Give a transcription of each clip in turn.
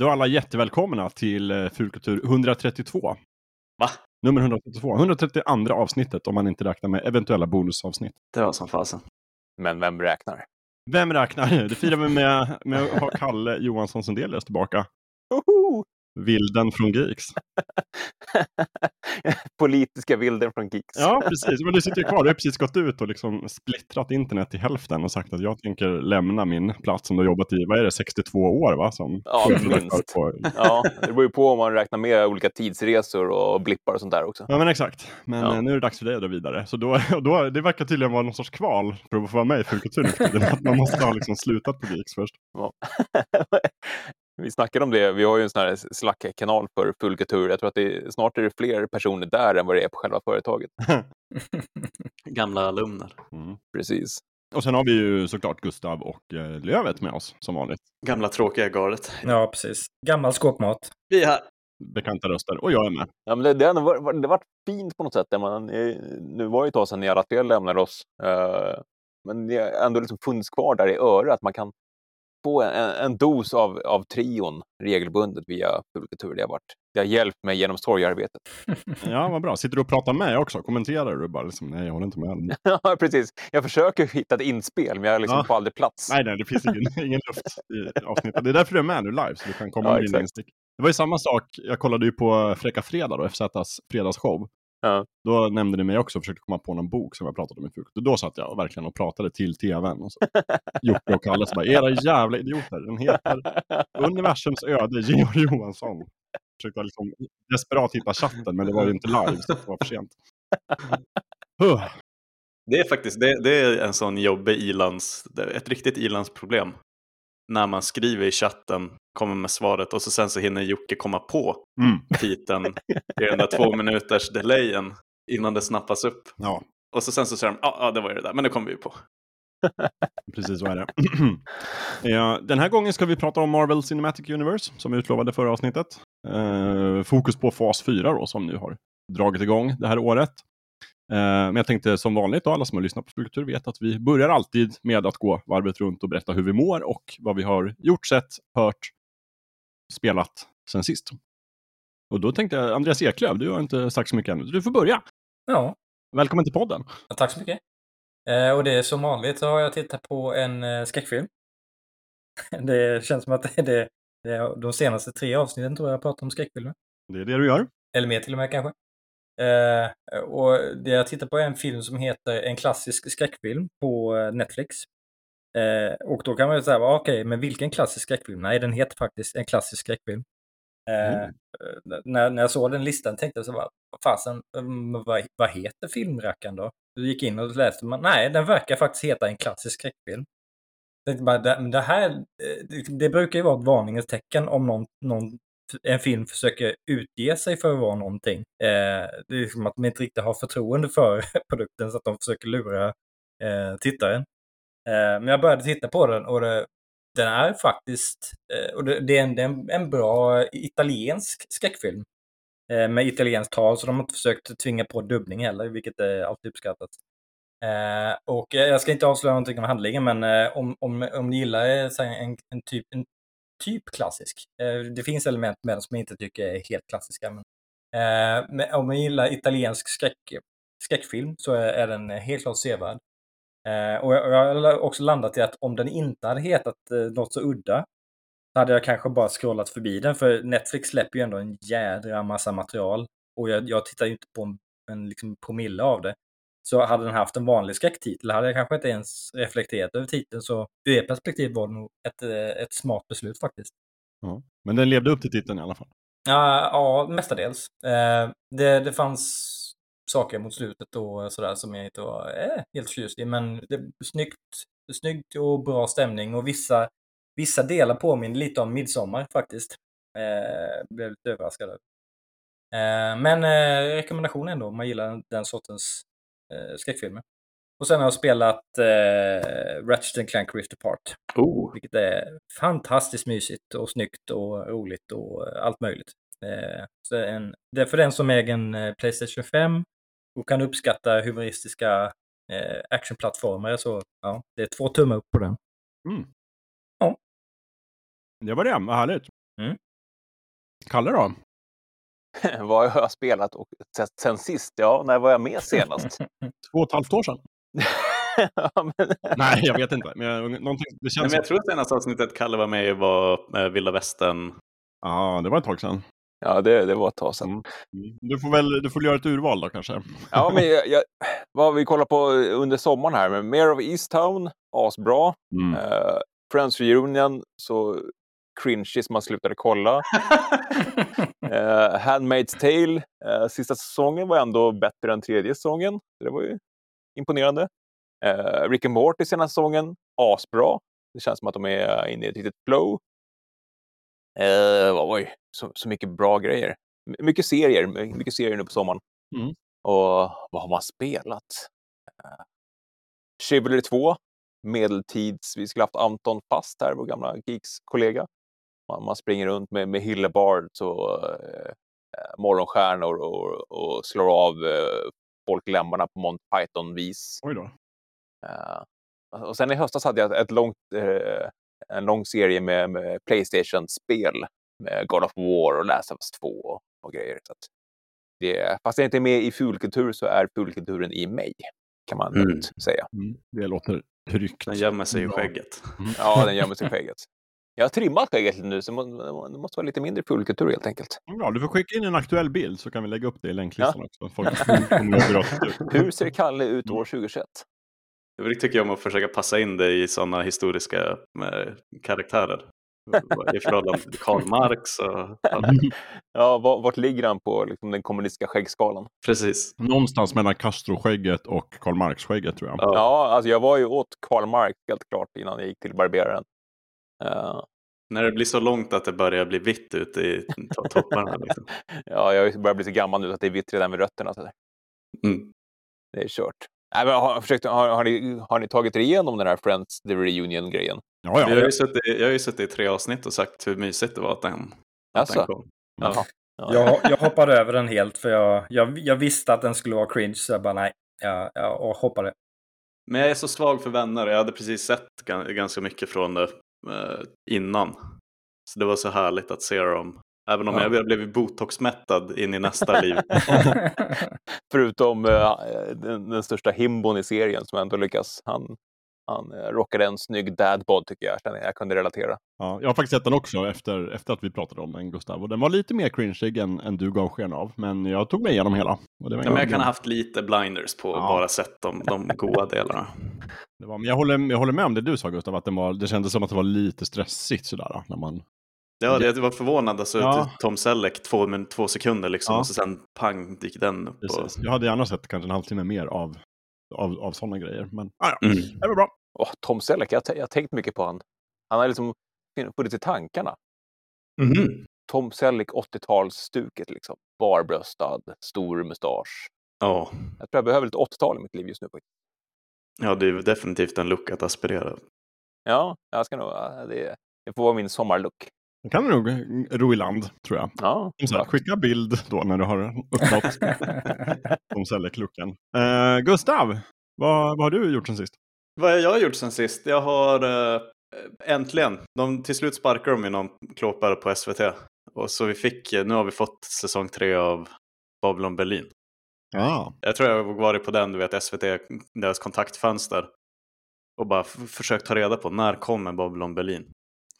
Då är alla jättevälkomna till eh, Fulkultur 132. Va? Nummer 132. 132 avsnittet om man inte räknar med eventuella bonusavsnitt. Det var som fasen. Men vem räknar? Vem räknar? Det firar vi med, med att ha Kalle Johansson Sundelius tillbaka. Oho! Vilden från Geeks. Politiska bilden från Geeks. Ja, precis. Men du sitter ju kvar. Du har precis gått ut och liksom splittrat internet i hälften och sagt att jag tänker lämna min plats som du har jobbat i, vad är det, 62 år va? Som Ja, minst. på- Ja, det beror ju på om man räknar med olika tidsresor och blippar och sånt där också. Ja men exakt. Men Ja. eh, nu är det dags för dig att dra vidare. Så då, då, det verkar tydligen vara någon sorts kval för att få vara med i Fulkultur nu för tiden. Att Man måste ha liksom slutat på Geeks först. Ja. Vi snackade om det, vi har ju en sån här Slack-kanal för Fulkultur. Jag tror att det är, snart är det fler personer där än vad det är på själva företaget. Gamla alumner. Mm. Precis. Och sen har vi ju såklart Gustav och eh, Lövet med oss som vanligt. Gamla tråkiga gardet. Ja, precis. Gammal skåpmat. Vi är här. Bekanta röster. Och jag är med. Ja, men det, det, har ändå varit, det har varit fint på något sätt. Man, nu var det ett tag sedan ni alla tre lämnade oss. eh, men det har ändå liksom funnits kvar där i örat. Man kan få en, en dos av, av trion regelbundet via Fulkultur. Det har, varit, det har hjälpt mig genom sorgearbetet. Ja, vad bra. Sitter du och pratar med också? Kommenterar du bara liksom, nej jag håller inte med. Ja, precis. Jag försöker hitta ett inspel, men jag liksom Ja. får aldrig plats. Nej, nej, det finns ingen, ingen luft i avsnittet. Det är därför du är med nu live, så du kan komma Ja, med dina instick. Det var ju samma sak, jag kollade ju på Fräcka Fredag då, FZs fredagsshow. Ja. Då nämnde ni mig också och försökte komma på någon bok som jag pratade om i frukt. Och då satt jag verkligen och pratade till tvn. Och så. Jocke och Kalle så bara, era jävla idioter. Den heter Universums öde, Georg Johansson. Försökte liksom desperat hitta chatten, men det var ju inte live, så det var för sent. Huh. Det är faktiskt det, det är en sån jobbig är ett riktigt ilandsproblem. När man skriver i chatten, kommer med svaret och så sen så hinner Jocke komma på Mm. titeln i den där två minuters delayen innan det snappas upp. Ja, Och så sen så säger de, ja ah, det var ju det där, men det kommer vi ju på. Precis så är det. ja, den här gången ska vi prata om Marvel Cinematic Universe som vi utlovade förra avsnittet. Eh, fokus på fas 4 då, som nu har dragit igång det här året. Eh, men jag tänkte som vanligt, då, alla som har lyssnat på Struktur vet att vi börjar alltid med att gå varvet runt och berätta hur vi mår och vad vi har gjort, sett, hört, spelat sen sist. Och då tänkte jag, Andreas Eklöf, du har inte sagt så mycket ännu. Du får börja. Ja, Välkommen till podden. tack så mycket. Eh, och det är som vanligt så har jag tittat på en eh, skräckfilm. det känns som att det det, det de senaste tre avsnitten tror jag jag pratat om skräckfilmer. Det är det du gör. Eller mer till och med kanske. Eh, och det jag tittar på är en film som heter En klassisk skräckfilm på eh, Netflix. Eh, och då kan man ju säga, okej, men vilken klassisk skräckfilm? Nej, den heter faktiskt En klassisk skräckfilm. Eh, Mm. eh, när, när jag såg den listan tänkte jag så bara, vad fasen, mm, vad, vad heter filmrackaren då? Du gick in och läste, man, nej, den verkar faktiskt heta En klassisk skräckfilm. Jag tänkte bara, det, det här, eh, det, det brukar ju vara ett varningens tecken om någon, någon en film försöker utge sig för att vara någonting. Eh, det är som att de inte riktigt har förtroende för produkten så att de försöker lura eh, tittaren. Eh, men jag började titta på den och det, den är faktiskt, eh, och det, det är en, det är en, en bra italiensk skräckfilm. Eh, med italienskt tal, så de har inte försökt tvinga på dubbning heller, vilket är alltid uppskattat. Eh, och jag ska inte avslöja någonting om handlingen, men eh, om, om, om ni gillar eh, en, en, typ, en typ klassisk. Eh, det finns element med den som jag inte tycker är helt klassiska. Men, eh, men om man gillar italiensk skräck, skräckfilm så är, är den helt klart sevärd. Eh, och jag, jag har också landat i att om den inte hade hetat eh, något så udda så hade jag kanske bara scrollat förbi den. För Netflix släpper ju ändå en jädra massa material. Och jag, jag tittar ju inte på en, en liksom promille av det. Så hade den haft en vanlig skräcktitel hade jag kanske inte ens reflekterat över titeln. Så ur ert perspektiv var det nog ett, eh, ett smart beslut faktiskt. Ja. Men den levde upp till titeln i alla fall. Ja, ja mestadels. Eh, det, det fanns saker mot slutet och sådär som jag inte var eh, helt förtjust i. Men det är snyggt, snyggt och bra stämning och vissa, vissa delar påminner lite om Midsommar faktiskt. Eh, blev lite överraskad över. Eh, men eh, rekommendation ändå om man gillar den sortens eh, skräckfilmer. Och sen har jag spelat eh, Ratchet Clank Rift Apart. Oh, Vilket är fantastiskt mysigt och snyggt och roligt och allt möjligt. Eh, så en, det är för den som äger en eh, Playstation 5 och kan uppskatta humoristiska eh, actionplattformar så ja, det är två tummar upp på den. Mm. Ja. Det var det, vad härligt. Mm. Kalle då? Vad har jag spelat och sen sist? Ja, när var jag med senast? Två och ett halvt år sedan? ja, men, Nej, jag vet inte. Men jag, någonting, det Nej, känns... men jag tror att senaste avsnittet Kalle var med i var eh, Vilda Västern. Ja, det var ett tag sedan. ja det, det var ett tag sedan. Mm. Du får väl du får göra ett urval då kanske. Ja, men jag, jag, vad har vi kollat på under sommaren här? Men Mayor of Easttown, asbra. Mm. Uh, Friends Reunion, så cringy som man slutade kolla. Uh, Handmaid's Tale, uh, sista säsongen var ändå bättre än tredje säsongen. Det var ju imponerande. Uh, Rick and Morty senaste säsongen, asbra. Det känns som att de är inne i ett litet flow. Uh, oj, så, så mycket bra grejer. My- Mycket serier, my- mycket serier nu på sommaren. Mm. Och vad har man spelat? Uh, Chivalry 2, medeltids... Vi skulle haft Anton Fast här, vår gamla Geeks-kollega. Man, man springer runt med, med Hillebards och uh, morgonstjärnor och, och slår av uh, folklämmarna på Mont Python-vis. Oj då. Uh, och sen i höstas hade jag ett långt, uh, en lång serie med, med Playstation-spel. Med God of War och Last of Us 2 och, och grejer. Så att det, fast jag inte är med i fulkultur så är fulkulturen i mig. Kan man Mm. säga. Mm. Det låter tryggt. Den gömmer sig i skägget. Ja, den gömmer sig i skägget. Jag har trimmat skägget lite nu så det må- det måste vara lite mindre fulkultur helt enkelt. Ja, du får skicka in en aktuell bild så kan vi lägga upp det i länklistan också. Folk. Hur ser Kalle ut år 2021? Jag tycker om att försöka passa in det i sådana historiska eh, karaktärer. I förhållande till Karl Marx och ja, Ja, va- vart ligger han på liksom, den kommunistiska skäggskalan? precis. Någonstans mellan Castro-skägget och Karl Marx-skägget tror jag. Ja. Ja, alltså jag var ju åt Karl Marx helt klart innan jag gick till barberaren. När det blir så långt att det börjar bli vitt ute i to- topparna. Liksom. ja, jag börjar bli så gammal nu så att det är vitt redan vid rötterna. Så där. Mm. Det är kört. Nej, men har, försökt, har, har, ni, har ni tagit er igenom den här Friends The Reunion-grejen? Ja, Jag, har ja. ju suttit, jag har ju suttit i tre avsnitt och sagt hur mysigt det var att den, att Jaså? den kom. Ja. Jag, jag hoppade över den helt för jag, jag, jag visste att den skulle vara cringe så jag bara nej. Jag, jag hoppade. Men jag är så svag för vänner. Jag hade precis sett gan- ganska mycket från det innan. Så det var så härligt att se dem. Även om Ja. jag blev botoxmättad in i nästa liv. Förutom eh, den, den största himbon i serien som ändå lyckas. Han, han eh, rockade en snygg dadbod tycker jag. känner Jag jag kunde relatera. Ja, jag har faktiskt sett den också efter, efter att vi pratade om den, Gustav. Och den var lite mer cringeig än, än du gav sken av. Men jag tog mig igenom hela. Och det var Ja, men jag kan ha haft lite blinders på Ja. bara sett de, de goda delarna. det var, men jag håller, jag håller med om det du sa, Gustav. Att den var, det kändes som att det var lite stressigt sådär. När man, Ja, det var förvånad. Alltså, Ja. Tom Selleck, två, men, två sekunder liksom. Ja. Och så sen pang, gick den upp. Och... precis. Jag hade gärna sett kanske en halvtimme mer av, av, av sådana grejer. Men ah, ja, Mm. det var bra. Åh, Tom Selleck, jag, jag har tänkt mycket på han. Han har liksom funnits i tankarna. Mhm. Tom Selleck 80-talsstuket liksom. Barbröstad, stor mustasch. Ja. Jag tror jag behöver lite 80-tal i mitt liv just nu. ja, det är definitivt en look att aspirera. Ja, jag ska nog, det, det får vara min sommarlook. Det kan du nog ro i land, tror jag. Ja, här, skicka bild då när du har uppnått Tom Selleck-looken. Eh, Gustav, vad, vad har du gjort sen sist? Vad har jag gjort sen sist? Jag har eh, äntligen, de, till slut sparkar de ju någon klåpare på SVT. Och så vi fick, nu har vi fått säsong tre av Babylon Berlin. Ja, Jag tror jag har varit på den, du vet SVT, deras kontaktfönster. Och bara försökt ta reda på när kommer Babylon Berlin?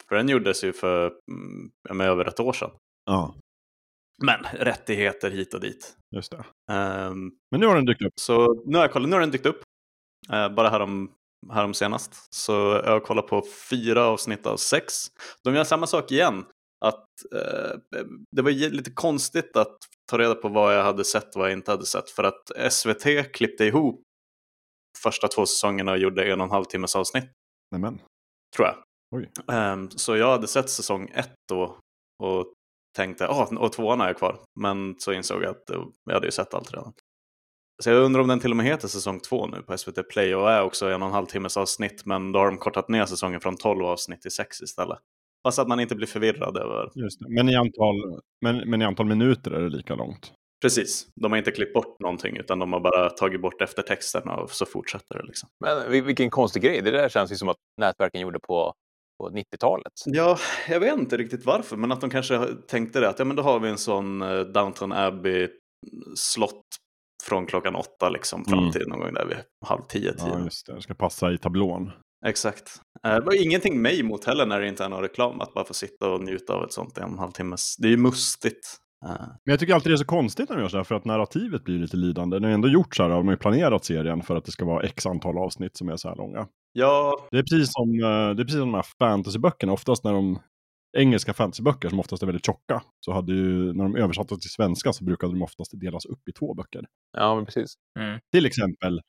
För den gjordes ju för mm, över ett år sedan. ja, Men rättigheter hit och dit. just det. Ehm, Men nu har den dykt upp. så nu har jag kollat, nu har den dykt upp. Eh, bara härom, härom senast. Så jag har kollat på fyra avsnitt av sex. De gör samma sak igen. Att, eh, det var lite konstigt att ta reda på vad jag hade sett och vad jag inte hade sett. För att SVT klippte ihop första två säsongerna och gjorde en och en halv timmes avsnitt. Nämen. Tror jag. Oj. Ehm, så jag hade sett säsong ett då och tänkte, ah, och tvåan har jag kvar. Men så insåg jag att eh, jag hade ju sett allt redan. Så jag undrar om den till och med heter säsong två nu på SVT Play och är också en och en halv timmes avsnitt. Men då har de kortat ner säsongen från 12 avsnitt till 6 istället. Fast att man inte blir förvirrad över. Just det. Men, i antal, men, men i antal minuter är det lika långt. Precis, de har inte klippt bort någonting utan de har bara tagit bort eftertexterna och så fortsätter det liksom. Men vil- vilken konstig grej. Det där känns ju som att nätverken gjorde på, på 90-talet. Ja, jag vet inte riktigt varför, men att de kanske tänkte det att ja, men då har vi en sån eh, Downton Abbey slott från klockan åtta liksom fram Mm. till någon gång där vid halv tio, tio. Ja, just det. Det ska passa i tablån. Exakt. Eh, Det var ingenting mig emot heller när det inte är någon reklam, att bara få sitta och njuta av ett sånt i en halvtimmes. Det är ju mustigt. Eh, Men jag tycker alltid det är så konstigt när de gör så här, för att narrativet blir lite lidande. När de ändå gjort så här, har de ju planerat serien för att det ska vara x antal avsnitt som är så här långa. Ja, Det är precis som, eh, det är precis som de här fantasyböckerna, oftast när de engelska fantasyböcker som oftast är väldigt tjocka, så hade ju, när de översatte till svenska så brukade de oftast delas upp i två böcker. Ja, men precis. Mm. Till exempel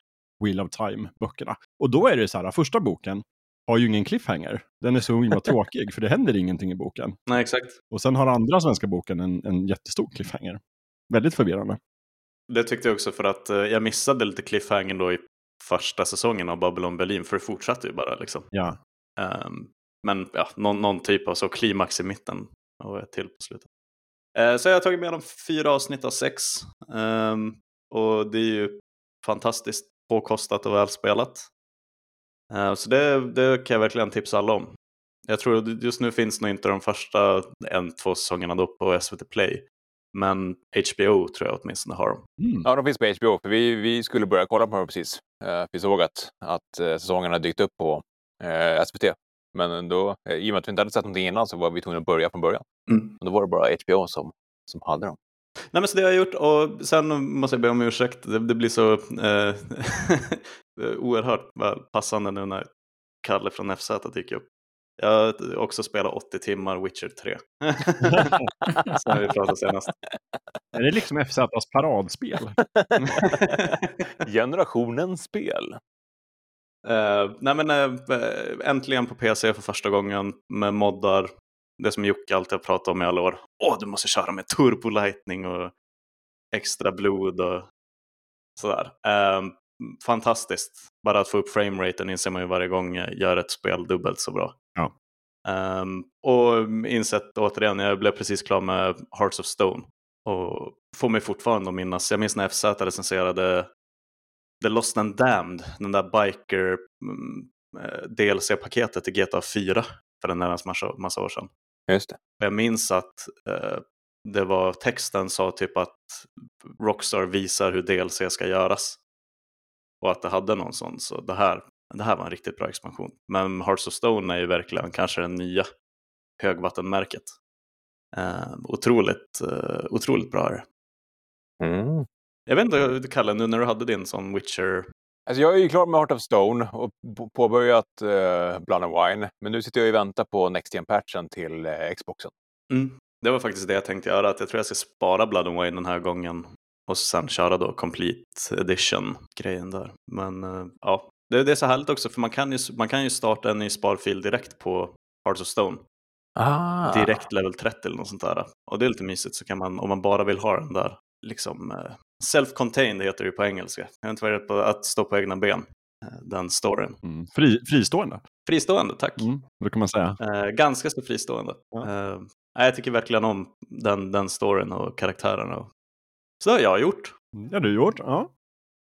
Wheel of Time-böckerna. Och då är det så här, första boken har ju ingen cliffhanger. Den är så himla tråkig, för det händer ingenting i boken. nej exakt. Och sen har andra svenska boken en, en jättestor cliffhanger. Väldigt förvirrande. Det tyckte jag också för att eh, jag missade lite cliffhanger då i första säsongen av Babylon Berlin, för det fortsatte ju bara liksom. Ja. Ehm, men ja, någon, någon typ av så klimax i mitten och ett till på slutet. Eh, så jag har tagit med dem fyra avsnitt av sex. Ehm, och det är ju fantastiskt påkostat och välspelat. Eh, så det, det kan jag verkligen tipsa alla om. Jag tror att just nu finns nog inte de första en, två säsongerna då på SVT Play. Men HBO tror jag åtminstone har dem. Mm. Ja, de finns på HBO. För vi, vi skulle börja kolla på dem precis. Eh, vi såg att, att eh, säsongerna dykt upp på eh, SVT. Men då, eh, i och med att vi inte hade sett någonting innan så var vi tvungna att börja från början. Mm. Och då var det bara HBO som, som hade dem. Nej men så det har jag gjort och sen måste jag be om ursäkt. Det, det blir så eh, oerhört väl passande nu när Kalle från FZ dyker upp. Jag har också spelat 80 timmar Witcher 3. Som vi pratade senast. Är det liksom FZs paradspel? Generationens spel. Eh, nej men eh, äntligen på PC för första gången med moddar. Det som Jocke alltid har pratat om i alla år. Åh, du måste köra med turbo lightning och extra blod och sådär. Eh, fantastiskt. Bara att få upp frameraten inser man ju varje gång jag gör ett spel dubbelt så bra. Ja. Ehm, och insett återigen, jag blev precis klar med Hearts of Stone. Och får mig fortfarande att minnas, jag minns när FZ recenserade The Lost and Damned, den där biker mm, eh, DLC-paketet till GTA 4 för en närmast massa, massa år sedan. Just det. Och jag minns att eh, det var texten sa typ att Rockstar visar hur DLC ska göras. Och att det hade någon sån, så det här, det här var en riktigt bra expansion. Men Hearts of Stone är ju verkligen kanske det nya högvattenmärket. Eh, otroligt, eh, otroligt bra är det. Mm. Jag vet inte, Kalle, nu när du hade din sån Witcher Alltså jag är ju klar med Heart of Stone och påbörjat eh, Blood and Wine. Men nu sitter jag och väntar på Next Gen-patchen till eh, Xboxen. Mm. Det var faktiskt det jag tänkte göra, att jag tror jag ska spara Blood and Wine den här gången och sen köra då Complete Edition-grejen där. Men eh, ja, det, det är så härligt också för man kan ju, man kan ju starta en ny sparfil direkt på Hearts of Stone. Ah. Direkt level 30 eller något sånt där. Och det är lite mysigt så kan man, om man bara vill ha den där, liksom eh, self-contained heter det ju på engelska. Jag har inte varit rädd på att stå på egna ben, eh, den storyn. Mm. Fri, fristående, Fristående, tack. mm. brukar man säga. Eh, ganska så fristående. Ja. Eh, jag tycker verkligen om den, den storyn och karaktärerna. Så det har jag gjort. Ja, du har gjort. Ja.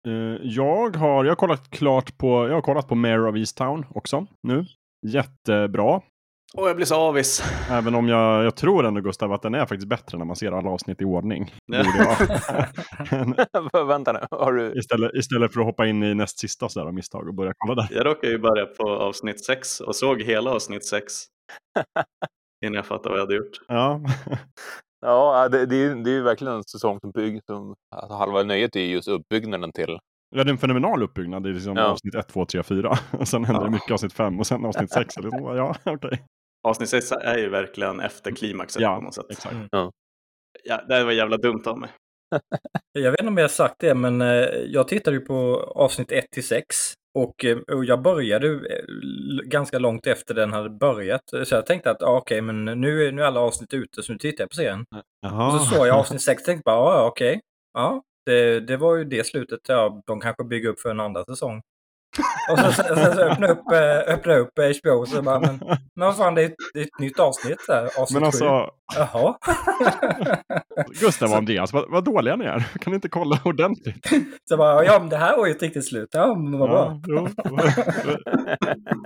Eh, jag, har, jag, har kollat klart på, jag har kollat på Mayor of Easttown också nu. Jättebra. Och jag blir så avis. Även om jag, jag tror ändå Gustav att den är faktiskt bättre när man ser alla avsnitt i ordning. Vänta nu, har du... istället, istället för att hoppa in i näst sista sådär av misstag och börja kolla där. Jag råkade ju börja på avsnitt 6 och såg hela avsnitt 6. Innan jag fattade vad jag hade gjort. Ja. Ja, det, det, är, det är ju verkligen en säsong som byggs. Alltså halva nöjet är just uppbyggnaden till... Ja, det är en fenomenal uppbyggnad. Det är liksom Ja. avsnitt 1, 2, 3, 4. Och sen händer det Ja. mycket avsnitt 5 och sen avsnitt 6. Liksom, ja, okej. Avsnitt 6 är ju verkligen efter klimaxet Ja, på något sätt. exakt. Ja, det var jävla dumt av mig. Jag vet inte om jag har sagt det, men eh, jag tittade ju på avsnitt 1 till 6 och, eh, och jag började eh, ganska långt efter den hade börjat. Så jag tänkte att ah, okej, men nu är, nu är alla avsnitt ute så nu tittar jag på serien. Jaha. Och så såg jag avsnitt 6 och tänkte bara, ah, ja okej. Ja, det, det var ju det slutet. Ja, de kanske bygger upp för en andra säsong. Och så, så, så, så öppna upp, eh, öppna upp HBO och så bara, men, men vad fan, det är, ett, det är ett nytt avsnitt där. Avsnitt Men alltså. Jaha. Gustav och Andreas, vad, vad dåliga ni är. Kan ni inte kolla ordentligt? så bara, ja men det här var ju ett riktigt slut. Ja, men vad bra. Ja, jo.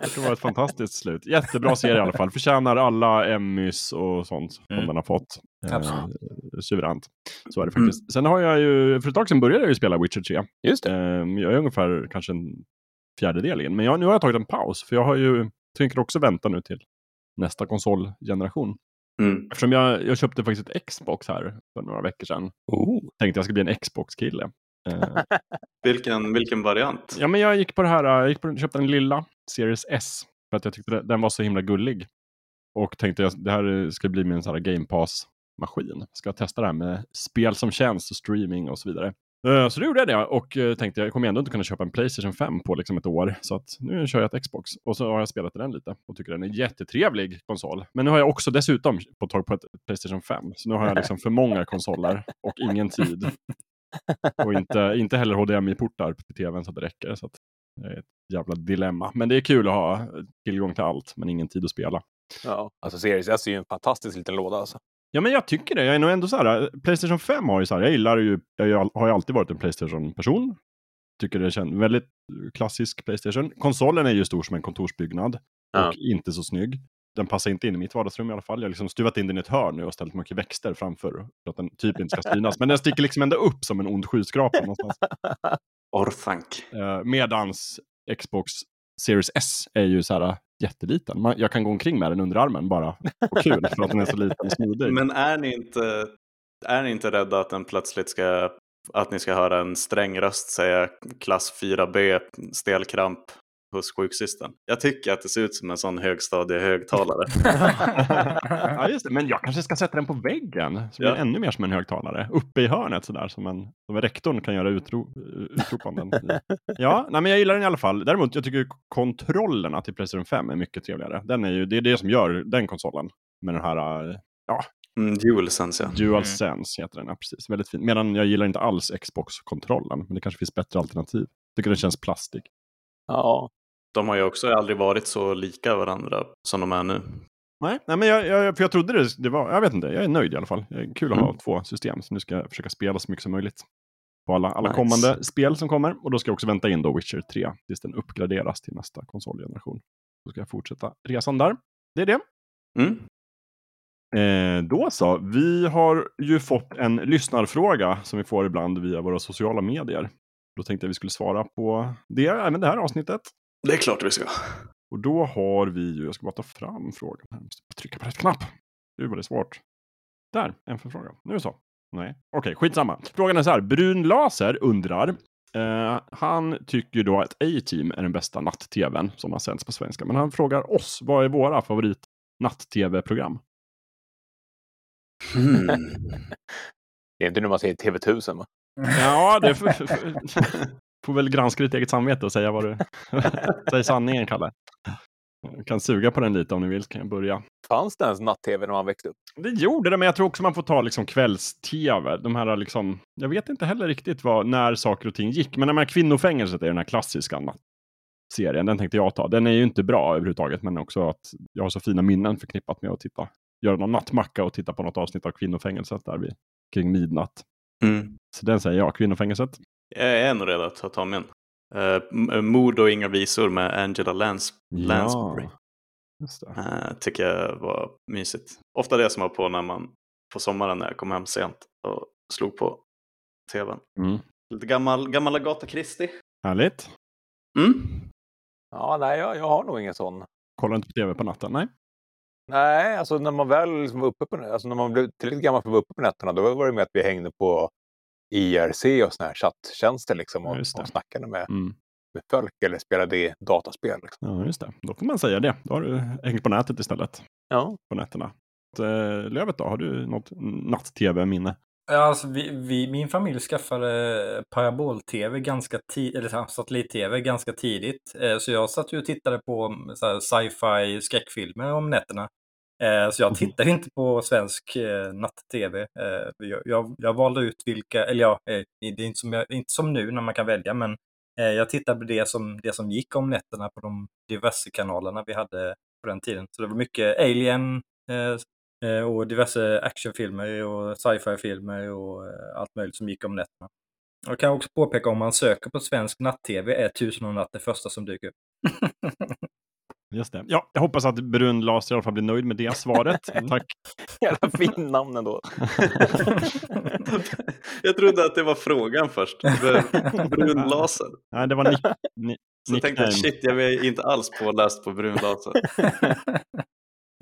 Det kan vara ett fantastiskt slut. Jättebra serie i alla fall. Förtjänar alla Emmys och sånt som Mm. den har fått. Eh, Absolut. suveränt. Så är det faktiskt. Sen har jag ju, för ett tag sedan började jag ju spela Witcher 3. Just det. Eh, jag är ungefär kanske en fjärdedel in. Men jag, nu har jag tagit en paus. För jag har ju, tänker också vänta nu till nästa konsolgeneration. Mm. Eftersom jag, jag köpte faktiskt ett Xbox här för några veckor sedan. Oh. Tänkte jag ska bli en Xbox-kille. Eh, Vilken, vilken variant? Ja, men jag gick på det här, jag gick på, köpte den lilla, Series S, för att jag tyckte den var så himla gullig. Och tänkte jag, det här ska bli min sån här Game Pass-maskin. Ska jag testa det här med spel som tjänst och streaming och så vidare. Eh, Så då gjorde jag det och eh, tänkte jag kommer ändå inte kunna köpa en Playstation 5 på liksom ett år. Så att nu kör jag ett Xbox. Och så har jag spelat den lite och tycker den är jättetrevlig konsol. Men nu har jag också dessutom fått tag på ett Playstation 5. Så nu har jag liksom för många konsoler och ingen tid. Och inte, inte heller HDMI-portar på tvn så att det räcker. Så att det är ett jävla dilemma. Men det är kul att ha tillgång till allt, men ingen tid att spela. Ja. Alltså Series S är ju en fantastisk liten låda. Alltså. Ja, men jag tycker det. Jag är nog ändå så här. Playstation 5 har ju så här. Jag gillar ju. Jag har ju alltid varit en Playstation-person. Tycker det känns väldigt klassisk Playstation. Konsolen är ju stor som en kontorsbyggnad Ja. och inte så snygg. Den passar inte in i mitt vardagsrum i alla fall. Jag har liksom stuvat in den i ett hörn nu och ställt mycket växter framför för att den typ inte ska synas. Men den sticker liksom ändå upp som en ond skyskrapa någonstans. Orthanc. Eh, medans Xbox Series S är ju så här jätteliten. Man, jag kan gå omkring med den under armen bara. Och kul för att den är så liten och smidig. Men är ni inte, är ni inte rädda att den plötsligt ska, att ni ska höra en sträng röst säga klass 4B, stelkramp hos sjuksystern? Jag tycker att det ser ut som en sån högstadiehögtalare. ja, just det. Men jag kanske ska sätta den på väggen. Så blir Ja. ännu mer som en högtalare. Uppe i hörnet sådär. Som, en, som en rektorn kan göra utro, utropanden. Ja, nej, men jag gillar den i alla fall. Däremot jag tycker kontrollerna till Playstation 5 är mycket trevligare. Den är ju, det är det som gör den konsolen. Med den här äh, Mm, DualSense ja. DualSense heter den, ja, precis. Väldigt fin. Medan jag gillar inte alls Xbox-kontrollen. Men det kanske finns bättre alternativ. Tycker den känns plastig. Ja. De har ju också aldrig varit så lika varandra som de är nu. Nej, nej men jag, jag, för jag trodde det, det var, jag vet inte, jag är nöjd i alla fall. Det är kul att ha Mm. två system. Så nu ska jag försöka spela så mycket som möjligt. På alla, alla Nice. kommande spel som kommer. Och då ska jag också vänta in då Witcher 3 tills den uppgraderas till nästa konsolgeneration. Då ska jag fortsätta resan där. Det är det. Mm. Eh, då så, vi har ju fått en lyssnarfråga som vi får ibland via våra sociala medier. Då tänkte jag vi skulle svara på det även det här avsnittet. Det är klart vi ska. Och då har vi ju, jag ska bara ta fram frågan här, jag måste trycka på rätt knapp. Nu var det svårt. Där, en förfråga. Nu är så. Nej, okej, skitsamma. Frågan är så här, Brun Laser undrar. Eh, han tycker då att A-Team är den bästa natt-tvn som har sänds på svenska. Men han frågar oss, vad är våra favorit natt-tv-program? Mm. Det är inte nu man säger TV1000 va? Ja, det får, får väl granska ditt eget samvete och säga vad du... Säg sanningen, Kalle. Jag kan suga på den lite om ni vill, kan jag börja. Fanns det ens natt-tv när man växte upp? Det gjorde det, men jag tror också man får ta liksom kvälls-tv. De här liksom, jag vet inte heller riktigt vad, när saker och ting gick. Men när kvinnofängelset är den här klassiska natt- serien. Den tänkte jag ta. Den är ju inte bra överhuvudtaget, men också att jag har så fina minnen förknippat med att titta, göra någon nattmacka och titta på något avsnitt av kvinnofängelset där vid, kring midnatt. Mm. Så den säger jag, kvinnofängelset. Jag är nog redo att ta min. Uh, Mord och inga visor med Angela Lans Lansbury. Just det. Eh, tycker jag var mysigt. Ofta det som var på när man på sommaren när jag kom hem sent och slog på tvn. Mm. Lite gammal, gammal Agatha Christie. Härligt. Mm. Ja, nej, jag, jag har nog ingen sån. Kollar inte på tv på natten? Nej. Nej, alltså när man väl liksom var uppe på, alltså när man blev tillräckligt gammal för att vara uppe på nätterna, då var det med att vi hängde på IRC och såna här chatttjänster liksom och, och snackade med, Mm. med folk eller spelade dataspel. Liksom. Ja, just det. Då får man säga det. Då har du hängt på nätet istället. Ja. På nätterna. Eh, Lövet då? Har du något natt-tv-minne? Ja, alltså, vi, vi, min familj skaffade parabol-tv ganska tidigt, eller satellit-tv ganska tidigt. Eh, Så jag satt ju och tittade på mm, sci-fi skräckfilmer om nätterna. Eh, Så jag Mhm. tittade inte på svensk eh, natt-tv. Jag, jag, jag valde ut vilka, eller ja, det är inte som, jag, inte som nu när man kan välja, men jag tittade på det som, det som gick om nätterna på de diverse kanalerna vi hade på den tiden. Så det var mycket Alien och diverse actionfilmer och sci-fi-filmer och eh, allt möjligt som gick om nätterna. Jag kan också påpeka om man söker på svensk natt-tv är Tusen och natt det första som dyker upp. Just det. Ja, jag hoppas att Brun Laser i alla fall blir nöjd med det svaret. Tack. Jävla fin namn ändå. jag trodde att det var frågan först. Brun laser. Nej, det var nick, ni, Så jag tänkte shit, jag är inte alls påläst på brun laser.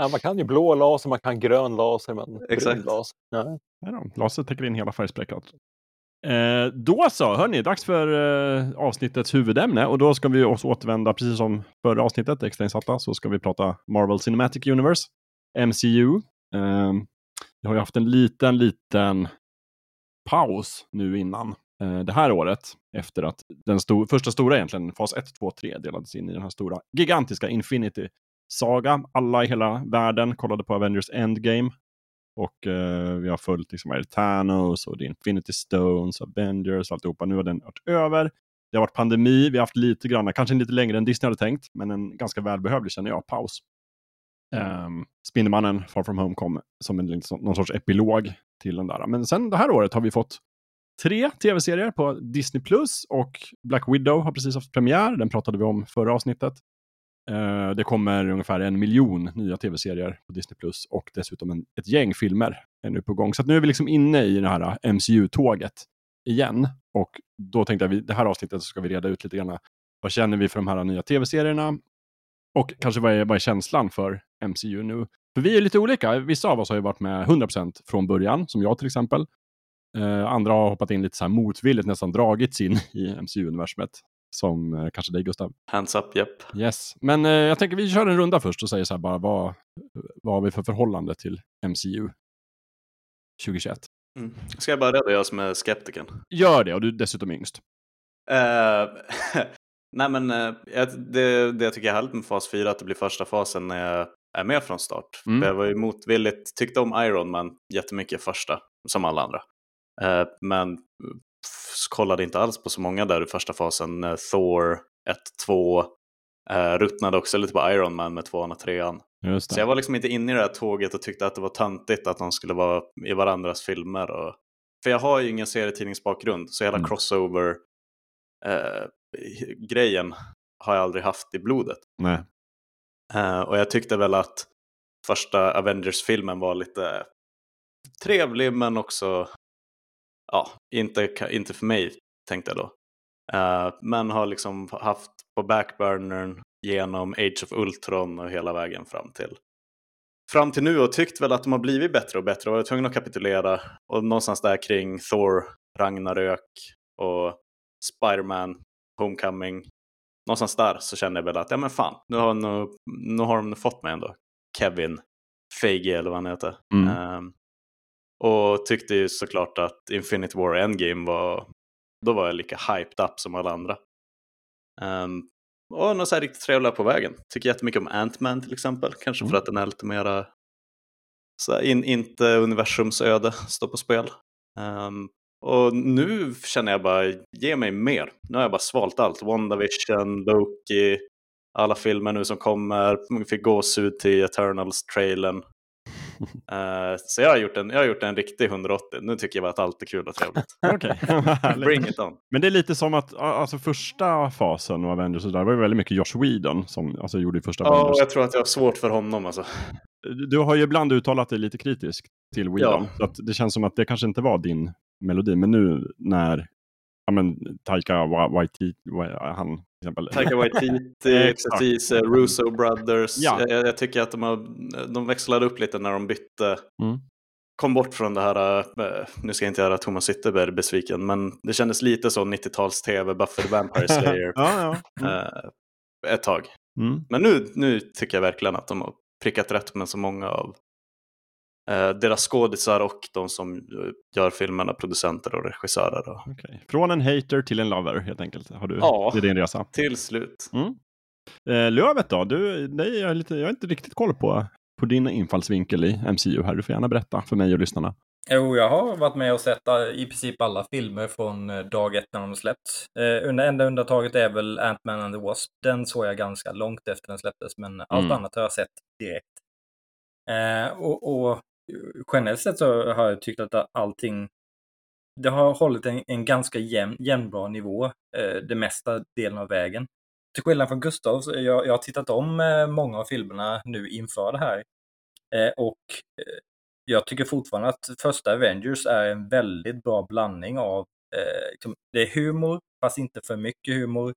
Ja, man kan ju blå laser, man kan grön laser, men Exakt. brun laser. Ja. Nej laser täcker in hela färgspektrat. Eh, då så, hörni, dags för eh, avsnittets huvudämne och då ska vi också återvända, precis som förra avsnittet, extrainsatta, så ska vi prata Marvel Cinematic Universe, MCU. Eh, vi har ju haft en liten, liten paus nu innan eh, det här året, efter att den sto första stora egentligen, fas 1, 2, 3, delades in i den här stora, gigantiska Infinity Saga. Alla i hela världen kollade på Avengers Endgame och eh, vi har följt liksom, är Thanos och det är Infinity Stones, Avengers och alltihopa. Nu har den varit över. Det har varit pandemi, vi har haft lite grann, kanske lite längre än Disney hade tänkt, men en ganska välbehövlig känner jag, paus. Um, Spindelmannen, Far From Home kom som en, någon sorts epilog till den där. Men sen det här året har vi fått tre tv-serier på Disney Plus och Black Widow har precis haft premiär. Den pratade vi om förra avsnittet. Uh, det kommer ungefär en miljon nya tv-serier på Disney Plus och dessutom en, ett gäng filmer är nu på gång. Så nu är vi liksom inne i det här eh, MCU-tåget igen. Och då tänkte jag att det här avsnittet så ska vi reda ut lite grann vad känner vi för de här nya tv-serierna och kanske vad är, vad är känslan för MCU nu? För vi är lite olika. Vissa av oss har ju varit med 100% från början, som jag till exempel. Uh, andra har hoppat in lite så här motvilligt, nästan dragits in i MCU-universumet som eh, kanske dig Gustav. Hands up. Yep. Yes, men eh, jag tänker vi kör en runda först och säger så här bara vad, vad har vi för förhållande till MCU 2021? Mm. Ska jag börja då, jag som är skeptiken? Gör det, och du är dessutom yngst. Uh, nej men uh, det, det jag tycker är härligt med fas 4 att det blir första fasen när jag är med från start. Mm. Jag var ju motvilligt, tyckte om Iron Man jättemycket första, som alla andra. Uh, men kollade inte alls på så många där i första fasen. Thor 1, 2, uh, ruttnade också lite på Iron Man med 2 och 3 Så jag var liksom inte inne i det här tåget och tyckte att det var töntigt att de skulle vara i varandras filmer. Och... För jag har ju ingen serietidningsbakgrund, så hela mm. crossover-grejen uh, har jag aldrig haft i blodet. Nej. och jag tyckte väl att första Avengers-filmen var lite trevlig men också ja, inte, inte för mig tänkte jag då. Uh, men har liksom haft på backburnern genom Age of Ultron och hela vägen fram till fram till nu och tyckt väl att de har blivit bättre och bättre och varit tvungna att kapitulera. Och någonstans där kring Thor, Ragnarök och Spiderman, Homecoming. Någonstans där så känner jag väl att ja men fan, nu har, nu, nu har de fått mig ändå. Kevin Feige eller vad han heter. Mm. Um, och tyckte ju såklart att Infinity War Endgame var, då var jag lika hyped up som alla andra. Um, och något så här riktigt trevliga på vägen. Tycker jättemycket om Ant-Man till exempel. Kanske Mm. för att den är lite mera, så här, in, inte universums öde står på spel. Um, och nu känner jag bara, ge mig mer. Nu har jag bara svalt allt. WandaVision, Loki, alla filmer nu som kommer. Fick gåshud till Eternals-trailern. Uh, så jag har, gjort en, jag har gjort en riktig 180. Nu tycker jag bara att allt är kul och trevligt. Okej. Bring it on. Men det är lite som att alltså, första fasen av Avengers där var ju väldigt mycket Josh Whedon som alltså, gjorde första Ja, Avengers. jag tror att jag har svårt för honom alltså. Du- har ju ibland uttalat dig lite kritisk till Whedon. Ja. Så att det känns som att det kanske inte var din melodi. Men nu när ja, men, Taika Wa- Waititi, Wa- han till exempel. Taika Waititi, precis, eh, Russo Brothers. Ja. Jag, jag tycker att de, har, de växlade upp lite när de bytte. Mm. Kom bort från det här, eh, nu ska jag inte göra Thomas Ytterberg besviken, men det kändes lite så 90-tals-tv, Buffy the Vampire Slayer, ja, ja. Mm. eh, ett tag. Mm. Men nu, nu tycker jag verkligen att de har prickat rätt med så många av eh, deras skådisar och de som eh, gör filmerna, producenter och regissörer. Och, Okej. Från en hater till en lover helt enkelt. Har du, Ja. Det är din resa. till slut. Eh, Lövet då? Du, dig, jag, är lite, jag har inte riktigt koll på, på din infallsvinkel i MCU här. Du får gärna berätta för mig och lyssnarna. Jo, jag har varit med och sett eh, i princip alla filmer från eh, dag ett när de släppts. Eh, under, enda undantaget är väl Ant-Man and the Wasp. Den såg jag ganska långt efter den släpptes, men allt Mm. annat har jag sett direkt. Eh, och, och generellt sett så har jag tyckt att allting det har hållit en, en ganska jämn, jämnbra nivå eh, det mesta delen av vägen. Till skillnad från Gustav, så jag, jag har tittat om eh, många av filmerna nu inför det här. Eh, och eh, jag tycker fortfarande att första Avengers är en väldigt bra blandning av eh, liksom, det är humor, fast inte för mycket humor.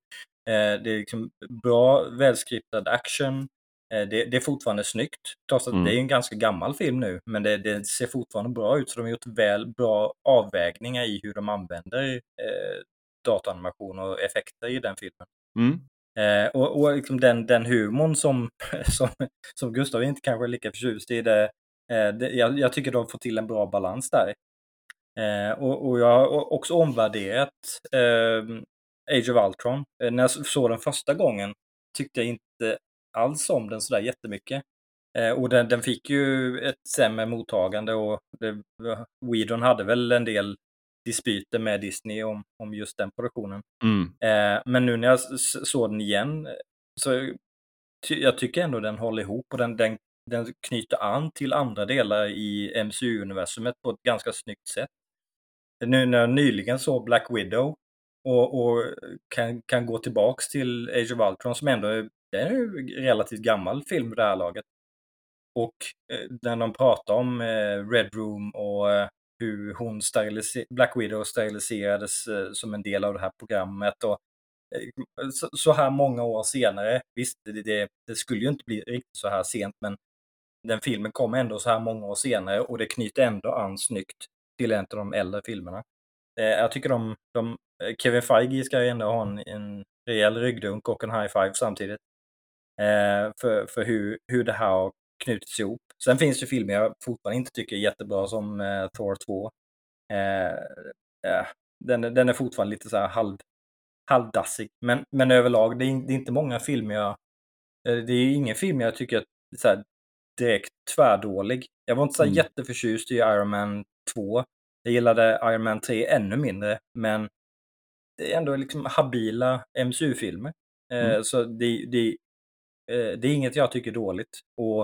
Eh, det är liksom bra, välskriptad action. Eh, det, det är fortfarande snyggt, trots att Mm. det är en ganska gammal film nu. Men det, det ser fortfarande bra ut, så de har gjort väl bra avvägningar i hur de använder eh, dataanimation och effekter i den filmen. Mm. Eh, och och liksom den, den humorn som, som, som Gustav inte kanske är lika förtjust i, det, eh, det, jag, jag tycker de får till en bra balans där. Eh, och, och jag har också omvärderat eh, Age of Ultron. Eh, när jag såg den första gången tyckte jag inte alls om den sådär jättemycket. Eh, och den, den fick ju ett sämre mottagande och det, Whedon hade väl en del dispyter med Disney om, om just den produktionen. Mm. Eh, men nu när jag såg den igen så ty jag tycker ändå den håller ihop och den, den, den knyter an till andra delar i MCU-universumet på ett ganska snyggt sätt. Nu när jag nyligen såg Black Widow och, och kan, kan gå tillbaks till Age of Ultron som ändå är, det är en relativt gammal film vid det här laget. Och eh, när de pratar om eh, Red Room och eh, hur hon Black Widow steriliserades som en del av det här programmet. Och, så, här många år senare, visst, det, det, det skulle ju inte bli riktigt så här sent, men den filmen kom ändå så här många år senare och det knyter ändå an snyggt till en av de äldre filmerna. Jag tycker de, de Kevin Feige ska ju ändå ha en, en rejäl ryggdunk och en high five samtidigt. Eh, för för hur, hur det här har knutits ihop. Sen finns det filmer jag fortfarande inte tycker är jättebra som eh, Thor 2. Eh, eh, den, den är fortfarande lite så här halv, halvdassig. Men, men överlag, det är, det är inte många filmer jag... eh, Det är ingen film jag tycker är så här direkt tvärdålig. Jag var inte så Mm. jätteförtjust i Iron Man 2. Jag gillade Iron Man 3 ännu mindre, men det är ändå liksom habila MCU-filmer. Eh, Mm. Så det, det, Eh, det är inget jag tycker är dåligt. Och,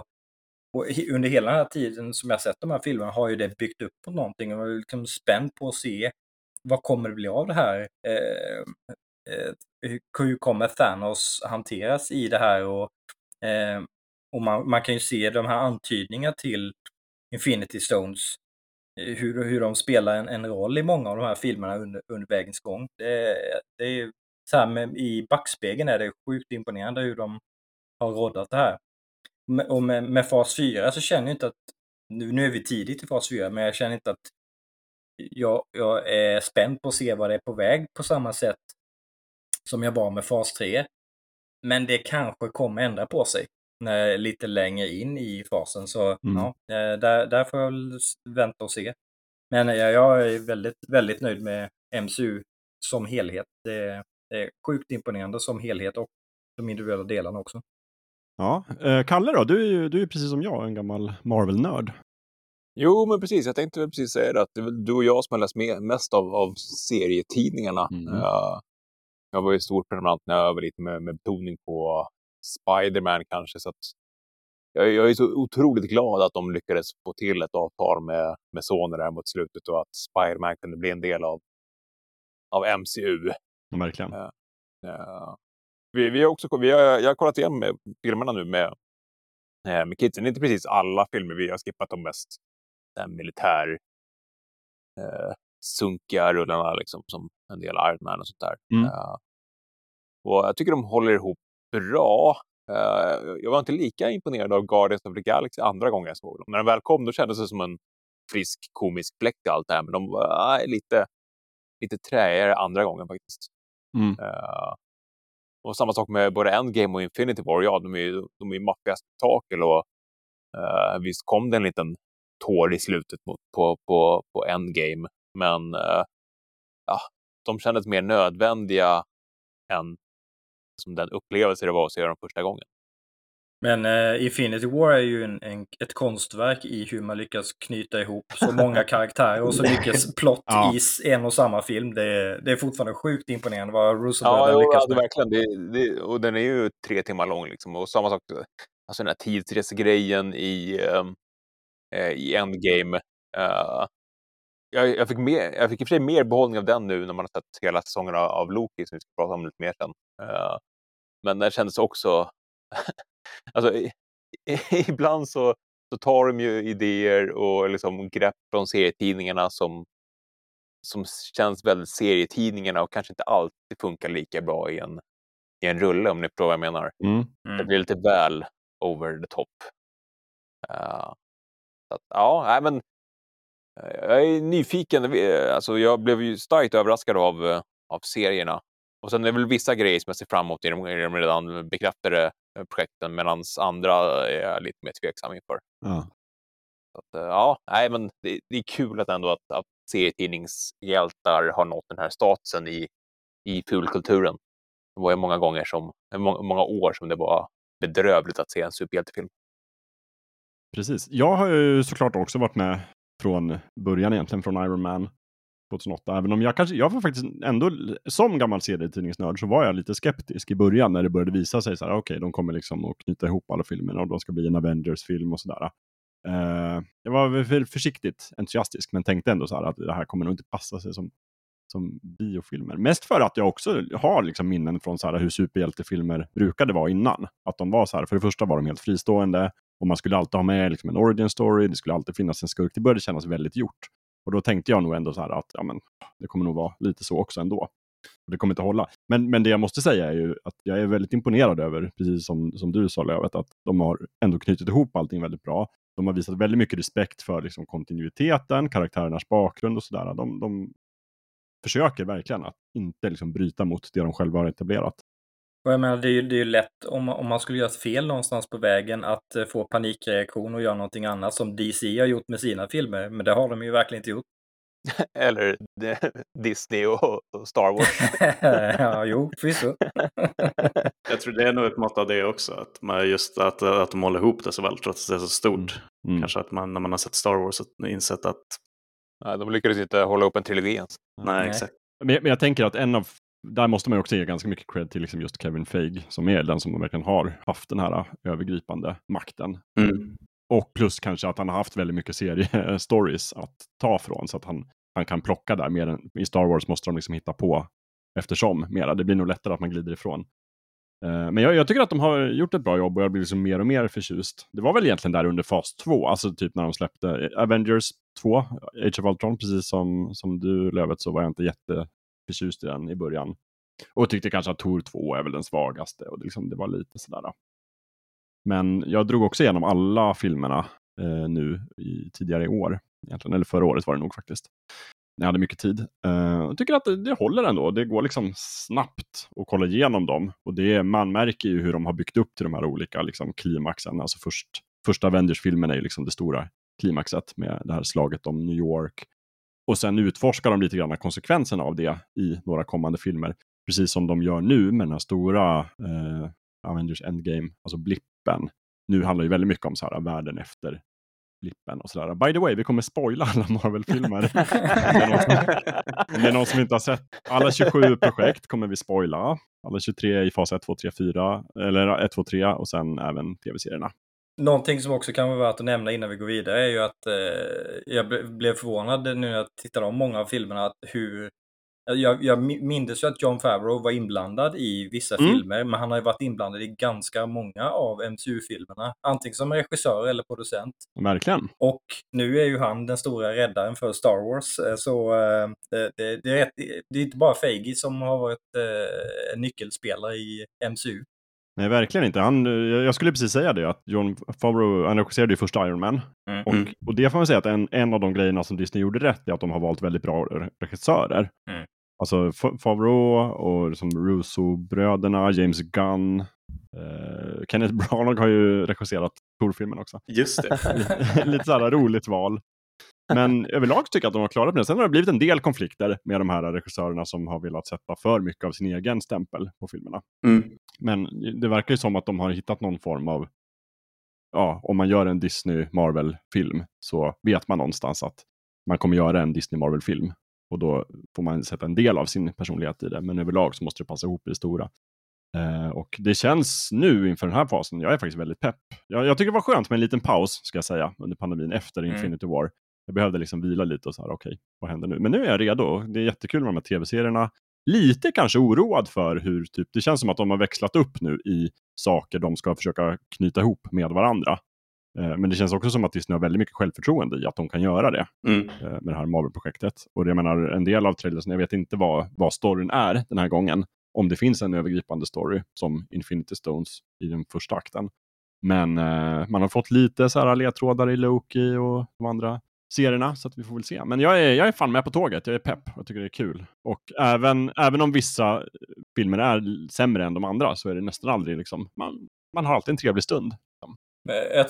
och under hela den här tiden som jag sett de här filmerna har ju det byggt upp på någonting. Och jag är liksom spänd på att se vad kommer det bli av det här? Eh, eh, hur- kommer Thanos hanteras i det här? Och, eh, och man, man kan ju se de här antydningarna till Infinity Stones. Eh, hur, hur de spelar en, en roll i många av de här filmerna under, under vägens gång. Det, det är så här med, I backspegeln är det sjukt imponerande hur de har roddat det här. Och med, med fas 4 så känner jag inte att, nu, nu är vi tidigt i fas 4, men jag känner inte att jag, jag är spänd på att se vad det är på väg på samma sätt som jag var med fas 3. Men det kanske kommer ändra på sig när lite längre in i fasen. Så Mm. ja, eh, där, där får jag vänta och se. Men jag, jag är väldigt, väldigt nöjd med MCU som helhet. Det, det är sjukt imponerande som helhet och de individuella delarna också. Ja. Eh, Kalle då, du är ju du är precis som jag en gammal Marvel-nörd. Jo, men precis. Jag tänkte väl precis säga det, att det är väl du och jag som har läst med, mest av, av serietidningarna. Mm. Eh, jag var ju stor prenumerant när jag var lite med, med betoning på Spider-Man kanske. Så att jag, jag är så otroligt glad att de lyckades få till ett avtal med, med Sony där mot slutet och att Spider-Man kunde bli en del av, av MCU. Ja, verkligen. Eh, vi, vi har också, vi har, jag har kollat igen med filmerna nu med, eh, med kidsen. Det är inte precis alla filmer, vi har skippat de mest eh, militär eh, sunkiga rullarna liksom, som en del Iron Man och sånt där. Mm. Eh, och jag tycker de håller ihop bra. Eh, jag var inte lika imponerad av Guardians of the Galaxy andra gången jag såg dem. När de väl kom då kändes det som en frisk komisk fläkt allt det här, men de var eh, lite, lite träigare andra gången faktiskt. Mm och samma sak med både Endgame och Infinity War. Ja, de är ju de är ju maffiga spektakel och eh, visst kom det en liten tår i slutet mot, på, på, på Endgame. Men eh, ja, de kändes mer nödvändiga än som den upplevelse det var att se dem första gången. Men eh, Infinity War är ju en, en, ett konstverk i hur man lyckas knyta ihop så många karaktärer och så mycket plott Ja. i en och samma film. Det, är- det är fortfarande sjukt imponerande vad Ja, Russo-bröderna jo, lyckas alltså, med. verkligen. Det, det, och den är ju tre timmar lång. Liksom. Och samma sak, alltså den här tidsresegrejen i, ehm, eh, i Endgame. Eh, jag, jag, fick mer, jag fick i och för sig mer behållning av den nu när man har sett hela säsongen av, Loki, som vi ska prata om lite mer sen. Eh, men den kändes också... alltså, i, i, ibland så, så tar de ju idéer och liksom grepp från serietidningarna som, som känns väldigt serietidningarna och kanske inte alltid funkar lika bra i en, i en rulle om ni förstår vad jag menar. Mm. Det Mm. blir lite väl over the top. Eh, så att, ja, nej, men eh, jag är nyfiken. Eh, Alltså, jag blev ju starkt överraskad av, av serierna. Och sen är det väl vissa grejer som jag ser fram emot i de, i de redan bekräftade projekten medan andra är jag lite mer tveksam inför. Ja. Så att, eh, ja, nej, men det, det är kul att ändå att, att serietidningshjältar har nått den här statusen i, i fulkulturen. Det var ju många gånger som, många, många år som det var bedrövligt att se en superhjältefilm. Precis. Jag har ju såklart också varit med från början egentligen, från Iron Man 2008. Även om jag kanske, jag var faktiskt ändå, som gammal serietidningsnörd så var jag lite skeptisk i början när det började visa sig så här, okej, de kommer liksom att knyta ihop alla filmerna och de ska bli en Avengers-film och sådär. Uh, jag var väl försiktigt entusiastisk, men tänkte ändå så här att det här kommer nog inte passa sig som, som biofilmer. Mest för att jag också har liksom minnen från så här hur superhjältefilmer brukade vara innan. Att de var så här, för det första var de helt fristående, och man skulle alltid ha med liksom en origin story, det skulle alltid finnas en skurk. Det började kännas väldigt gjort. Och då tänkte jag nog ändå så här att ja, men, det kommer nog vara lite så också ändå. Det kommer inte hålla. Men, men det jag måste säga är ju att jag är väldigt imponerad över, precis som, som du sa Lövet, att de har ändå knutit ihop allting väldigt bra. De har visat väldigt mycket respekt för liksom, kontinuiteten, karaktärernas bakgrund och sådär. De, de försöker verkligen att inte liksom, bryta mot det de själva har etablerat. Och jag menar, det är ju, det är ju lätt om, om man skulle göra ett fel någonstans på vägen att eh, få panikreaktion och göra någonting annat som DC har gjort med sina filmer. Men det har de ju verkligen inte gjort. Eller Disney och, Star Wars. ja, jo, förvisso. Jag tror det är nog ett mått av det också. Att, man just, att, att de håller ihop det så väl trots att det är så stort. Mm. Kanske att man när man har sett Star Wars insett att Nej, de lyckades inte hålla upp en trilogi ens. nej, Nej. exakt. Men, men jag tänker att en av, där måste man också ge ganska mycket cred till liksom just Kevin Feige, som är den som verkligen har haft den här övergripande makten. Mm. Och plus kanske att han har haft väldigt mycket seriestories att ta från, så att han, han kan plocka där. Mer än, I Star Wars måste de liksom hitta på eftersom mera. Det blir nog lättare att man glider ifrån. Eh, Men jag, jag tycker att de har gjort ett bra jobb och jag blir liksom mer och mer förtjust. Det var väl egentligen där under fas 2, alltså typ när de släppte Avengers 2, Age of Ultron, precis som, som du Lövet så var jag inte förtjust i den i början. Och tyckte kanske att Tor 2 är väl den svagaste och det, liksom, det var lite sådär. Men jag drog också igenom alla filmerna eh, nu i, tidigare i år, egentligen. eller förra året var det nog faktiskt. Jag hade mycket tid. Eh, jag tycker att det, det håller ändå. Det går liksom snabbt att kolla igenom dem. Och det, man märker ju hur de har byggt upp till de här olika liksom, klimaxen. Alltså först, första Avengers-filmen är ju liksom det stora klimaxet med det här slaget om New York. Och sen utforskar de lite grann konsekvenserna av det i några kommande filmer. Precis som de gör nu med den här stora eh, Avengers Endgame, alltså blippen. Nu handlar ju väldigt mycket om så här, världen efter blippen och sådär. By the way, vi kommer spoila alla Marvel-filmer. Det Om det är någon som inte har sett alla 27 projekt kommer vi spoila. Alla 23 i fas 1, 2, 3, 4, eller 1, 2, 3 och sen även tv-serierna. Någonting som också kan vara värt att nämna innan vi går vidare är ju att eh, jag ble- blev förvånad nu när jag tittade om många av filmerna att hur jag, jag mi- minns ju att John Favreau var inblandad i vissa Mm. filmer, men han har ju varit inblandad i ganska många av MCU-filmerna. Antingen som regissör eller producent. Verkligen. Och nu är ju han den stora räddaren för Star Wars. eh, Så eh, det, det, är, det är inte bara Feige som har varit eh, en nyckelspelare i MCU. Nej, verkligen inte. Han, jag jag skulle precis säga det, att John Favreau, han regisserade ju första Iron Man. Mm. Och, Mm. och det får man säga att en, en av de grejerna som Disney gjorde rätt är att de har valt väldigt bra re- regissörer. Mm. Alltså Fa- Favreau och liksom Russo-bröderna, James Gunn, eh, Kenneth Branagh har ju regisserat Thor-filmen också. Just det. lite, lite så här roligt val. Men överlag tycker jag att de har klarat det. Sen har det blivit en del konflikter med de här regissörerna som har velat sätta för mycket av sin egen stämpel på filmerna. Mm. Men det verkar ju som att de har hittat någon form av ja, om man gör en Disney Marvel-film så vet man någonstans att man kommer göra en Disney Marvel-film. Och då får man sätta en del av sin personlighet i det, men överlag så måste det passa ihop i det stora. Eh, och det känns nu inför den här fasen, jag är faktiskt väldigt pepp. Jag, jag tycker det var skönt med en liten paus, ska jag säga, under pandemin efter Mm. Infinity War. Jag behövde liksom vila lite och så här, okej, vad händer nu? Men nu är jag redo. Det är jättekul med de här tv-serierna. Lite kanske oroad för hur, typ, det känns som att de har växlat upp nu i saker de ska försöka knyta ihop med varandra. Eh, Men det känns också som att Disney har väldigt mycket självförtroende i att de kan göra det Mm. eh, med det här Marvel-projektet. Och jag menar, en del av trailersen, jag vet inte vad, vad storyn är den här gången. Om det finns en övergripande story som Infinity Stones i den första akten. Men eh, man har fått lite så här ledtrådar i Loki och de andra serierna, så att vi får väl se. Men jag är, jag är fan med på tåget, jag är pepp och tycker det är kul. Och även, även om vissa filmer är sämre än de andra så är det nästan aldrig liksom, man, man har alltid en trevlig stund.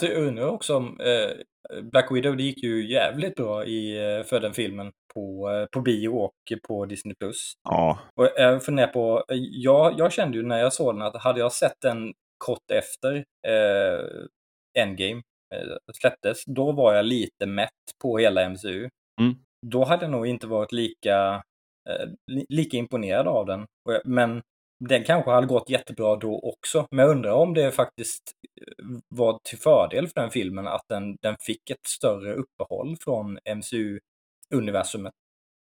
Jag undrar också om eh, Black Widow, det gick ju jävligt bra i, eh, för den filmen på, eh, på bio och på Disney+. Plus. Ja, Och jag funderar på, jag, jag kände ju när jag såg den att hade jag sett den kort efter eh, Endgame släpptes, då var jag lite mätt på hela MCU. Mm. Då hade jag nog inte varit lika, eh, li, lika imponerad av den. Men den kanske hade gått jättebra då också. Men jag undrar om det faktiskt eh, var till fördel för den filmen att den, den fick ett större uppehåll från MCU-universumet.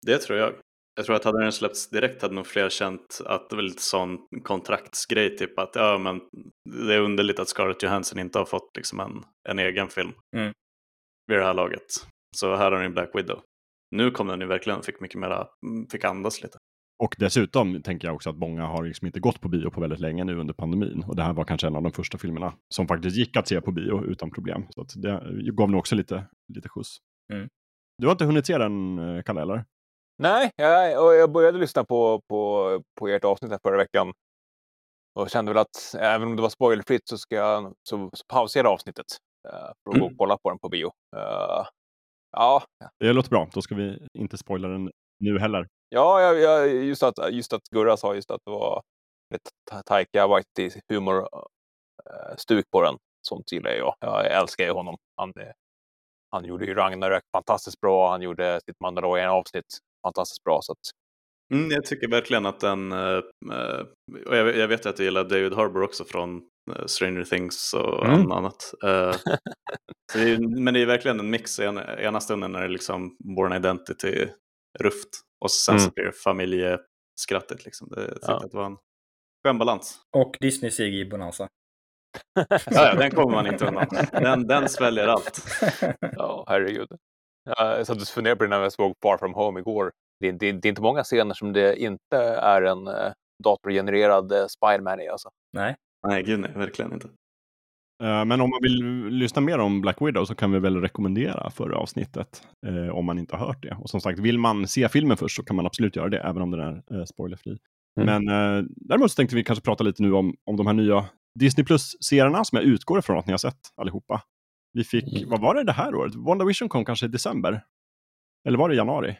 Det tror jag. Jag tror att hade den släppts direkt hade nog fler känt att det var lite sån kontraktsgrej, typ att ja, men det är underligt att Scarlett Johansson inte har fått liksom en, en egen film Mm. vid det här laget. Så här har ni Black Widow. Nu kom den ju verkligen, fick mycket mera, fick andas lite. Och dessutom tänker jag också att många har liksom inte gått på bio på väldigt länge nu under pandemin. Och det här var kanske en av de första filmerna som faktiskt gick att se på bio utan problem. Så att det gav nog också lite, lite skjuts. Mm. Du har inte hunnit se den, eh, Kalle, eller? Nej, jag, och jag började lyssna på, på, på ert avsnitt här förra veckan. Och kände väl att även om det var spoilerfritt så ska jag så, så pausera avsnittet. eh, för att gå och kolla på den på bio. Eh, ja, Det låter bra. Då ska vi inte spoila den nu heller. ja jag, jag, just, att, just att Gurra sa just att det var lite Ta- Taika Waititi humor-stuk på den. Sånt gillar jag. Jag älskar ju honom. Han, eh, han gjorde ju Ragnarök fantastiskt bra. Han gjorde sitt Mandalorian-avsnitt fantastiskt bra. Så att, Mm, jag tycker verkligen att den, eh, eh, och jag, jag vet att du gillar David Harbour också från eh, Stranger Things och Mm. annat. Så det är, men det är verkligen en mix, en, ena stunden är det liksom Born Identity, ruft, och sen så Mm. blir det familjeskrattet. Liksom. Det, jag Ja. att det var en skön balans. Och Disney-sig i Bonanza. Ja, ja, den kommer man inte undan. Den, den sväljer allt. Ja, herregud. Jag satt och funderade på det när jag såg Far From Home igår. Det är, det, det är inte många scener som det inte är en eh, datorgenererad eh, Spiderman i. Alltså. Nej. Nej, gud nej, verkligen inte. Eh, Men om man vill lyssna mer om Black Widow så kan vi väl rekommendera förra avsnittet. eh, om man inte har hört det. Och som sagt, vill man se filmen först så kan man absolut göra det, även om den är eh, spoilerfri. Mm. Men eh, däremot så tänkte vi kanske prata lite nu om, om de här nya Disney Plus-serierna som jag utgår ifrån att ni har sett allihopa. Vi fick, Mm. vad var det det här året? WandaVision kom kanske i december? Eller var det i januari?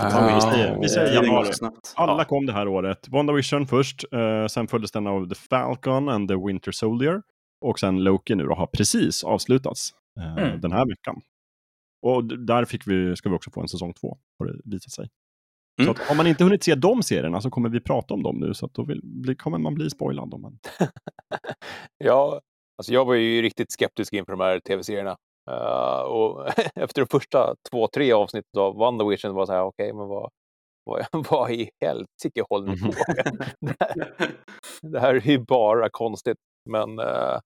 Ja, vi säger- vi säger januari. Alla Ja. kom det här året. WandaVision först, eh, sen följdes den av The Falcon and the Winter Soldier. Och sen Loki nu då har precis avslutats eh, Mm. den här veckan. Och där fick vi, ska vi också få en säsong två, har det visat sig. Mm. Så att om man inte hunnit se de serierna så kommer vi prata om dem nu, så att då vill, kommer man bli spoilad. Om man... Ja, alltså jag var ju riktigt skeptisk inför de här tv-serierna. Eh, och efter de första två, tre avsnitten av WandaVision var så här, okej, men vad, vad, vad i helsike håller ni på med? det, här, det här är ju bara konstigt. Men eh,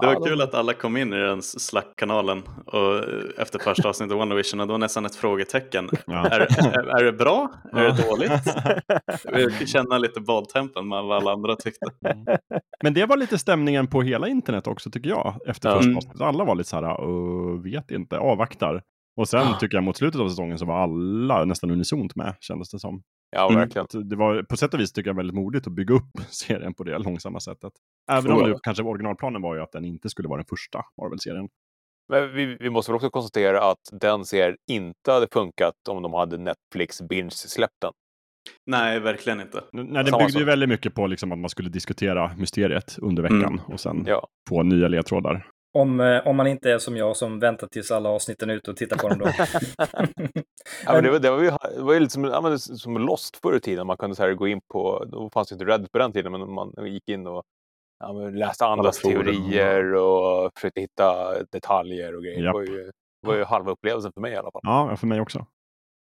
Det var kul att alla kom in i den Slack-kanalen och eh, efter första avsnittet av WandaVision och då var nästan ett frågetecken. Ja. Är, är, är det bra? Är det dåligt? Vi fick känna lite badtempen med vad alla andra tyckte. Men det var lite stämningen på hela internet också, tycker jag. Efter första Mm. avsnittet. Alla var lite så här, "Åh, vet inte, avvaktar. Och sen Ah. tycker jag mot slutet av säsongen så var alla nästan unisont med, kändes det som. Ja, Mm. verkligen. Att Det var på sätt och vis tycker jag väldigt modigt att bygga upp serien på det långsamma sättet. Även om nu kanske originalplanen var ju att den inte skulle vara den första Marvel-serien. Men vi, vi måste väl också konstatera att den serien inte hade funkat om de hade Netflix binge släppt den. Nej, verkligen inte. Nej, den Samma byggde ju väldigt mycket på liksom att man skulle diskutera mysteriet under veckan och sen Ja. få nya ledtrådar. Om, eh, om man inte är som jag som väntar tills alla avsnitten är ute och tittar på dem då. Ja, men det, var, det, var ju, det var ju lite som, ja, men som Lost förr i tiden. Man kunde så här gå in på, då fanns det inte Reddit på den tiden, men man gick in och ja, men läste andras teorier och försökte hitta detaljer och grejer. Det Japp. var, ju, det var ju halva upplevelsen för mig i alla fall. Ja, för mig också.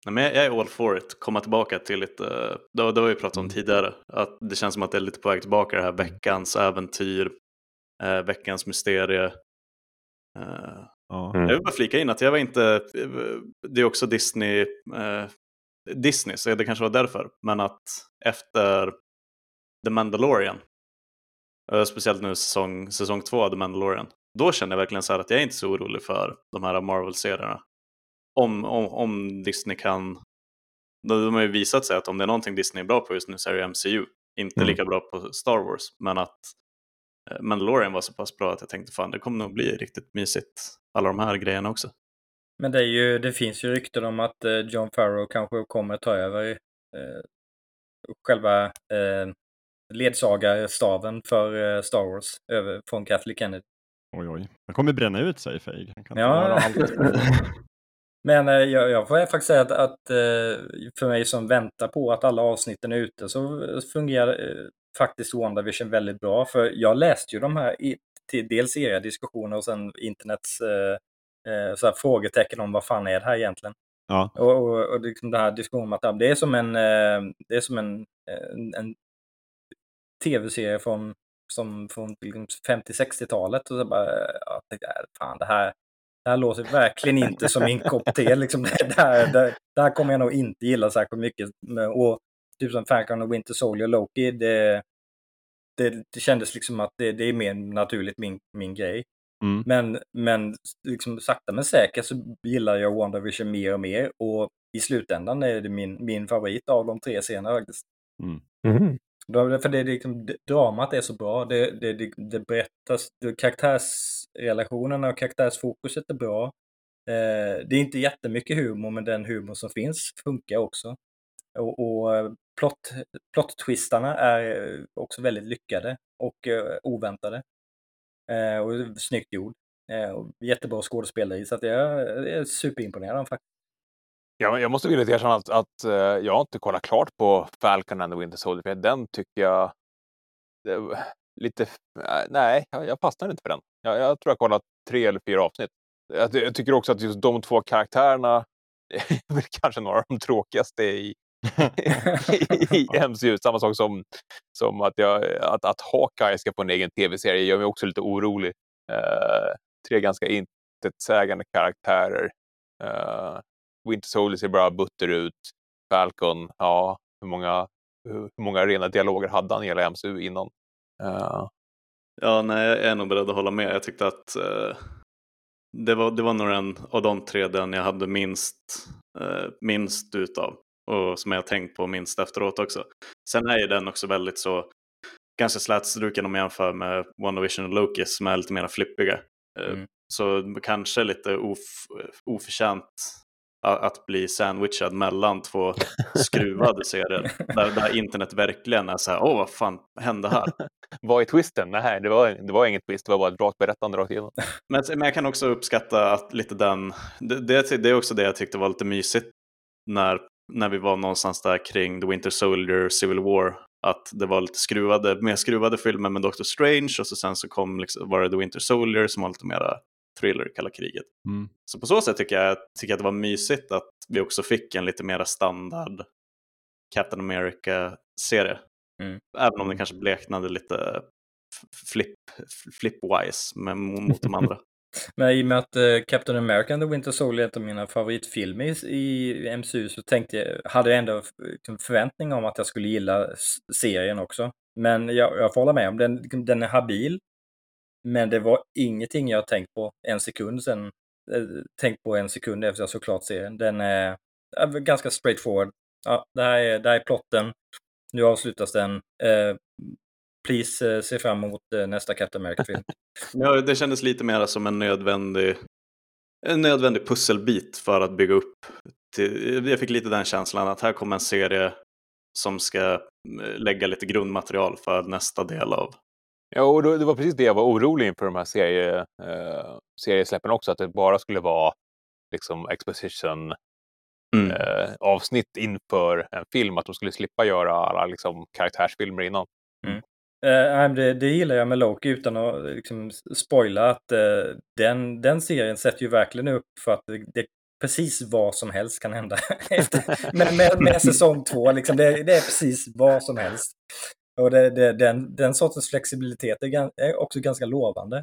Nej, men jag är all for it. Komma tillbaka till lite, det, det har vi pratat om tidigare, att det känns som att det är lite på väg tillbaka det här veckans äventyr, eh, veckans mysterie. Mm. Jag vill bara flika in att jag var inte, det är också Disney, eh, Disney så det kanske var därför, men att efter The Mandalorian, eh, speciellt nu säsong, säsong två av The Mandalorian, då känner jag verkligen så här att jag är inte så orolig för de här Marvel-serierna. Om, om, om Disney kan, de har ju visat sig att om det är någonting Disney är bra på just nu så är det MCU, inte Mm. lika bra på Star Wars, men att Mandalorian var så pass bra att jag tänkte fan det kommer nog bli riktigt mysigt, alla de här grejerna också. Men det, är ju, det finns ju rykten om att eh, John Farrow kanske kommer ta över eh, själva eh, ledsagarstaven för eh, Star Wars över, från Kathleen Kennedy. Oj, oj. Han kommer bränna ut sig, Feig. Han kan inte Ja. göra allt. Men eh, jag, jag får faktiskt säga att, att eh, för mig som väntar på att alla avsnitten är ute så fungerar eh, faktiskt WandaVision väldigt bra. För jag läste ju de här, i, till, dels era diskussioner och sen internets eh, eh, så här frågetecken om vad fan är det här egentligen. Ja. Och, och, och liksom den här diskussionen om att det är som en, eh, det är som en, en, en tv-serie från, som, från liksom 50-60-talet. Och så bara, jag tänkte, äh, fan det här, det här låter verkligen inte som min kopp te. Liksom, det, här, det, det här kommer jag nog inte gilla särskilt mycket. Och typ som Falcon och Winter Soldier och Loki, det, det, det kändes liksom att det, det är mer naturligt min, min grej. Mm. Men, men liksom sakta men säkert så gillar jag WandaVision mer och mer och i slutändan är det min, min favorit av de tre serierna faktiskt. Mm. Då- För det är liksom, dramat är så bra, det, det, det, det berättas, det, karaktärsrelationerna och karaktärsfokuset är bra. Eh, det är inte jättemycket humor, men den humor som finns funkar också. Och, och eh, plott, plot-twistarna är eh, också väldigt lyckade och eh, oväntade. Eh, och snyggt gjord. Eh, och jättebra skådespeleri, så att jag, jag är superimponerad faktiskt. Ja, jag måste vilja erkänna att, att eh, jag har inte kollat klart på Falcon and the Winter Soldier. För den tycker jag det lite... äh, Nej, jag, jag fastnade inte för den. Jag, jag tror jag kollat tre eller fyra avsnitt. Jag, jag tycker också att just de två karaktärerna är väl kanske några av de tråkigaste i, i MCU. Samma sak som, som att, jag, att, att Hawkeye ska få en egen tv-serie gör mig också lite orolig. Uh, tre ganska intetsägande karaktärer. Uh, Winter Soldier ser bara butter ut. Falcon, ja, hur många, hur många rena dialoger hade han i hela MCU innan? Uh. Ja, nej, jag är nog beredd att hålla med. Jag tyckte att uh, det, var, det var nog en av de tre den jag hade minst, uh, minst utav och som jag har tänkt på minst efteråt också. Sen är ju den också väldigt så ganska slätstruken om jag jämför med WandaVision och Loki som är lite mer flippiga. Eh, Mm. Så kanske lite of, oförtjänt att bli sandwichad mellan två skruvade serier. Där, där internet verkligen är så här, åh vad fan hände här? vad är twisten? Nej, det var, det var inget twist. Det var bara ett rakt berättande rakt igenom. Men, men jag kan också uppskatta att lite den, det, det, det är också det jag tyckte var lite mysigt när, när vi var någonstans där kring The Winter Soldier, Civil War. Att det var lite skruvade, mer skruvade filmer med Doctor Strange och så sen så kom liksom, var det The Winter Soldier som var lite mera thriller, kalla kriget. Mm. Så på så sätt tycker jag, tycker jag att det var mysigt att vi också fick en lite mera standard Captain America-serie. Mm. Även om den kanske bleknade lite flip, flip-wise med- mot de andra. Men i och med att eh, Captain America and the Winter Soldier är en av mina favoritfilmer i, i MCU så tänkte jag, hade jag ändå en liksom förväntning om att jag skulle gilla serien också. Men jag, jag får hålla med om den, den är habil. Men det var ingenting jag tänkt på en sekund sen. Eh, tänkt på en sekund efter jag såklart serien. Den är, är ganska straightforward. Ja, det här är, det här är plotten. Nu avslutas den. Eh, please eh, se fram emot eh, nästa Captain America-film. Ja, det kändes lite mer som en nödvändig, en nödvändig pusselbit för att bygga upp. Till, jag fick lite den känslan att här kommer en serie som ska eh, lägga lite grundmaterial för nästa del av Ja, och det var precis det jag var orolig inför de här serie, eh, seriesläppen också, att det bara skulle vara liksom exposition Mm. eh, avsnitt inför en film, att de skulle slippa göra alla liksom, karaktärsfilmer innan. Eh, det, det gillar jag med Loki utan att liksom, spoila att eh, den, den serien sätter ju verkligen upp för att det, det precis vad som helst kan hända efter, med, med, med säsong två. Liksom, det, det är precis vad som helst. Och det, det, den, den sortens flexibilitet är, gan- är också ganska lovande.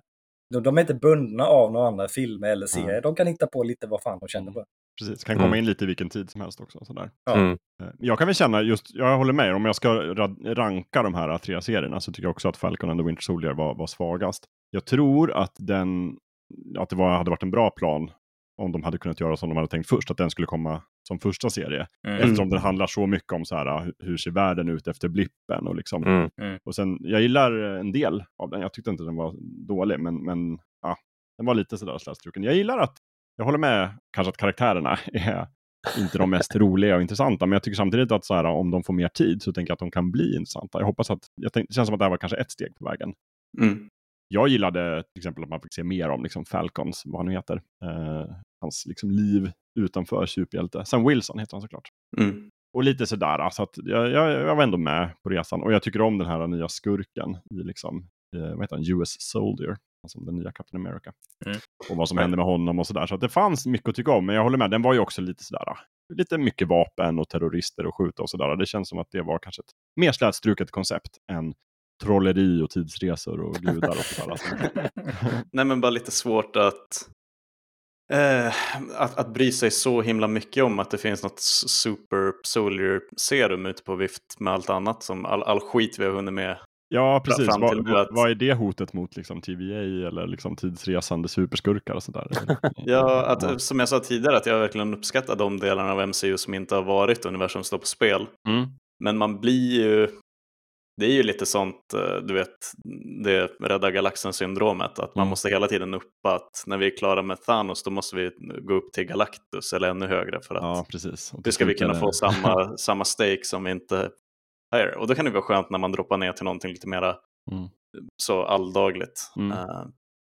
De, de är inte bundna av några andra filmer eller serier. De kan hitta på lite vad fan de känner på. Precis, kan komma Mm. in lite i vilken tid som helst också. Sådär. Ja. Mm. Eh, Jag kan väl känna just, jag håller med, om jag ska ra- ranka de här tre serierna så tycker jag också att Falcon and the Winter Soldier var, var svagast. Jag tror att, den, att det var, hade varit en bra plan om de hade kunnat göra som de hade tänkt först, att den skulle komma som första serie. Mm. Eftersom den handlar så mycket om så här, hur- hur ser världen ut efter blippen och liksom. Mm. Och sen, jag gillar en del av den, jag tyckte inte den var dålig, men, men ja, den var lite sådär slätstruken. Jag gillar att, jag håller med kanske att karaktärerna är inte de mest roliga och intressanta, men jag tycker samtidigt att så här, om de får mer tid så tänker jag att de kan bli intressanta. Jag hoppas att, jag tänk, det känns som att det här var kanske ett steg på vägen. Mm. Jag gillade till exempel att man fick se mer om liksom, Falcons, vad han nu heter, eh, hans liksom, liv utanför superhjälte. Sam Wilson heter han såklart. Mm. Och lite sådär, så att jag, jag, jag var ändå med på resan. Och jag tycker om den här nya skurken i liksom, eh, vad heter han, US Soldier, alltså den nya Captain America. Mm. Och vad som hände med honom och sådär. Så att det fanns mycket att tycka om, men jag håller med, den var ju också lite sådär, lite mycket vapen och terrorister och skjuta och sådär. Det känns som att det var kanske ett mer slätstruket koncept än trolleri och tidsresor och gudar och sådär. Alltså. Nej men bara lite svårt att, eh, att, att bry sig så himla mycket om att det finns något super soldier serum ute på vift med allt annat som all, all skit vi har hunnit med. Ja, precis. fram till Vad, att- vad är det hotet mot liksom, TVA eller liksom, tidsresande superskurkar och sådär? Ja, att, som jag sa tidigare att jag verkligen uppskattar de delarna av MCU som inte har varit universum står på spel. Mm. Men man blir ju, det är ju lite sånt, eh, du vet, det rädda galaxen-syndromet. Att man Mm. måste hela tiden uppa att när vi är klara med Thanos då måste vi gå upp till Galactus eller ännu högre för att Ja, precis. Och det ska vi kunna få samma, samma stake som vi inte här. Och då kan det vara skönt när man droppar ner till någonting lite mera Mm. så alldagligt. Mm. Eh,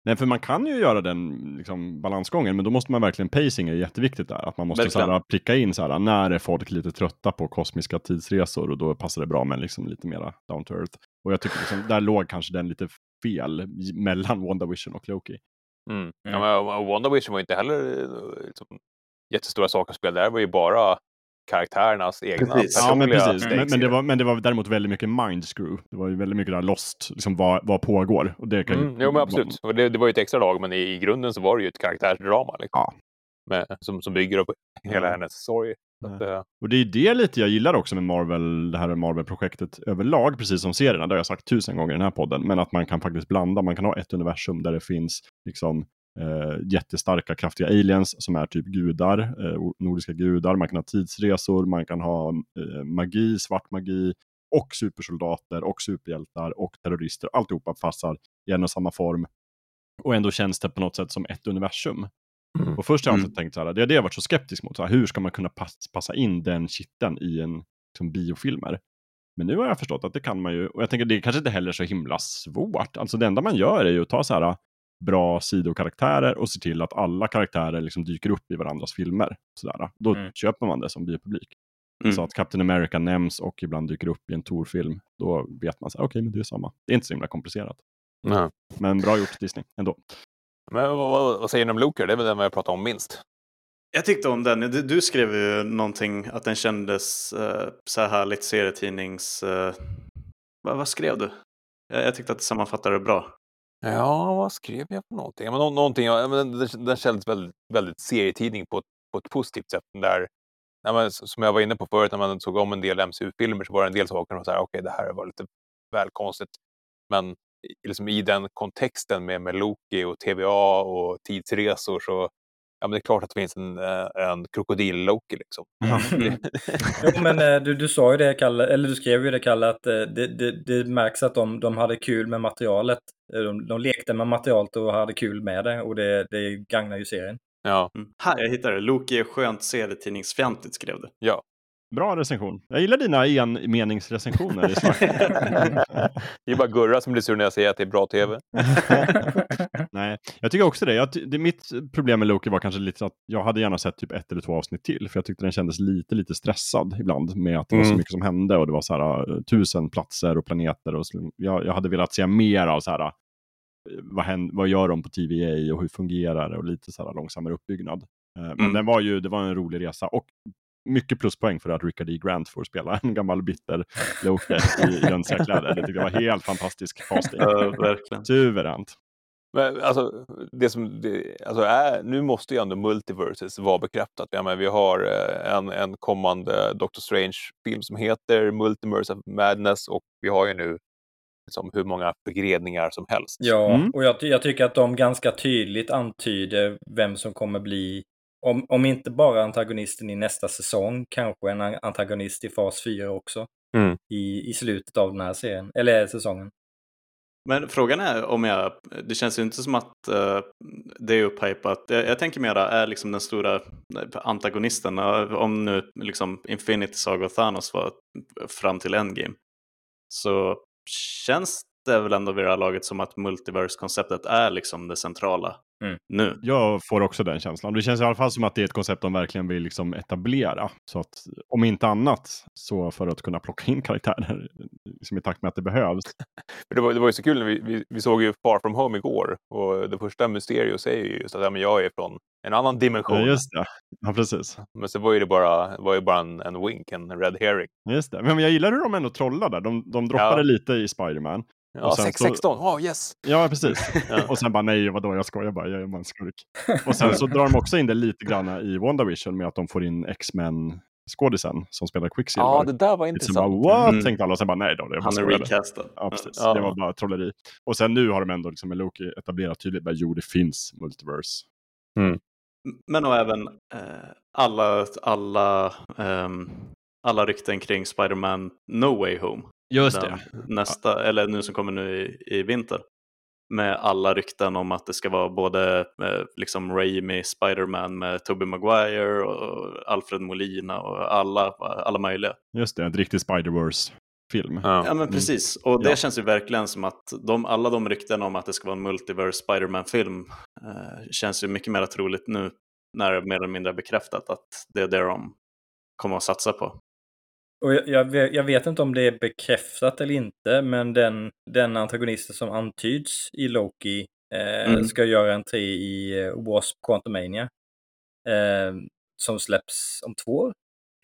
Nej, för man kan ju göra den liksom, balansgången, men då måste man verkligen, pacing är jätteviktigt där. Att man måste så här, Verkligen. pricka in så här, när är folk lite trötta på kosmiska tidsresor och då passar det bra med liksom, lite mera down to earth. Och jag tycker liksom, där låg kanske den lite fel mellan WandaVision och Loki. Mm. Ja, men, och WandaVision var ju inte heller eh, liksom, jättestora saker att spela. Där var ju bara karaktärernas egna Precis. Ja, men precis. Men, men, det var, men det var däremot väldigt mycket mind screw. Det var ju väldigt mycket där lost, liksom vad, vad pågår. Och det kan ju, Mm, jo, men absolut. Och det, det var ju ett extra lag, men i, i grunden så var det ju ett karaktärsdrama. Liksom, Ja. med, som, som bygger upp hela Ja. hennes. Så att, eh, Och det är det lite jag gillar också med Marvel, det här Marvel-projektet överlag, precis som serierna, det har jag sagt tusen gånger i den här podden, men att man kan faktiskt blanda, man kan ha ett universum där det finns liksom eh, jättestarka, kraftiga aliens som är typ gudar, eh, nordiska gudar, man kan ha tidsresor, man kan ha eh, magi, svart magi, och supersoldater och superhjältar och terrorister, alltihopa passar i en och samma form. Och ändå känns det på något sätt som ett universum. Mm. Och först har jag Mm. alltid tänkt så här, det är det jag varit så skeptisk mot. Så här, hur ska man kunna pass, passa in den kitten i en liksom, biofilmer? Men nu har jag förstått att det kan man ju, och jag tänker det är kanske inte heller så himla svårt. Alltså det enda man gör är ju att ta så här bra sidokaraktärer och se till att alla karaktärer liksom dyker upp i varandras filmer. Så där. Då Mm. köper man det som biopublik. Mm. Så att Captain America nämns och ibland dyker upp i en Tor-film, då vet man så här, okej, men det är samma. Det är inte så himla komplicerat. nej. Men bra gjort Disney, ändå. Men vad, vad, vad säger ni om Loker? Det är väl den jag pratar om minst. Jag tyckte om den. Du, du skrev ju någonting att den kändes eh, så här härligt serietidnings... Eh, vad, vad skrev du? Jag, jag tyckte att det sammanfattade det bra. Ja, vad skrev jag för någonting? Ja, Men, nå- någonting ja, men den, den kändes väldigt, väldigt serietidning på, ett- på ett positivt sätt. Där, ja, men, s- som jag var inne på förut, när man såg om en del MCU-filmer så var det en del saker som var så här, okej, det här var lite väl konstigt. Men i- liksom, i den kontexten med, med Loki och TVA och tidsresor så ja, men det är klart att det finns en, eh, en krokodil-Loki liksom. Jo, men eh, du, du sa ju det, Kalle, eller du skrev ju det, Kalle, att eh, det, det, det märks att de, de hade kul med materialet. De, de lekte med materialet och hade kul med det och det, det gagnar ju serien. Ja, Mm. Här, jag hittade det. Loki är skönt serietidningsfientligt skrev du. ja. Bra recension. Jag gillar dina enmeningsrecensioner det är bara Gurra som blir sur när jag säger att det är bra tv. Nej, jag tycker också det. Jag, det. Mitt problem med Loki var kanske lite att jag hade gärna sett typ ett eller två avsnitt till, för jag tyckte den kändes lite, lite stressad ibland med att det var så Mm. mycket som hände och det var så här uh, tusen platser och planeter och så, jag, jag hade velat se mer av så här uh, vad, händer, vad gör de på TVA och hur fungerar det och lite så här långsammare uppbyggnad. Eh, Men Mm. den var ju, det var en rolig resa och mycket pluspoäng för att Richard E. Grant får spela en gammal bitter Loki i jönsiga kläder. Det tyckte jag var helt fantastisk casting. Ja, verkligen. Suveränt. Men alltså, det som, det, alltså är, nu måste ju ändå multiverses vara bekräftat. Ja, men vi har eh, en, en kommande Doctor Strange-film som heter Multiverse of Madness och vi har ju nu liksom hur många begredningar som helst. Ja, Mm. och jag, jag tycker att de ganska tydligt antyder vem som kommer bli, om, om inte bara antagonisten i nästa säsong, kanske en an- antagonist i fas 4 också. Mm. I, I slutet av den här serien, eller säsongen. Men frågan är om jag, det känns ju inte som att eh, det är upphypat. Jag, jag tänker mera, är liksom den stora eh, antagonisten, eh, om nu liksom Infinity Saga och Thanos var fram till Endgame, så känns det väl ändå vid det här laget som att multiverse-konceptet är liksom det centrala Mm. nu. Jag får också den känslan. Det känns i alla fall som att det är ett koncept de verkligen vill liksom etablera. Så att om inte annat så för att kunna plocka in karaktärer liksom i takt med att det behövs. Det var, det var ju så kul, när vi, vi, vi såg ju Far From Home igår och det första Mysterio säger ju just att ja, men jag är från en annan dimension. Ja, just det. Ja, precis. Men så var ju det bara, var ju bara en, en wink, en red herring. Just det. Men jag gillar hur de ändå trollar där. De, de droppade Ja. lite i Spider-Man. Ja, Och sen 616, oh yes! Ja, precis. Ja. Och sen bara nej, vadå, jag skojar bara, jag är bara en skurk. Och sen så drar de också in det lite grann i WandaVision med att de får in X-Men skådisen som spelar Quicksilver. Ja, det där var Sen intressant. bara what? Mm. tänkte alla och sen bara nej då, det Han är recastad. Ja, precis. Ja. Det var bara trolleri. Och sen nu har de ändå liksom med Loki etablerat tydligt, bara, jo det finns multiverse. Men och även eh, alla, alla, ehm, alla rykten kring Spider-Man No Way Home. Just Den Nästa, eller nu som kommer nu i, i vinter. Med alla rykten om att det ska vara både eh, liksom Raimi, Spider-Man med Tobey Maguire och Alfred Molina och alla, alla möjliga. Just det, ett riktigt Spider-Verse-film. Ja. Ja men precis, och det Ja. känns ju verkligen som att de, alla de rykten om att det ska vara en multiverse Spider-Man-film eh, känns ju mycket mer troligt nu när det mer eller mindre är bekräftat att det är det de kommer att satsa på. Och jag, jag, vet, jag vet inte om det är bekräftat eller inte, men den, den antagonisten som antyds i Loki eh, Mm. ska göra entré i eh, Wasp Quantumania. Eh, som släpps om två år,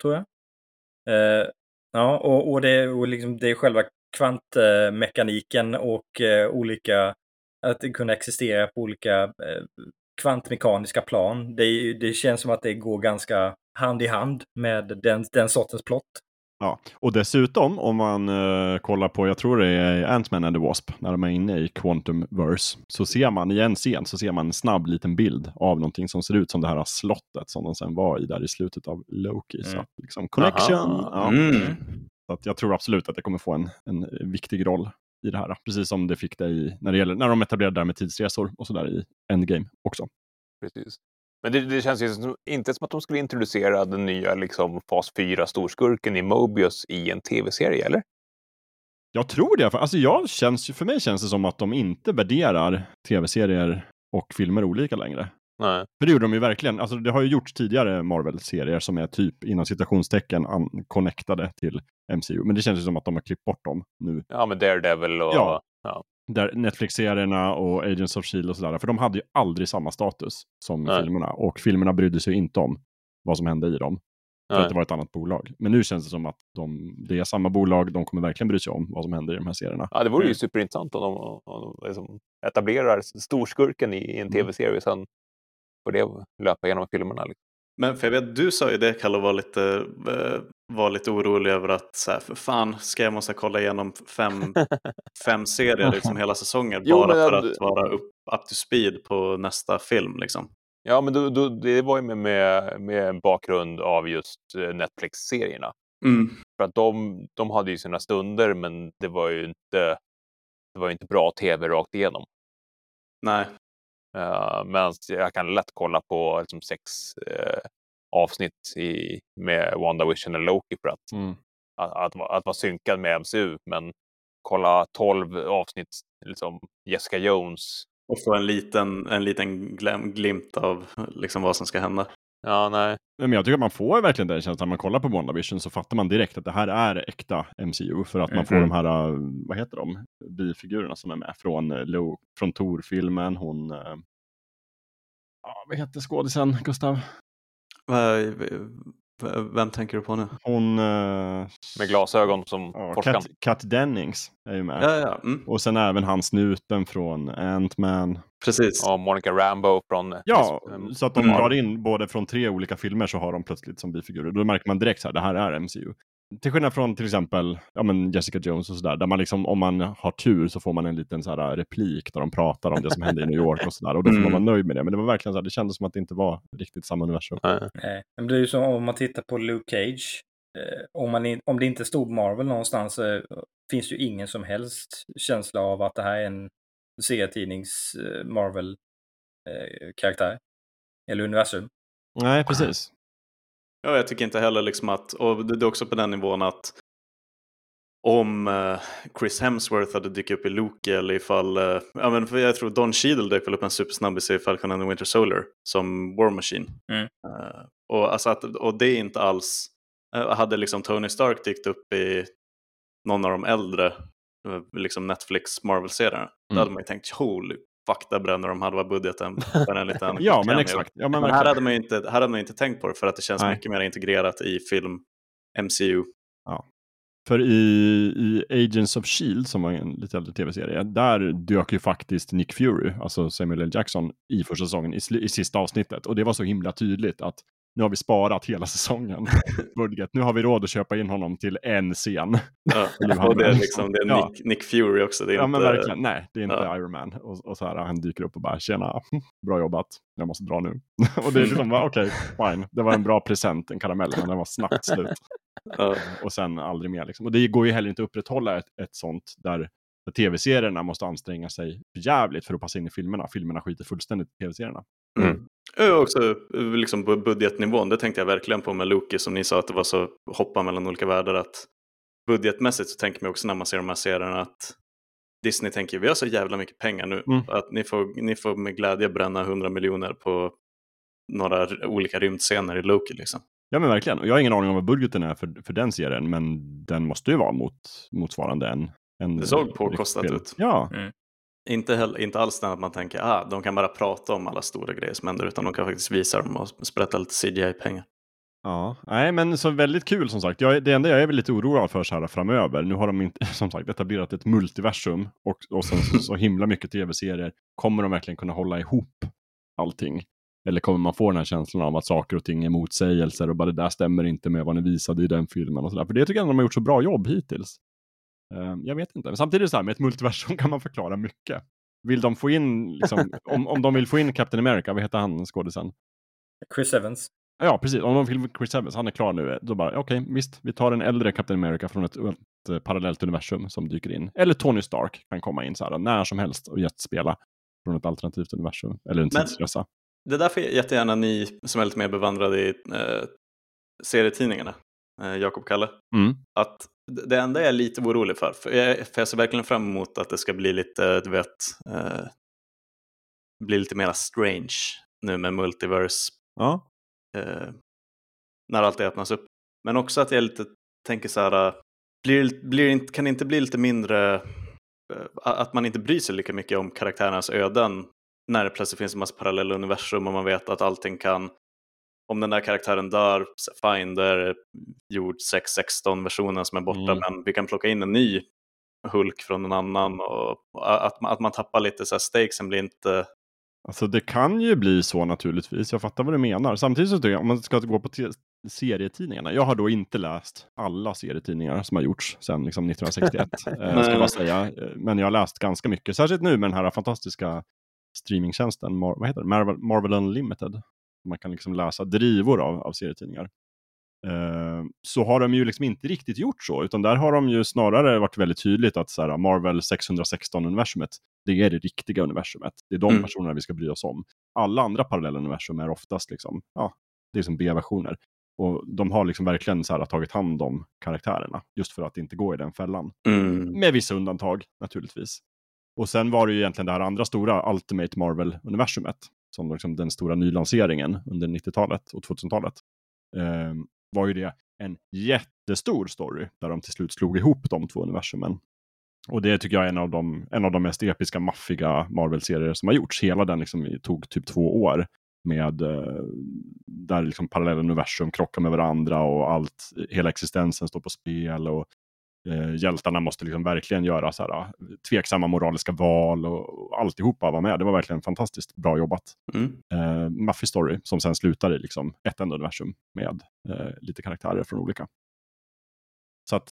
tror jag. Eh, ja, och, och, det, och liksom, det är själva kvantmekaniken och eh, olika, att kunna existera på olika eh, kvantmekaniska plan. Det, det känns som att det går ganska hand i hand med den, den sortens plott. Ja, och dessutom om man eh, kollar på, jag tror det är Ant-Man and the Wasp, när de är inne i Quantumverse, så ser man i en scen så ser man en snabb liten bild av någonting som ser ut som det här slottet som de sen var i där i slutet av Loki. Så Mm. att, liksom connection. Ja. Mm. Så att jag tror absolut att det kommer få en, en viktig roll i det här. Precis som det fick det i, när, det gäller, när de etablerade det här med tidsresor och sådär i Endgame också. Precis. Men det, det känns ju som, inte som att de skulle introducera den nya liksom, fas 4 storskurken i Mobius i en tv-serie, eller? Jag tror det. För, alltså jag känns, för mig känns det som att de inte värderar tv-serier och filmer olika längre. Nej. För det gjorde de ju verkligen. Alltså det har ju gjorts tidigare Marvel-serier som är typ inom citationstecken connectade till MCU. Men det känns ju som att de har klippt bort dem nu. Ja, men Daredevil och... Ja. Där Netflix-serierna och Agents of Shield och sådär. För de hade ju aldrig samma status som Nej. filmerna. Och filmerna brydde sig inte om vad som hände i dem. För Nej. att det var ett annat bolag. Men nu känns det som att de, det är samma bolag. De kommer verkligen bry sig om vad som händer i de här serierna. Ja, det vore ju Mm. superintressant om de, om de liksom etablerar storskurken i, i en Mm. tv-serie. Sen får det löpa genom filmerna. Liksom. Men för jag vet, du sa ju det Kalle var lite, eh, var lite orolig över att så här, för fan ska jag måste kolla igenom fem, fem serier liksom hela säsongen Jo, bara för jag- att vara upp, up to speed på nästa film liksom. Ja, men då, då, det var ju med, med, med bakgrund av just eh, Netflix-serierna. För att de, de hade ju sina stunder, men det var ju inte, det var ju inte bra tv rakt igenom. Nej, Uh, men jag kan lätt kolla på liksom, sex uh, avsnitt i, med WandaVision eller Loki för att, Mm. att, att, vara- att vara synkad med MCU. Men kolla 12 avsnitt, liksom Jessica Jones. Och få en liten, en liten gläm, glimt av liksom vad som ska hända. Ja, nej. Men jag tycker att man får verkligen den känslan. När man kollar på WandaVision så fattar man direkt att det här är äkta MCU. För att man får de här, äh, vad heter de, bifigurerna som är med från, Lo- från Tor-filmen. Hon, äh, ja, vad heter skådisen, Gustav? Vem tänker du på nu? Hon, äh, Med glasögon som ja, forskaren. Kat, Kat Dennings är ju med. Ja, ja, mm, Och sen även han snuten från Ant-Man. precis. Och Monica Rambo från... Ja, Mm. så att de Mm. drar in både från tre olika filmer så har de plötsligt som bifigurer. Då märker man direkt så här, det här är MCU. Till skillnad från till exempel ja, men Jessica Jones och sådär, där man liksom, om man har tur så får man en liten så här replik där de pratar om det som hände i New York och sådär. Och då får man Mm. vara nöjd med det. Men det var verkligen så här, det kändes som att det inte var riktigt samma universum. Nej. Men det är ju som om man tittar på Luke Cage. Eh, om, man om det inte stod Marvel någonstans så finns ju ingen som helst känsla av att det här är en serietidnings eh, Marvel-karaktär. Eller universum. Nej, precis. Ja, jag tycker inte heller liksom att, och det är också på den nivån att om eh, Chris Hemsworth hade dykt upp i Loki eller ifall, eh, ja men för jag tror Don Cheadle dök väl upp en supersnabbis i Falcon and the Winter Soldier som War Machine. Mm. Eh, och, alltså att, och det är inte alls, hade liksom Tony Stark dykt upp i någon av de äldre liksom Netflix Marvel-serierna, då Mm. hade man ju tänkt holy bränner de halva budgeten för en liten Ja, men cameo." exakt. Ja, men Men här hade, man ju inte, här hade man inte tänkt på det för att det känns Nej. mycket mer integrerat i film MCU. För i, i Agents of Shield, som var en lite äldre tv-serie, där dök ju faktiskt Nick Fury, alltså Samuel L. Jackson, i första säsongen, i, i sista avsnittet. Och det var så himla tydligt att nu har vi sparat hela säsongen. budget. Nu har vi råd att köpa in honom till en scen. Ja. Och det är liksom det är Ja. Nick, Nick Fury också. Det är Ja, inte, men verkligen. Nej, det är inte Ja. Iron Man. Och, och så här, han dyker upp och bara, tjena, bra jobbat, jag måste dra nu. och det är liksom, bara, okej, fine. Det var en bra present, en karamell, men den var snabbt slut. Ja. och sen aldrig mer. Liksom. Och det går ju heller inte att upprätthålla ett, ett sånt där, där tv-serierna måste anstränga sig jävligt för att passa in i filmerna. Filmerna skiter fullständigt i tv-serierna. Mm. Ja, också eh, liksom på budgetnivån, det tänkte jag verkligen på med Loki som ni sa att det var så hoppa mellan olika världar att budgetmässigt så tänker man också när man ser de här serierna att Disney tänker vi har så jävla mycket pengar nu Mm. att ni får, ni får med glädje bränna 100 miljoner på några olika rymdscener i Loki liksom. Ja men verkligen. Och jag har ingen aning om vad budgeten är för, för den serien, men den måste ju vara mot, motsvarande en, en Det såg påkostat ut. Ja, inte, heller, inte alls den att man tänker ah, de kan bara prata om alla stora grejer som händer utan de kan faktiskt visa dem och sprätta lite CGI-pengar. Ja, nej men så väldigt kul som sagt. Jag, det enda jag är väl lite oroad för så här framöver, nu har de inte, som sagt etablerat ett multiversum och, och sen så, så himla mycket tv-serier. Kommer de verkligen kunna hålla ihop allting? Eller kommer man få den här känslan av att saker och ting är motsägelser och bara det där stämmer inte med vad ni visade i den filmen och sådär. För det tycker jag de har gjort så bra jobb hittills. Eh, jag vet inte, men samtidigt så här med ett multiversum kan man förklara mycket. Vill de få in, liksom, om, om de vill få in Captain America, vad heter han skådisen? Chris Evans. Ja, precis. Om de vill Chris Evans, han är klar nu. Då bara, okej, visst, vi tar en äldre Captain America från ett, ett eh, parallellt universum som dyker in. Eller Tony Stark kan komma in så här när som helst och gästspela från ett alternativt universum. Eller en Men- tidsresa. Det är därför jättegärna ni som är lite mer bevandrade i eh, serietidningarna, eh, Jakob Kalle, Mm. att det enda jag är lite orolig för, för jag, för jag ser verkligen fram emot att det ska bli lite, du vet, eh, bli lite mera strange nu med multiverse Ja. eh, när allt det öppnas upp. Men också att jag lite tänker så här, eh, blir, blir, kan det inte bli lite mindre, eh, att man inte bryr sig lika mycket om karaktärernas öden när det plötsligt finns en massa parallella universum och man vet att allting kan, om den där karaktären dör, fine, då är det jord 616-versionen som är borta, Mm. men vi kan plocka in en ny Hulk från någon annan och, att, att man tappar lite så här stakesen blir inte Alltså det kan ju bli så naturligtvis. Jag fattar vad du menar. Samtidigt så tycker jag, om man ska gå på serietidningarna. Jag har då inte läst alla serietidningar som har gjorts sedan liksom 1961. eh, ska jag säga. Men jag har läst ganska mycket. Särskilt nu med den här fantastiska streamingtjänsten, Mar- vad heter det? Marvel, Marvel Unlimited. Man kan liksom läsa drivor av, av serietidningar. Eh, så har de ju liksom inte riktigt gjort så, utan där har de ju snarare varit väldigt tydligt att så här, Marvel 616-universumet, det är det riktiga universumet. Det är de Mm. personerna vi ska bry oss om. Alla andra parallella universum är oftast liksom, ja, Det är som B-versioner. Och de har liksom verkligen så här, tagit hand om karaktärerna, just för att inte gå i den fällan. Mm. Med vissa undantag naturligtvis. Och sen var det ju egentligen det här andra stora Ultimate Marvel-universumet, som liksom den stora nylanseringen under 90-talet och 2000-talet. Eh, var ju det en jättestor story där de till slut slog ihop de två universumen. Och det tycker jag är en av de, en av de mest episka, maffiga Marvel-serier som har gjorts. Hela den liksom tog typ två år med eh, där liksom parallella universum krockar med varandra och allt, hela existensen står på spel och eh, hjältarna måste liksom verkligen göra så här, tveksamma moraliska val och, alltihopa var med. Det var verkligen fantastiskt bra jobbat. Mm. Eh, Muffy Story som sen slutar i liksom ett enda universum med eh, lite karaktärer från olika. Så att,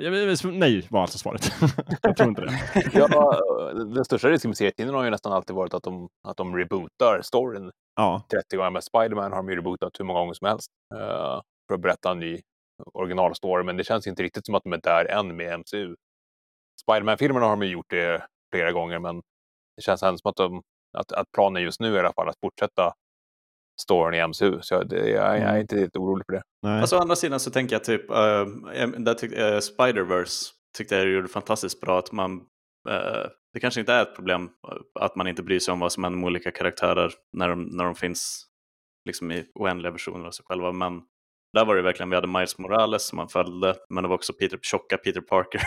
eh, nej var alltså svaret. jag tror inte det. Ja, den största risken med serietidningarna har ju nästan alltid varit att de, att de rebootar storyn Ja, 30 gånger. Med Spiderman har de ju rebootat hur många gånger som helst uh, för att berätta en ny originalstory, men det känns inte riktigt som att de är där än med MCU. Spiderman-filmerna har de ju gjort det flera gånger, men det känns ändå som att, de, att, att planen just nu är i alla fall att fortsätta storyn i MCU. Så det, jag, jag är inte riktigt orolig för det. nej. Alltså, å andra sidan så tänker jag typ, uh, där tyck, uh, Spider-Verse tyckte jag gjorde fantastiskt bra. att man uh, Det kanske inte är ett problem att man inte bryr sig om vad som händer med olika karaktärer när de, när de finns liksom i oändliga versioner av sig själva. Men där var det verkligen, vi hade Miles Morales som man följde, men det var också Peter, tjocka Peter Parker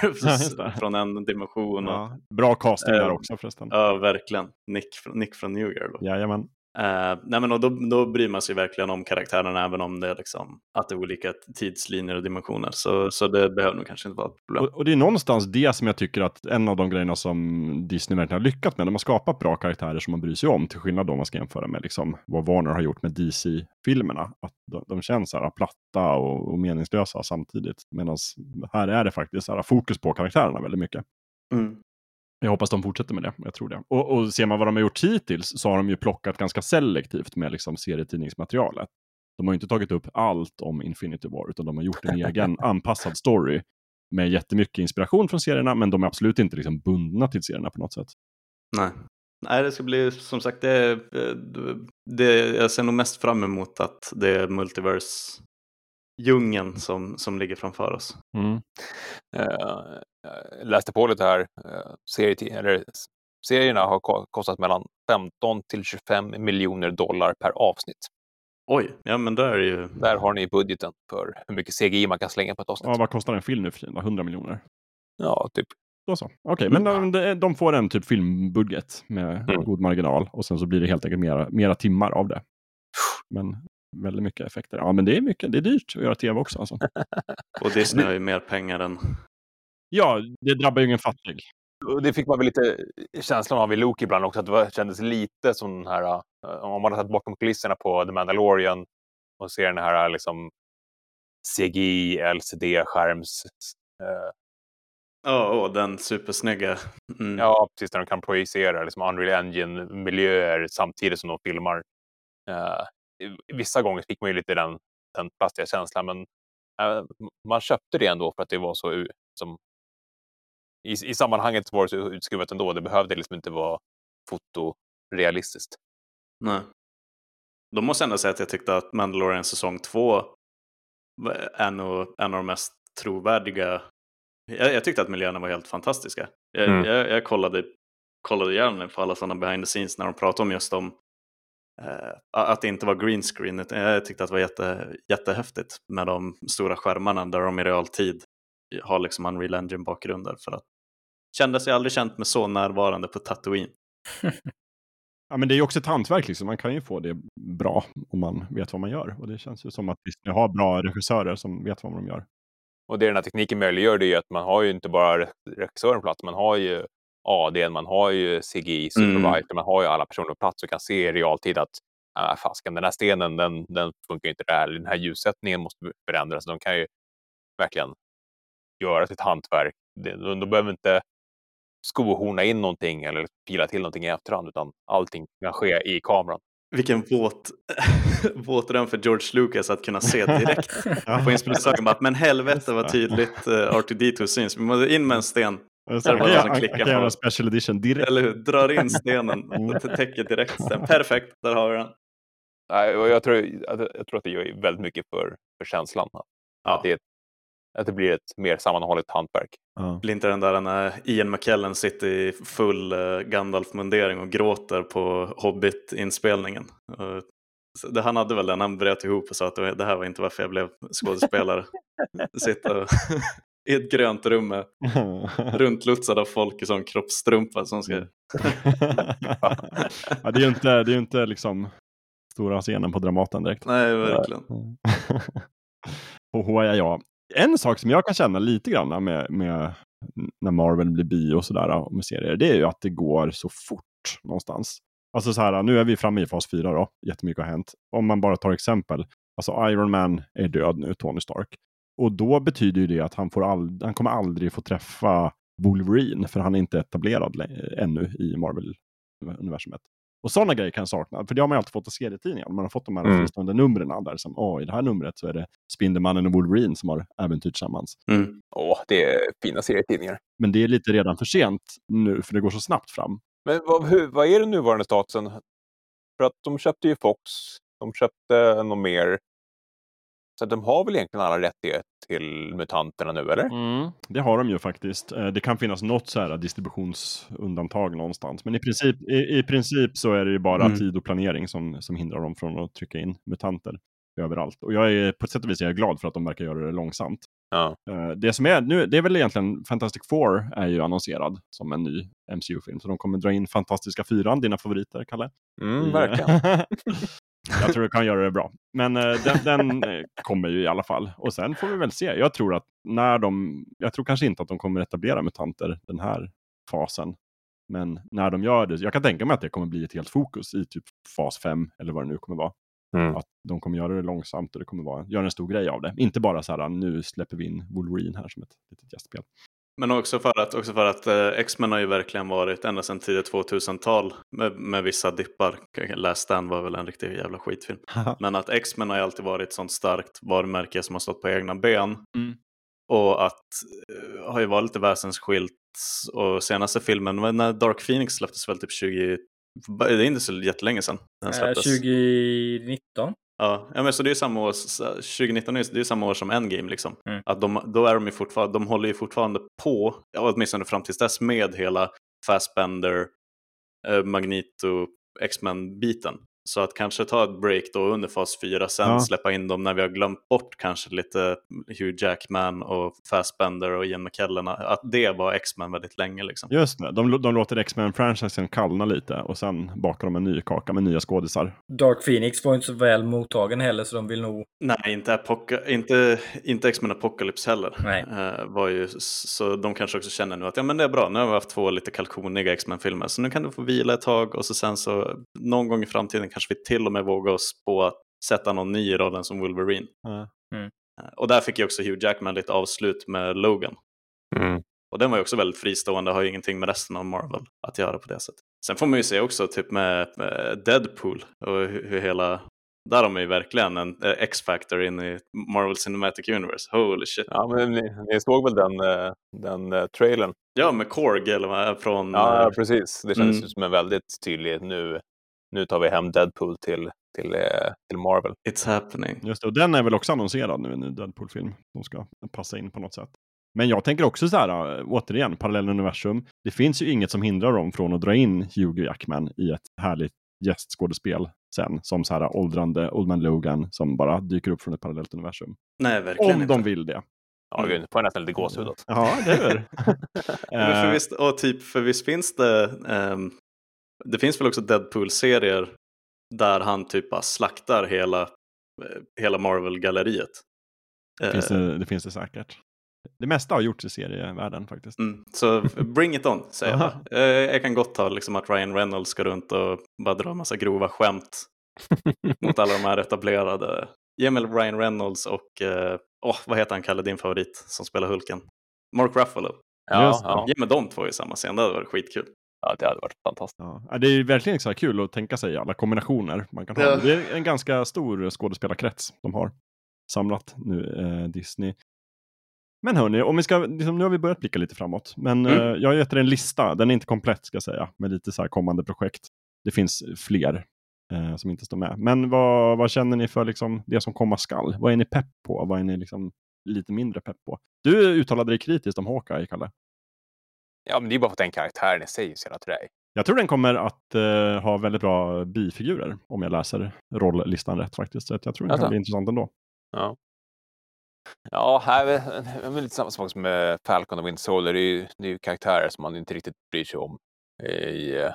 från en dimension. Och, Ja, bra casting där Eh, också förresten. ja, verkligen. Nick, Nick från New Girl. Då. Jajamän. Eh, nej men och då, då bryr man sig verkligen om karaktärerna även om det är liksom, att det är olika tidslinjer och dimensioner. Så, så det behöver nog kanske inte vara ett problem. Och, och det är någonstans det som jag tycker att en av de grejerna som Disney verkligen har lyckats med. De har skapat bra karaktärer som man bryr sig om. Till skillnad om man ska jämföra med liksom vad Warner har gjort med DC-filmerna. Att de, de känns så här platta och, och meningslösa samtidigt. Medan här är det faktiskt så här, fokus på karaktärerna väldigt mycket. Mm. Jag hoppas de fortsätter med det. Jag tror det. Och, och ser man vad de har gjort hittills så har de ju plockat ganska selektivt med liksom serietidningsmaterialet. De har ju inte tagit upp allt om Infinity War, utan de har gjort en egen anpassad story med jättemycket inspiration från serierna, men de är absolut inte liksom bundna till serierna på något sätt. Nej. Nej, det ska bli som sagt, det, det, jag ser nog mest fram emot att det är multiverse-djungeln som, som ligger framför oss. Mm. Uh, jag läste på lite här. Uh, serietid- eller, serierna har ko- kostat mellan 15 till 25 miljoner dollar per avsnitt. Oj, ja men där är ju... Där har ni budgeten för hur mycket CGI man kan slänga på ett avsnitt. Ja, vad kostar en film nu för tiden? då? 100 miljoner? Ja, typ. Då så. Okej, men de, de, de får en typ filmbudget med Mm. god marginal och sen så blir det helt enkelt mera, mera timmar av det. Men väldigt mycket effekter. Ja, men det är mycket. Det är dyrt att göra tv också. Alltså. Och Disney har ju mer pengar än... Ja, det drabbar ju ingen fattig. Och Det fick man väl lite känslan av i Luke ibland också, att det var, kändes lite som den här, uh, om man har sett bakom kulisserna på The Mandalorian och ser den här liksom CGI, LCD-skärms... Uh, Ja, och den supersnygga. Mm. ja, precis, där de kan projicera liksom Unreal Engine-miljöer samtidigt som de filmar. Uh, vissa gånger fick man ju lite den, den plastiga känslan, men uh, man köpte det ändå för att det var så som i, I sammanhanget var det så utskruvat ändå. Det behövde liksom inte vara fotorealistiskt. Nej. Då måste jag ändå säga att jag tyckte att Mandalorian säsong 2 är nog en av de mest trovärdiga. Jag, jag tyckte att miljöerna var helt fantastiska. Jag, Mm. jag, jag kollade, kollade gärna på alla sådana behind the scenes när de pratade om just om eh, att det inte var green screen. utan Jag tyckte att det var jätte, jättehäftigt med de stora skärmarna där de i realtid har liksom Unreal Engine-bakgrunder. För att kändes jag aldrig känt mig så närvarande på Tatooine. Ja, men det är ju också ett hantverk. Liksom. Man kan ju få det bra om man vet vad man gör. Och det känns ju som att Disney har bra regissörer som vet vad de gör. Och det den här tekniken möjliggör det är ju att man har ju inte bara re- regissören på plats, man har ju AD, man har ju CGI, supervisor, man har ju alla personer på plats och kan se i realtid att äh, fasken, den här stenen, den, den funkar inte där, den här ljussättningen måste förändras. De kan ju verkligen göra sitt hantverk. De, de behöver inte skohorna in någonting eller pila till någonting i efterhand, utan allting kan ske i kameran. Vilken våt, våt dröm för George Lucas att kunna se direkt på inspelningsdagen. Bara, Men helvete vad tydligt uh, R2D2 syns. Vi måste in med en sten. Så det klickar jag kan göra på. en special edition direkt. Eller hur? Drar in stenen och täcker direkt sten. Perfekt, där har vi den. Nej, och jag, tror, jag, jag tror att det gör väldigt mycket för, för känslan. Att, Ja. det, är ett- att det blir ett mer sammanhållet hantverk. Ja. Blir inte den där när Ian McKellen sitter i full uh, Gandalf-mundering och gråter på Hobbit-inspelningen. Så det, han hade väl den, han bröt ihop och sa att det, det här var inte varför jag blev skådespelare. Sitta och, i ett grönt rum med runtlutsad av folk i sån kroppstrumpa som ska... Mm. ja, det är ju inte, det är inte liksom stora scenen på Dramaten direkt. Nej, verkligen. och ja, ja. En sak som jag kan känna lite grann med, med när Marvel blir bio och sådär med serier, det är ju att det går så fort någonstans. Alltså så här, nu är vi framme i fas 4 då, jättemycket har hänt. Om man bara tar exempel, alltså Iron Man är död nu, Tony Stark. Och då betyder ju det att han, får ald- han kommer aldrig få träffa Wolverine, för han är inte etablerad ännu i Marvel-universumet. Och sådana grejer kan jag sakna, för det har man ju alltid fått i serietidningar. Man har fått de här Mm. fristående numren där som, åh, i det här numret så är det Spindelmannen och Wolverine som har äventyr tillsammans. Mm. Åh, det är fina serietidningar. Men det är lite redan för sent nu, för det går så snabbt fram. Men vad, hur, vad är den nuvarande statusen? För att de köpte ju Fox, de köpte något mer. Så de har väl egentligen alla rättigheter till mutanterna nu, eller? Det har de ju faktiskt. Eh, Det kan finnas något så här distributionsundantag någonstans. Men i princip, i, i princip så är det ju bara Mm. tid och planering som, som hindrar dem från att trycka in mutanter överallt. Och jag är på ett sätt och vis är jag glad för att de verkar göra det långsamt. Ja. Eh, Det som är nu, det är väl egentligen Fantastic Four är ju annonserad som en ny MCU-film. Så de kommer dra in Fantastiska Fyran, dina favoriter, Kalle. Mm, i- verkligen. jag tror du kan göra det bra. Men eh, den, den eh, kommer ju i alla fall. Och sen får vi väl se. Jag tror att när de, jag tror kanske inte att de kommer etablera mutanter den här fasen. Men när de gör det, jag kan tänka mig att det kommer bli ett helt fokus i typ fas 5 eller vad det nu kommer vara. Mm. Att de kommer göra det långsamt och det kommer vara, göra en stor grej av det. Inte bara så här, nu släpper vi in Wolverine här som ett litet gästspel. Men också för att, också för att eh, X-Men har ju verkligen varit ända sedan tidigt 2000-tal med, med vissa dippar. Last Stand var väl en riktig jävla skitfilm. Men att X-Men har ju alltid varit ett sånt starkt varumärke som har stått på egna ben. Mm. Och att eh, har ju varit lite väsensskilt. Och senaste filmen, men när Dark Phoenix släpptes väl typ 20... Det är inte så jättelänge sedan den Eh, släpptes. 2019. Ja, ja men så det är samma år, 2019 är ju- det är samma år som Endgame liksom. Mm. Att de, då är de ju fortfarande, de håller ju fortfarande på, åtminstone fram tills dess, med hela Fassbender, eh, Magneto, X-Men-biten. Så att kanske ta ett break då under fas 4, sen Ja. släppa in dem när vi har glömt bort kanske lite Hugh Jackman och Fassbender och Ian McKellen. Att det var X-Men väldigt länge liksom. Just det, de, de låter X-Men-franchisen kallna lite och sen bakar de en ny kaka med nya skådisar. Dark Phoenix var inte så väl mottagen heller så de vill nog... Nej, inte, Apoca- inte, inte X-Men Apocalypse heller. Nej. Eh, var ju, så de kanske också känner nu att ja, men det är bra, nu har vi haft två lite kalkoniga X-Men-filmer, så nu kan du få vila ett tag och så sen så någon gång i framtiden kanske vi till och med vågar oss på att sätta någon ny i rollen som Wolverine. Ja. Eh, och där fick ju också Hugh Jackman lite avslut med Logan. Mm. Och den var ju också väldigt fristående, har ju ingenting med resten av Marvel att göra på det sättet. Sen får man ju se också typ med, med Deadpool och hur, hur hela, där har man ju verkligen en eh, X-factor in i Marvel Cinematic Universe. Holy shit. Ja, men ni, ni såg väl den, eh, den uh, trailern? Ja, med Korg eller vad, från... Ja, precis. Det kändes Mm. ju som en väldigt tydlig nu. Nu tar vi hem Deadpool till, till, eh, till Marvel. It's happening. Just det, och den är väl också annonserad nu, en ny Deadpool-film. Som ska passa in på något sätt. Men jag tänker också så här, äh, återigen, parallella universum. Det finns ju inget som hindrar dem från att dra in Hugh Jackman i ett härligt gästskådespel sen. Som så här åldrande Old Man Logan som bara dyker upp från ett parallellt universum. Nej, verkligen Om inte. de vill det. Ja, Mm. gud, jag nästan lite gåshud. alltså. Ja, det är det. Eh, och typ, för visst finns det, ehm, det finns väl också Deadpool-serier där han typ bara slaktar hela, eh, hela Marvel-galleriet. Eh, finns det, det finns det säkert. Det mesta har gjorts i serievärlden faktiskt. Mm, så bring it on, säger jag. Eh, Jag kan gott ta liksom att Ryan Reynolds ska runt och bara dra en massa grova skämt mot alla de här etablerade. Ge mig Ryan Reynolds och, eh, åh, vad heter han, Kalle, din favorit som spelar Hulken? Mark Ruffalo. Ja, det. ja, Ge mig de två i samma scen, det hade varit skitkul. Ja, det hade varit fantastiskt. Ja. Det är verkligen så här kul att tänka sig alla kombinationer man kan ha. Ja. Det är en ganska stor skådespelarkrets de har samlat nu, eh, Disney. Men hörni, om vi ska, liksom, nu har vi börjat blicka lite framåt. Men Mm. eh, jag har gett er en lista, den är inte komplett ska jag säga, med lite så här kommande projekt. Det finns fler. eh, som inte står med. Men vad, vad känner ni för liksom, det som komma skall? Vad är ni pepp på? Vad är ni liksom lite mindre pepp på? Du uttalade dig kritiskt om Hawkeye, Kalle. Ja, men det är bara för att den karaktären i sig är så jävla träig. Jag tror den kommer att eh, ha väldigt bra bifigurer om jag läser rolllistan rätt faktiskt. Så jag tror den kan bli intressant ändå. Ja. Ja, här är det är lite samma sak som med Falcon och Winter Soldier. Det är ju, det är ju karaktärer som man inte riktigt bryr sig om i, eh,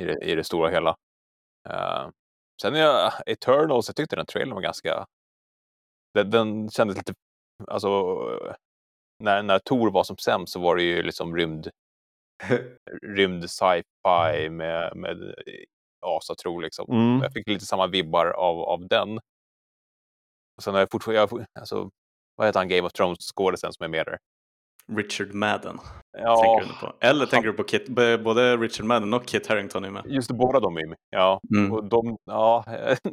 i, det, i det stora hela. Uh, sen är jag, Eternals, jag tyckte den trailern var ganska... Den, den kändes lite... Alltså, när, när Tor var som sämst så var det ju liksom rymd, rymd sci-fi med, med asatro liksom. Mm. Jag fick lite samma vibbar av, av den. Och sen har jag fortfarande, alltså, vad heter han Game of Thrones-skådisen som är med där? Richard Madden Ja, tänker du på. Eller tänker du på Kit, både Richard Madden och Kit Harington är med. just det, båda de är med. Ja, Mm. och de, ja,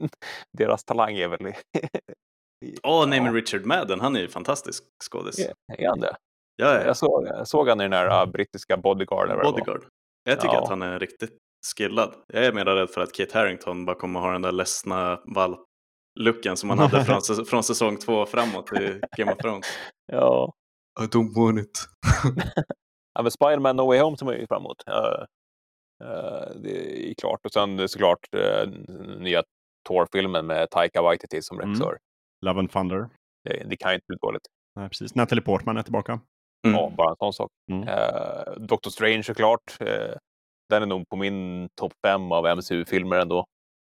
deras talang är väl... Åh nej Ja. men Richard Madden, han är ju fantastisk skådis. Är han det? Ja, ja. Jag såg, jag såg han i den här uh, brittiska Bodyguard. Bodyguard. Jag tycker Ja. att han är riktigt skillad. Jag är mer rädd för att Kit Harington bara kommer ha den där ledsna valp-looken som han hade från, säs- från säsong två framåt i Game of Thrones. Ja. I don't want it. ja, men Spider-Man No Way Home som jag är fram emot. Uh, uh, det är klart. Och sen såklart uh, nya Thor-filmen med Taika Waititi som Mm. regissör. Love and Thunder. Det, det kan ju inte bli dåligt. Nej, precis. Natalie Portman är tillbaka. Mm. Ja, bara en sån sak. Mm. Eh, Doctor Strange såklart. Uh, den är nog på min topp fem av MCU-filmer ändå.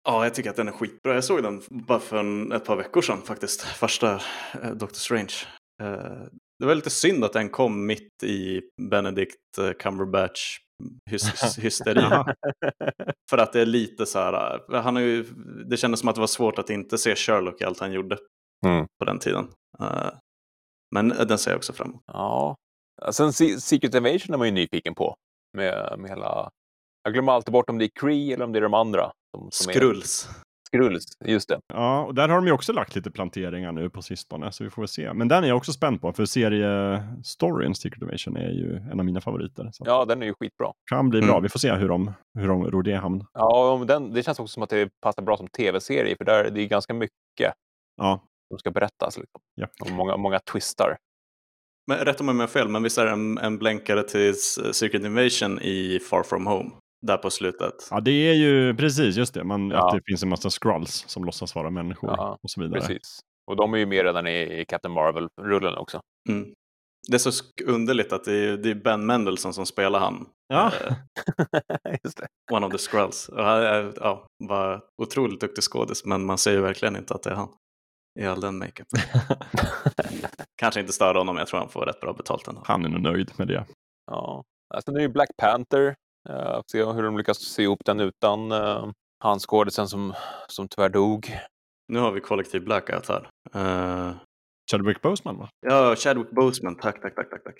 Ja, jag tycker att den är skitbra. Jag såg den bara för en, ett par veckor sedan faktiskt. Första eh, Doctor Strange. Eh, det var lite synd att den kom mitt i Benedict eh, Cumberbatch hys hysteri. För att det är lite så här, eh, han har ju, det kändes som att det var svårt att inte se Sherlock i allt han gjorde Mm. på den tiden. Eh, men eh, den ser jag också fram emot. Ja. Sen Se- Secret Invasion är man ju nyfiken på. Med, med hela... Jag glömmer alltid bort om det är Kree eller om det är de andra. Som, som Är... Skrulls. Skrulls, just det. Ja, och där har de ju också lagt lite planteringar nu på sistone, så vi får väl se. Men den är jag också spänd på, för seriestoryn Secret Invasion är ju en av mina favoriter. Så Ja, den är ju skitbra. kan bli bra. Mm. Vi får se hur de, hur de ror det i hamn. Ja, den, det känns också som att det passar bra som tv-serie, för där det är ganska mycket Ja, som ska berättas. Liksom. ja. Och många, många twistar. Men rätta mig om jag har fel, men visst är det en, en blänkare till Secret Invasion i Far From Home? Där på slutet. ja, det är ju precis just det. Man, Ja. Att det finns en massa scrolls som låtsas vara människor Ja, och så vidare. Precis. Och de är ju med redan i, i Captain Marvel-rullen också. Mm. Det är så underligt att det är, det är Ben Mendelsohn som spelar han. Ja. Eh, just det. One of the Skrulls. Och han är, ja, var otroligt duktig skådis, men man säger verkligen inte att det är han. I all den makeupen. Kanske inte störde honom, jag tror han får rätt bra betalt ändå. Han är nog nöjd med det. Ja. Är det ju Black Panther. Uh, se hur de lyckas sy ihop den utan uh, han skådisen som, som tyvärr dog. Nu har vi kollektiv blackout här. Eh, Chadwick Boseman va? ja, Chadwick Boseman, tack, tack, tack, tack. tack.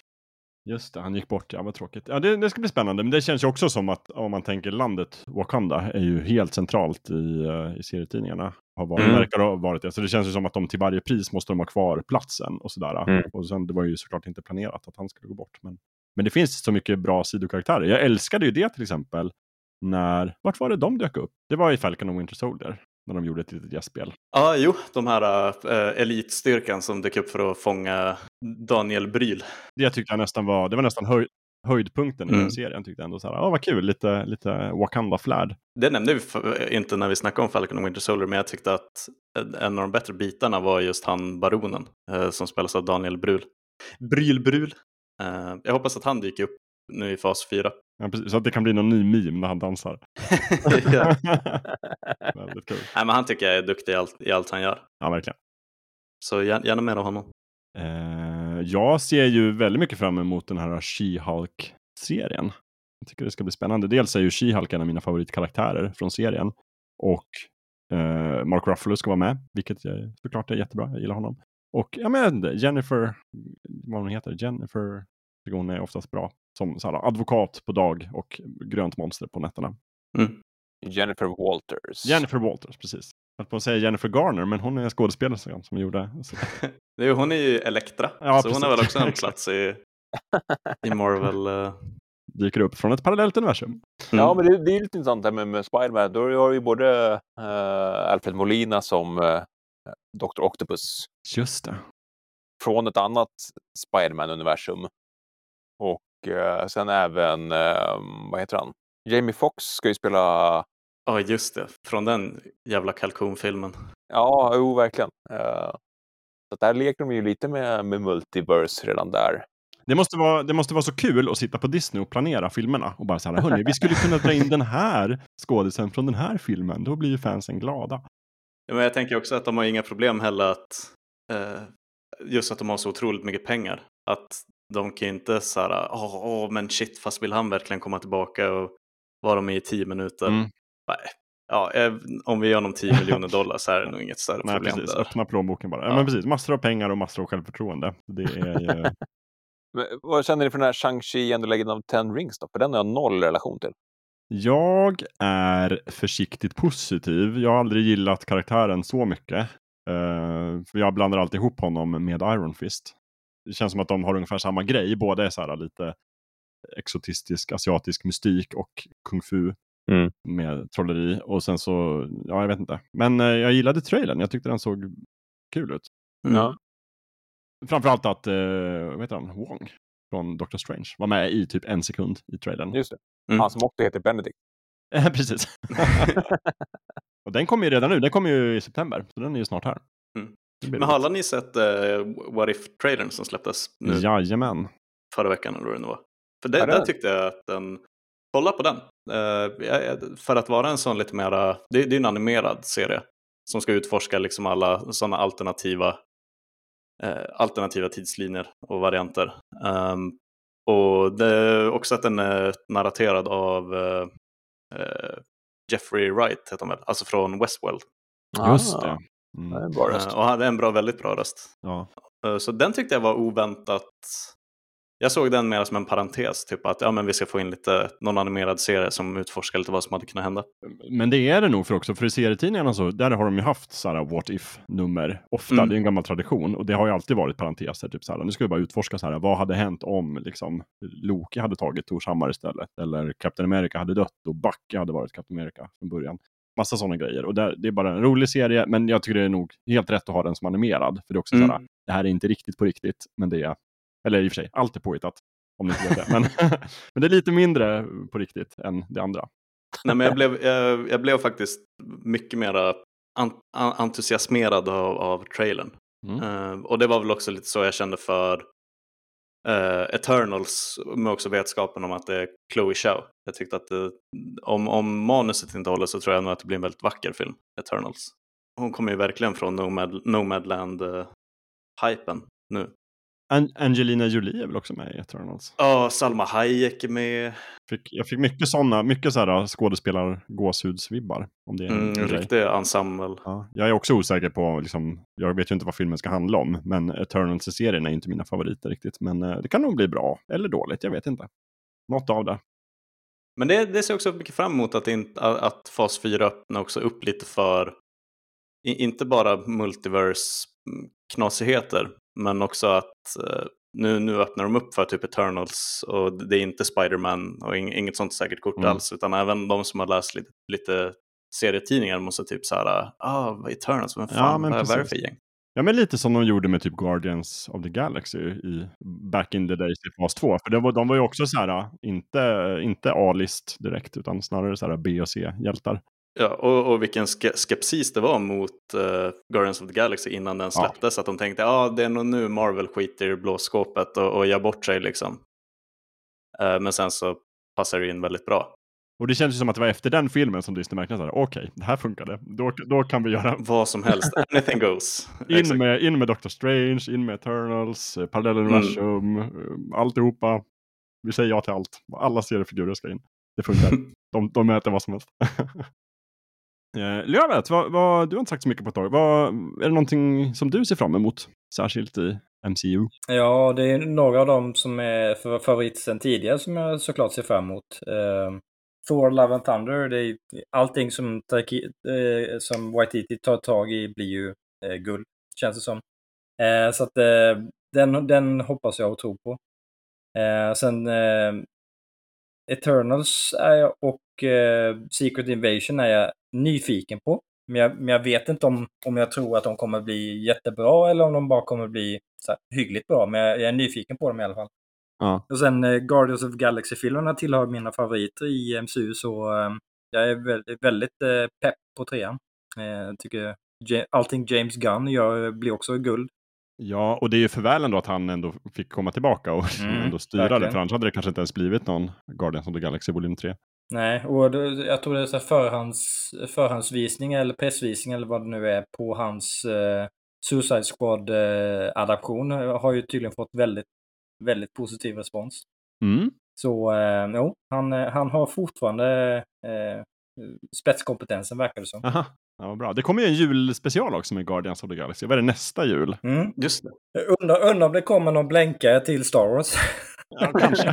Just det, han gick bort. Ja, vad tråkigt. Ja, det, det ska bli spännande. Men det känns ju också som att om man tänker landet Wakanda är ju helt centralt i, eh, i serietidningarna. Har varit, Mm. verkar ha varit det. Så det känns ju som att de till varje pris måste de ha kvar platsen och sådär. Mm. Och sen, det var ju såklart inte planerat att han skulle gå bort. Men, men det finns så mycket bra sidokaraktärer. Jag älskade ju det till exempel. När, vart var det de dök upp? Det var i Falcon och Winter Soldier. När de gjorde ett litet gästspel. Ja, jo, de här uh, elitstyrkan som dök upp för att fånga Daniel Bryl. Det tyckte jag nästan var, det var nästan höj, höjdpunkten i Mm. den serien. Tyckte ändå så här, ja vad kul, lite, lite Wakanda-flärd. Det nämnde vi inte när vi snackade om Falcon och Winter Soldier, men jag tyckte att en av de bättre bitarna var just han baronen eh, som spelas av Daniel Brul. Bryl Brul. Eh, jag hoppas att han dyker upp nu i fas 4. Ja, precis, så att det kan bli någon ny meme när han dansar. Väldigt kul. Nej, men han tycker jag är duktig i allt, i allt han gör. Ja, verkligen. Så gär- gärna mer av honom. Eh, jag ser ju väldigt mycket fram emot den här She-Hulk-serien. Jag tycker det ska bli spännande. Dels är ju She-Hulk en av mina favoritkaraktärer från serien. Och eh, Mark Ruffalo ska vara med, vilket jag, såklart är jättebra. Jag gillar honom. Och ja, men Jennifer, vad hon heter, Jennifer, hon är oftast bra. Som så här, advokat på dag och grönt monster på nätterna. Mm. Jennifer Walters. Jennifer Walters, precis. Jag på att säga Jennifer Garner, men hon är skådespelerskan som gjorde... Ju- hon är ju Elektra, Ja, så hon precis. har väl också en plats i, i Marvel. eh, dyker upp från ett parallellt universum. Ja, Mm. men det, det är lite intressant här med, med Spiderman. Då har ju både eh, Alfred Molina som eh, Dr. Octopus Just det. från ett annat Spiderman-universum. Och eh, sen även, vad heter han? Jamie Foxx ska ju spela, Ja, just det. Från den jävla kalkonfilmen. ja, jo, verkligen. Eh, så där leker de ju lite med, med multiverse redan där. Det måste, vara, det måste vara så kul att sitta på Disney och planera filmerna och bara så här, hörni, vi skulle kunna dra in den här skådisen från den här filmen, då blir ju fansen glada. Ja, men jag tänker också att de har inga problem heller att eh, just att de har så otroligt mycket pengar. Att de kan ju inte så här, åh, åh, men shit, fast vill han verkligen komma tillbaka och vara med i tio minuter? Mm. Nej. Ja, eh, om vi gör honom 10 miljoner dollar så är det nog inget större Nej, problem precis. där. Öppna plånboken bara. Ja, Ja. men precis. Massor av pengar och massor av självförtroende. Det är ju... Men, vad känner ni för den här Shang-Chi and the Legend of Ten Rings då? För den har jag noll relation till. Jag är försiktigt positiv. Jag har aldrig gillat karaktären så mycket. Eh, för jag blandar alltid ihop honom med Iron Fist. Det känns som att de har ungefär samma grej. Båda är så här lite exotistisk asiatisk mystik och kung fu Mm. med trolleri. Och sen så, ja jag vet inte. Men eh, jag gillade trailern. Jag tyckte den såg kul ut. Mm. Ja. Framförallt att, eh, vad heter han, Wong från Doctor Strange var med i typ en sekund i trailern. Just det. Mm. Han som också heter Benedict. Eh, Precis. och den kommer ju redan nu, den kommer ju i september, så den är ju snart här. Mm. Men har alla ni sett eh, What If-trailern som släpptes nu Jajamän. förra veckan eller vad det nu var? För det- där tyckte jag att den, kolla på den. Eh, för att vara en sån lite mera, det, det är en animerad serie som ska utforska liksom alla sådana alternativa, eh, alternativa tidslinjer och varianter. Ehm, och det är också att den är narraterad av eh, Jeffrey Wright, heter han väl, alltså från Westworld. Just Ah, det. Mm. det är en bra röst. Och han hade en bra, väldigt bra röst. Ja. Så den tyckte jag var oväntat. Jag såg den mer som en parentes, typ att ja, men vi ska få in lite, någon animerad serie som utforskar lite vad som hade kunnat hända. Men det är det nog för också, för i serietidningarna så, där har de ju haft sådana what if-nummer ofta. Mm. Det är en gammal tradition och det har ju alltid varit parenteser. Typ så här, nu ska vi bara utforska så här, vad hade hänt om liksom, Loki hade tagit Tors hammare istället? Eller Captain America hade dött och Bucky hade varit Captain America från början. Massa sådana grejer. Och där, det är bara en rolig serie, men jag tycker det är nog helt rätt att ha den som animerad. För det är också Mm. det här är inte riktigt på riktigt, men det är, eller i och för sig, allt är påhittat. Om ni inte vet det. Men, men det är lite mindre på riktigt än det andra. Nej, men jag, blev, jag, jag blev faktiskt mycket mer an, entusiasmerad av, av trailern. Mm. Eh, och det var väl också lite så jag kände för eh, Eternals med också vetskapen om att det är Chloe Zhao. Jag tyckte att det, om, om manuset inte håller så tror jag nog att det blir en väldigt vacker film, Eternals. Hon kommer ju verkligen från Nomad, Nomadland-hypen nu. An- Angelina Jolie är väl också med i Eternals? Ja, Salma Hayek är med. Fick, jag fick mycket sådana, mycket sådana skådespelar-gåshudsvibbar. Om det är Mm, en riktig ensemble. Ja, jag är också osäker på, liksom, jag vet ju inte vad filmen ska handla om, men Eternals-serien är inte mina favoriter riktigt. Men eh, det kan nog bli bra, eller dåligt, jag vet inte. Något av det. Men det, det ser också mycket fram emot att, in, att fas 4 öppnar också upp lite för inte bara multiverse-knasigheter men också att eh, nu, nu öppnar de upp för typ Eternals och det är inte Spider-Man och ing, inget sånt säkert kort Mm. alls utan även de som har läst lite, lite serietidningar måste typ så här, ah, Eternals, vem Ja, fan, men vad, är det för gäng? Ja, men lite som de gjorde med typ Guardians of the Galaxy i back in the days i fas 2. För det var, de var ju också så här, inte, inte A-list direkt, utan snarare så här B och C-hjältar. Ja, och, och vilken ske skepsis det var mot uh, Guardians of the Galaxy innan den Ja. släpptes. Att de tänkte ja ah, det är nog nu Marvel skiter i blåskåpet och, och gör bort sig liksom. Eh, men sen så passar det in väldigt bra. Och det känns ju som att det var efter den filmen som Disney märkte att okej, det här funkade. Då, då kan vi göra Vad som helst, anything goes. in med, in med Doctor Strange, in med Eternals, eh, parallelluniversum, Mm. eh, alltihopa. Vi säger ja till allt. Alla seriefigurer ska in. Det funkar. de, de mäter vad som helst. Eh, Lövet, vad, vad, du har inte sagt så mycket på ett tag. Vad, är det någonting som du ser fram emot? Särskilt i MCU? Ja, det är några av dem som är favoriter favorit sedan tidigare som jag såklart ser fram emot. Eh, Thor, Love and Thunder, det är allting som, Taiki, eh, som Waititi tar tag i blir ju eh, guld, känns det som. Eh, så att eh, den, den hoppas jag och tror på. Eh, sen eh, Eternals är jag och eh, Secret Invasion är jag nyfiken på. Men jag, men jag vet inte om, om jag tror att de kommer bli jättebra eller om de bara kommer bli så här, hyggligt bra. Men jag, jag är nyfiken på dem i alla fall. Ja. Och sen eh, Guardians of Galaxy-filmerna tillhör mina favoriter i MCU så eh, jag är väldigt, väldigt eh, pepp på trean. Eh, tycker allting James Gunn gör blir också guld. Ja, och det är ju för väl ändå att han ändå fick komma tillbaka och Mm, ändå styra det. verkligen. För annars hade det kanske inte ens blivit någon Guardians of the Galaxy volym 3. Nej, och jag tror det är så här förhands, förhandsvisning eller pressvisning eller vad det nu är på hans eh, Suicide Squad-adaption har ju tydligen fått väldigt, väldigt positiv respons. Mm. Så eh, jo, han, eh, han har fortfarande eh, spetskompetensen verkar det som. Aha, ja, vad bra. Det kommer ju en julspecial också med Guardians of the Galaxy. Vad är det nästa jul? Mm. Just det. Jag Undrar, undrar om det kommer någon blänkare till Star Wars. Ja, kanske.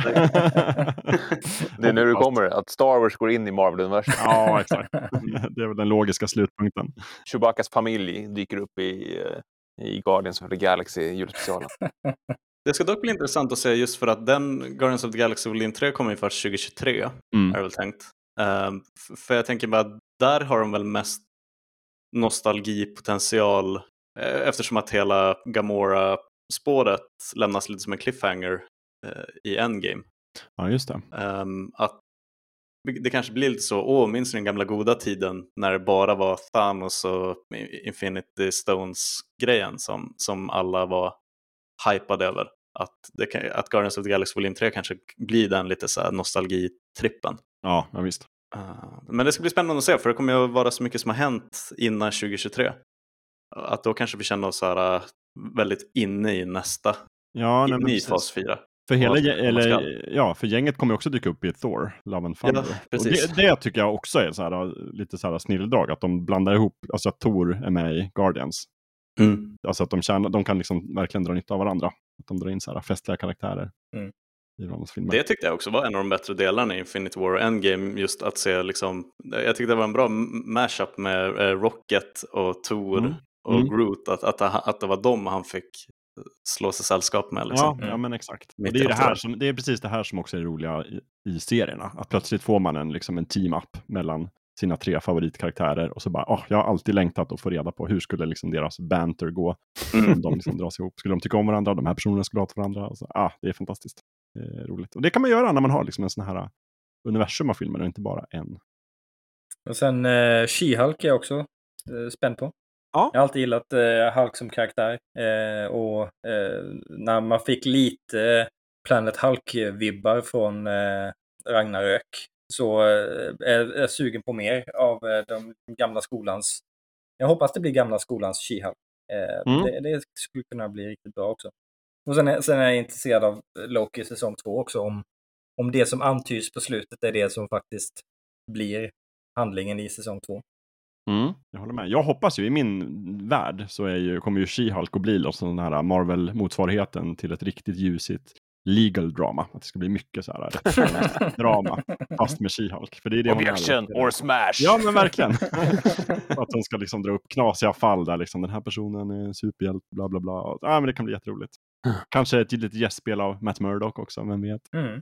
Det är nu Hoppas. kommer, att Star Wars går in i Marvel-universum. Ja, exakt. Det är väl den logiska slutpunkten. Chewbaccas familj dyker upp i, eh, i Guardians of the Galaxy julspecialen. Det ska dock bli intressant att se just för att den Guardians of the Galaxy volym 3 kommer ju först 2023. Mm. är väl tänkt. F- för jag tänker bara att där har de väl mest nostalgipotential eh, eftersom att hela Gamora-spåret lämnas lite som en cliffhanger i Endgame. Ja, just det. Ehm, att det kanske blir lite så, åh, minns ni den gamla goda tiden när det bara var Thanos och Infinity Stones-grejen som, som alla var hypade över. Att, det kan, att Guardians of the Galaxy volym 3 kanske blir den lite så här nostalgitrippen. Ja, ja visst. Uh, men det ska bli spännande att se för det kommer ju att vara så mycket som har hänt innan 2023. Att då kanske vi känner oss så här, uh, väldigt inne i nästa, Ja, nej, inne i precis. fas 4. För, hela, man eller, ja, för gänget kommer också dyka upp i Thor, Love and Thunder. Ja, det, det tycker jag också är så här, lite så här snilledrag, att de blandar ihop, alltså att Thor är med i Guardians. Mm. Alltså att de, tjänar, de kan liksom verkligen dra nytta av varandra. Att de drar in så här festliga karaktärer Mm. Det tyckte jag också var en av de bättre delarna i Infinity War och Endgame. Just att se liksom, jag tyckte det var en bra mashup med eh, Rocket och Thor Mm. och Mm. Groot. Att, att, att det var dem han fick slå sig sällskap med. Liksom. Ja, ja, men exakt. Det, är det, här som, det är precis det här som också är roliga i, i serierna. Att plötsligt får man en, liksom en team-up mellan sina tre favoritkaraktärer och så bara, åh, jag har alltid längtat att få reda på hur skulle liksom deras banter gå. Mm. Om de liksom dras ihop. Skulle de tycka om varandra? De här personerna skulle hata varandra? Och så, ah, det är fantastiskt. Det är roligt. Och det kan man göra när man har liksom en sån här uh, universum av filmer och inte bara en. Och sen eh, She-Hulk är jag också eh, spänd på. Ja. Jag har alltid gillat eh, Hulk som karaktär. Eh, och eh, när man fick lite eh, Planet Hulk-vibbar från eh, Ragnarök så eh, är jag sugen på mer av eh, de gamla skolans... Jag hoppas det blir gamla skolans She-Hulk. Eh, Mm. det, det skulle kunna bli riktigt bra också. Och sen är, sen är jag intresserad av Loki säsong två också. Om, om det som antyds på slutet är det som faktiskt blir handlingen i säsong två. Mm, jag håller med. Jag hoppas ju, i min värld så är ju, kommer ju She-Hulk att bli liksom den här Marvel-motsvarigheten till ett riktigt ljusigt legal drama. Att det ska bli mycket så här drama fast med She-Hulk. För det är det hon är. Objection or smash! Ja, men verkligen. att hon ska liksom dra upp knasiga fall där liksom den här personen är en superhjälte, bla bla bla. Ja, men det kan bli jätteroligt. Kanske ett litet gästspel av Matt Murdock också, vem vet. Mm.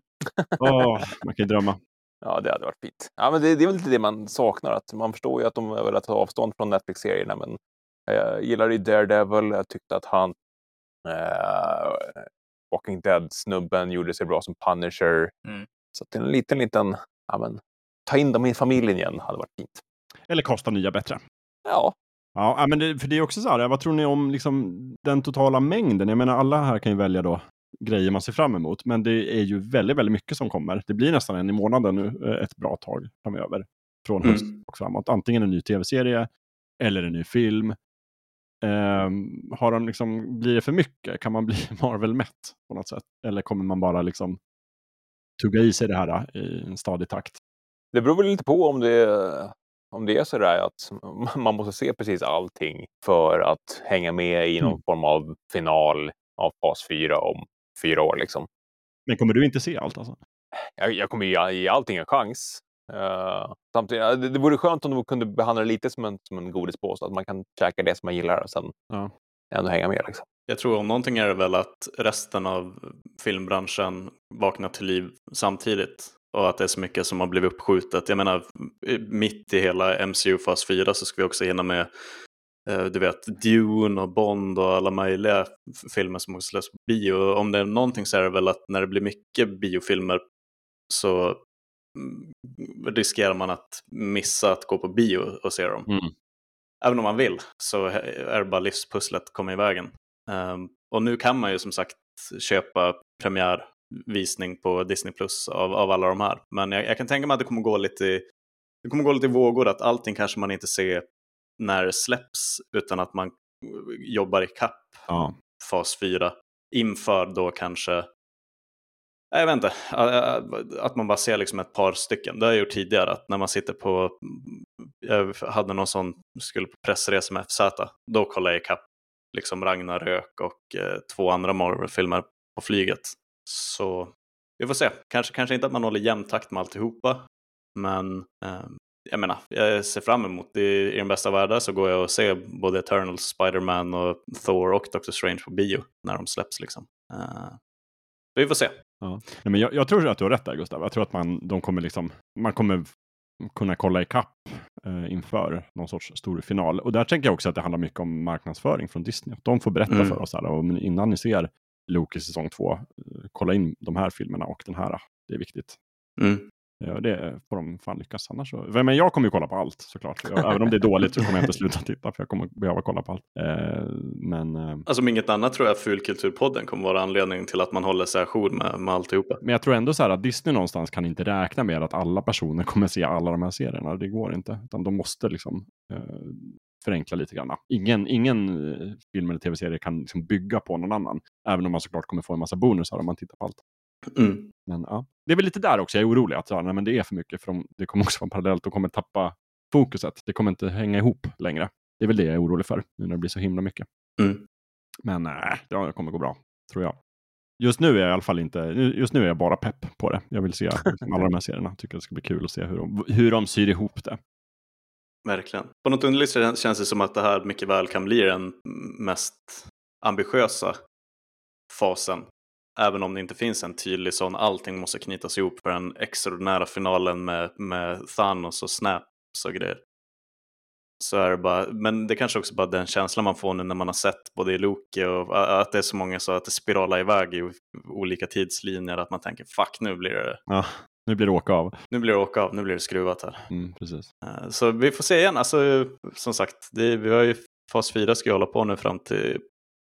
Åh, man kan ju drömma. Ja, det hade varit fint. Ja, men det, det är väl lite det man saknar. Att man förstår ju att de har velat ta avstånd från Netflix-serierna, men jag gillar ju Daredevil. Jag tyckte att han, eh, Walking Dead-snubben, gjorde sig bra som Punisher. Mm. Så att en liten, liten, ja men, ta in dem i familjen igen hade varit fint. Eller kosta nya bättre. Ja, ja, men det, för det är också så här, vad tror ni om liksom den totala mängden? Jag menar, alla här kan ju välja då grejer man ser fram emot, men det är ju väldigt, väldigt mycket som kommer. Det blir nästan en i månaden nu eh, ett bra tag framöver. Från Mm. höst och framåt. Antingen en ny tv-serie eller en ny film. Ehm, har de liksom, blir det för mycket? Kan man bli Marvel-mätt på något sätt? Eller kommer man bara liksom tugga i sig det här eh, i en stadig takt? det beror väl lite på om det, om det är så där att man måste se precis allting för att hänga med i någon Mm. form av final av fas 4 om fyra år. Liksom. Men kommer du inte se allt alltså? jag, jag kommer ge, ge allting en chans. Uh, samtidigt, det, det vore skönt om de kunde behandla det lite som en, som en godispåse, att man kan käka det som man gillar och sen Ja. ändå hänga med. Liksom. Jag tror om någonting är det väl att resten av filmbranschen vaknar till liv samtidigt och att det är så mycket som har blivit uppskjutet. Jag menar, mitt i hela MCU fas 4 så ska vi också hinna med du vet, Dune och Bond och alla möjliga filmer som också släpps på bio. Om det är någonting så är det väl att när det blir mycket biofilmer så mm, riskerar man att missa att gå på bio och se dem. Mm. Även om man vill så är det bara livspusslet kommer i vägen. Ehm, och nu kan man ju som sagt köpa premiärvisning på Disney Plus av, av alla de här. Men jag, jag kan tänka mig att det kommer gå lite i, det kommer gå lite i vågor, att allting kanske man inte ser när det släpps utan att man jobbar i kapp Ja. fas 4 inför då kanske jag vet inte, att man bara ser liksom ett par stycken. Det har jag gjort tidigare, att när man sitter på, jag hade någon sån, skulle på pressresa med FZ, då kollade jag ikapp liksom Ragnarök och eh, två andra Marvel-filmer på flyget. Så vi får se, kanske, kanske inte att man håller jämn takt med alltihopa, men eh, jag menar, jag ser fram emot, i, i den bästa världen så går jag och ser både Eternals, Spider-Man och Thor och Doctor Strange på bio när de släpps liksom. Eh, vi får se. Ja. Nej, men jag, jag tror att du har rätt där Gustav. Jag tror att man, de kommer liksom, man kommer kunna kolla ikapp eh, inför någon sorts stor final. Och där tänker jag också att det handlar mycket om marknadsföring från Disney. Att de får berätta Mm. för oss här, och innan ni ser Loki säsong två, eh, kolla in de här filmerna och den här. Det är viktigt. Mm. Ja, det får de fan lyckas annars. Men jag kommer ju kolla på allt såklart. Jag, även om det är dåligt så kommer jag inte sluta titta för jag kommer behöva kolla på allt. Eh, men, eh, Alltså om inget annat tror jag Fulkulturpodden kommer vara anledningen till att man håller sig ajour med, med alltihopa. men jag tror ändå så här att Disney någonstans kan inte räkna med att alla personer kommer se alla de här serierna. Det går inte. Utan de måste liksom eh, förenkla lite grann. Ingen, ingen eh, film eller tv-serie kan liksom bygga på någon annan. Även om man såklart kommer få en massa bonusar om man tittar på allt. Mm. Men ja, det är väl lite där också jag är orolig. Att ja, men det är för mycket. För de, det kommer också vara parallellt. De kommer tappa fokuset. Det kommer inte hänga ihop längre. Det är väl det jag är orolig för. Nu när det blir så himla mycket. Mm. Men nej, det kommer gå bra. Tror jag. Just nu är jag i alla fall inte, just nu är jag bara pepp på det. Jag vill se liksom alla de här serierna. Tycker det ska bli kul att se hur de, hur de syr ihop det. Verkligen. På något underligt sätt känns det som att det här mycket väl kan bli den mest ambitiösa fasen. Även om det inte finns en tydlig sån, allting måste knytas ihop för den extraordinära finalen med, med Thanos och Snaps och grejer. Så är det bara, men det kanske också bara den känslan man får nu när man har sett både Loki och att det är så många så att det spiralar iväg i olika tidslinjer att man tänker fuck nu blir det, Ja, nu blir det åka av. nu blir det åka av, nu blir det skruvat här. Mm, precis. Eh, Så vi får se igen. Alltså, som sagt, det, vi har ju fas 4 ska ju hålla på nu fram till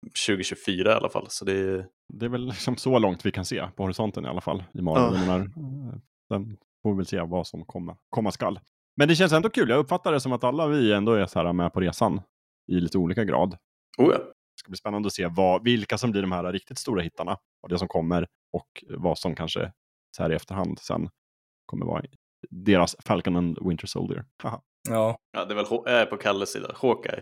2024 i alla fall. Så det är, Det är väl liksom så långt vi kan se på horisonten i alla fall. I morgon. Ja. Menar, eh, Sen får vi väl se vad som komma, komma skall. Men det känns ändå kul. Jag uppfattar det som att alla vi ändå är så här med på resan i lite olika grad. oh ja. Det ska bli spännande att se vad, vilka som blir de här riktigt stora hittarna och det som kommer och vad som kanske så här i efterhand sen kommer vara deras Falcon and Winter Soldier. Haha. Ja, ja, det är väl H- jag är på Kalles sida. Hawkeye.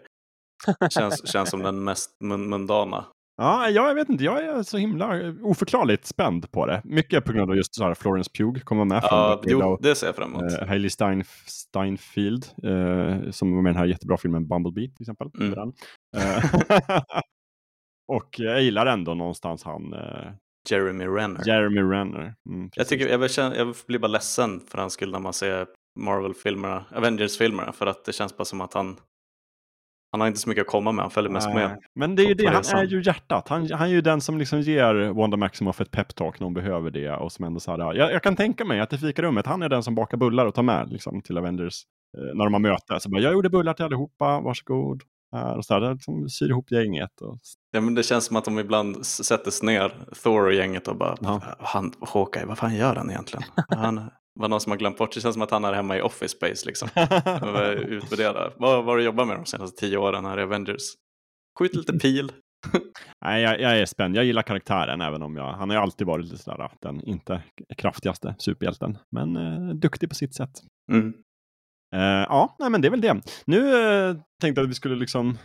Känns, känns som den mest mun- mundana. Ja, jag vet inte. Jag är så himla oförklarligt spänd på det. Mycket på grund av just så här Florence Pugh kommer med från Ja, jo, det ser jag fram emot. Eh, Hailey Stein, Steinfeld, eh, som var med i den här jättebra filmen Bumblebee till exempel. Mm. Eh, och jag gillar ändå någonstans han, eh, Jeremy Renner. Jeremy Renner. Mm, jag, tycker, jag, känna, jag blir bara ledsen för hans skull när man ser Marvel-filmerna, Avengers-filmerna, för att det känns bara som att han han har inte så mycket att komma med, han följer mest med. Men det är ju det, han är ju hjärtat. Han, han är ju den som liksom ger Wanda Maximoff ett peptalk när hon behöver det. Och som ändå så här, jag, jag kan tänka mig att i fikarummet, han är den som bakar bullar och tar med liksom, till Avengers. Eh, när de har möte. Så bara, jag gjorde bullar till allihopa, varsågod. Här, och så här, liksom, syr ihop gänget. Och, Ja, men det känns som att de ibland sätter sig ner, Thor och gänget och bara, Ja. han, Hawkeye, vad fan gör han egentligen? Han var någon som har glömt bort, det känns som att han är hemma i Office Space liksom. Utvärdera, vad har du jobbat med de senaste tio åren här i Avengers? Skjut lite pil. Nej, jag, jag är spänd. Jag gillar karaktären, även om jag, han har ju alltid varit lite sådär, den inte kraftigaste superhjälten. Men eh, duktig på sitt sätt. Mm. Eh, ja, nej, men det är väl det. Nu eh, tänkte jag att vi skulle liksom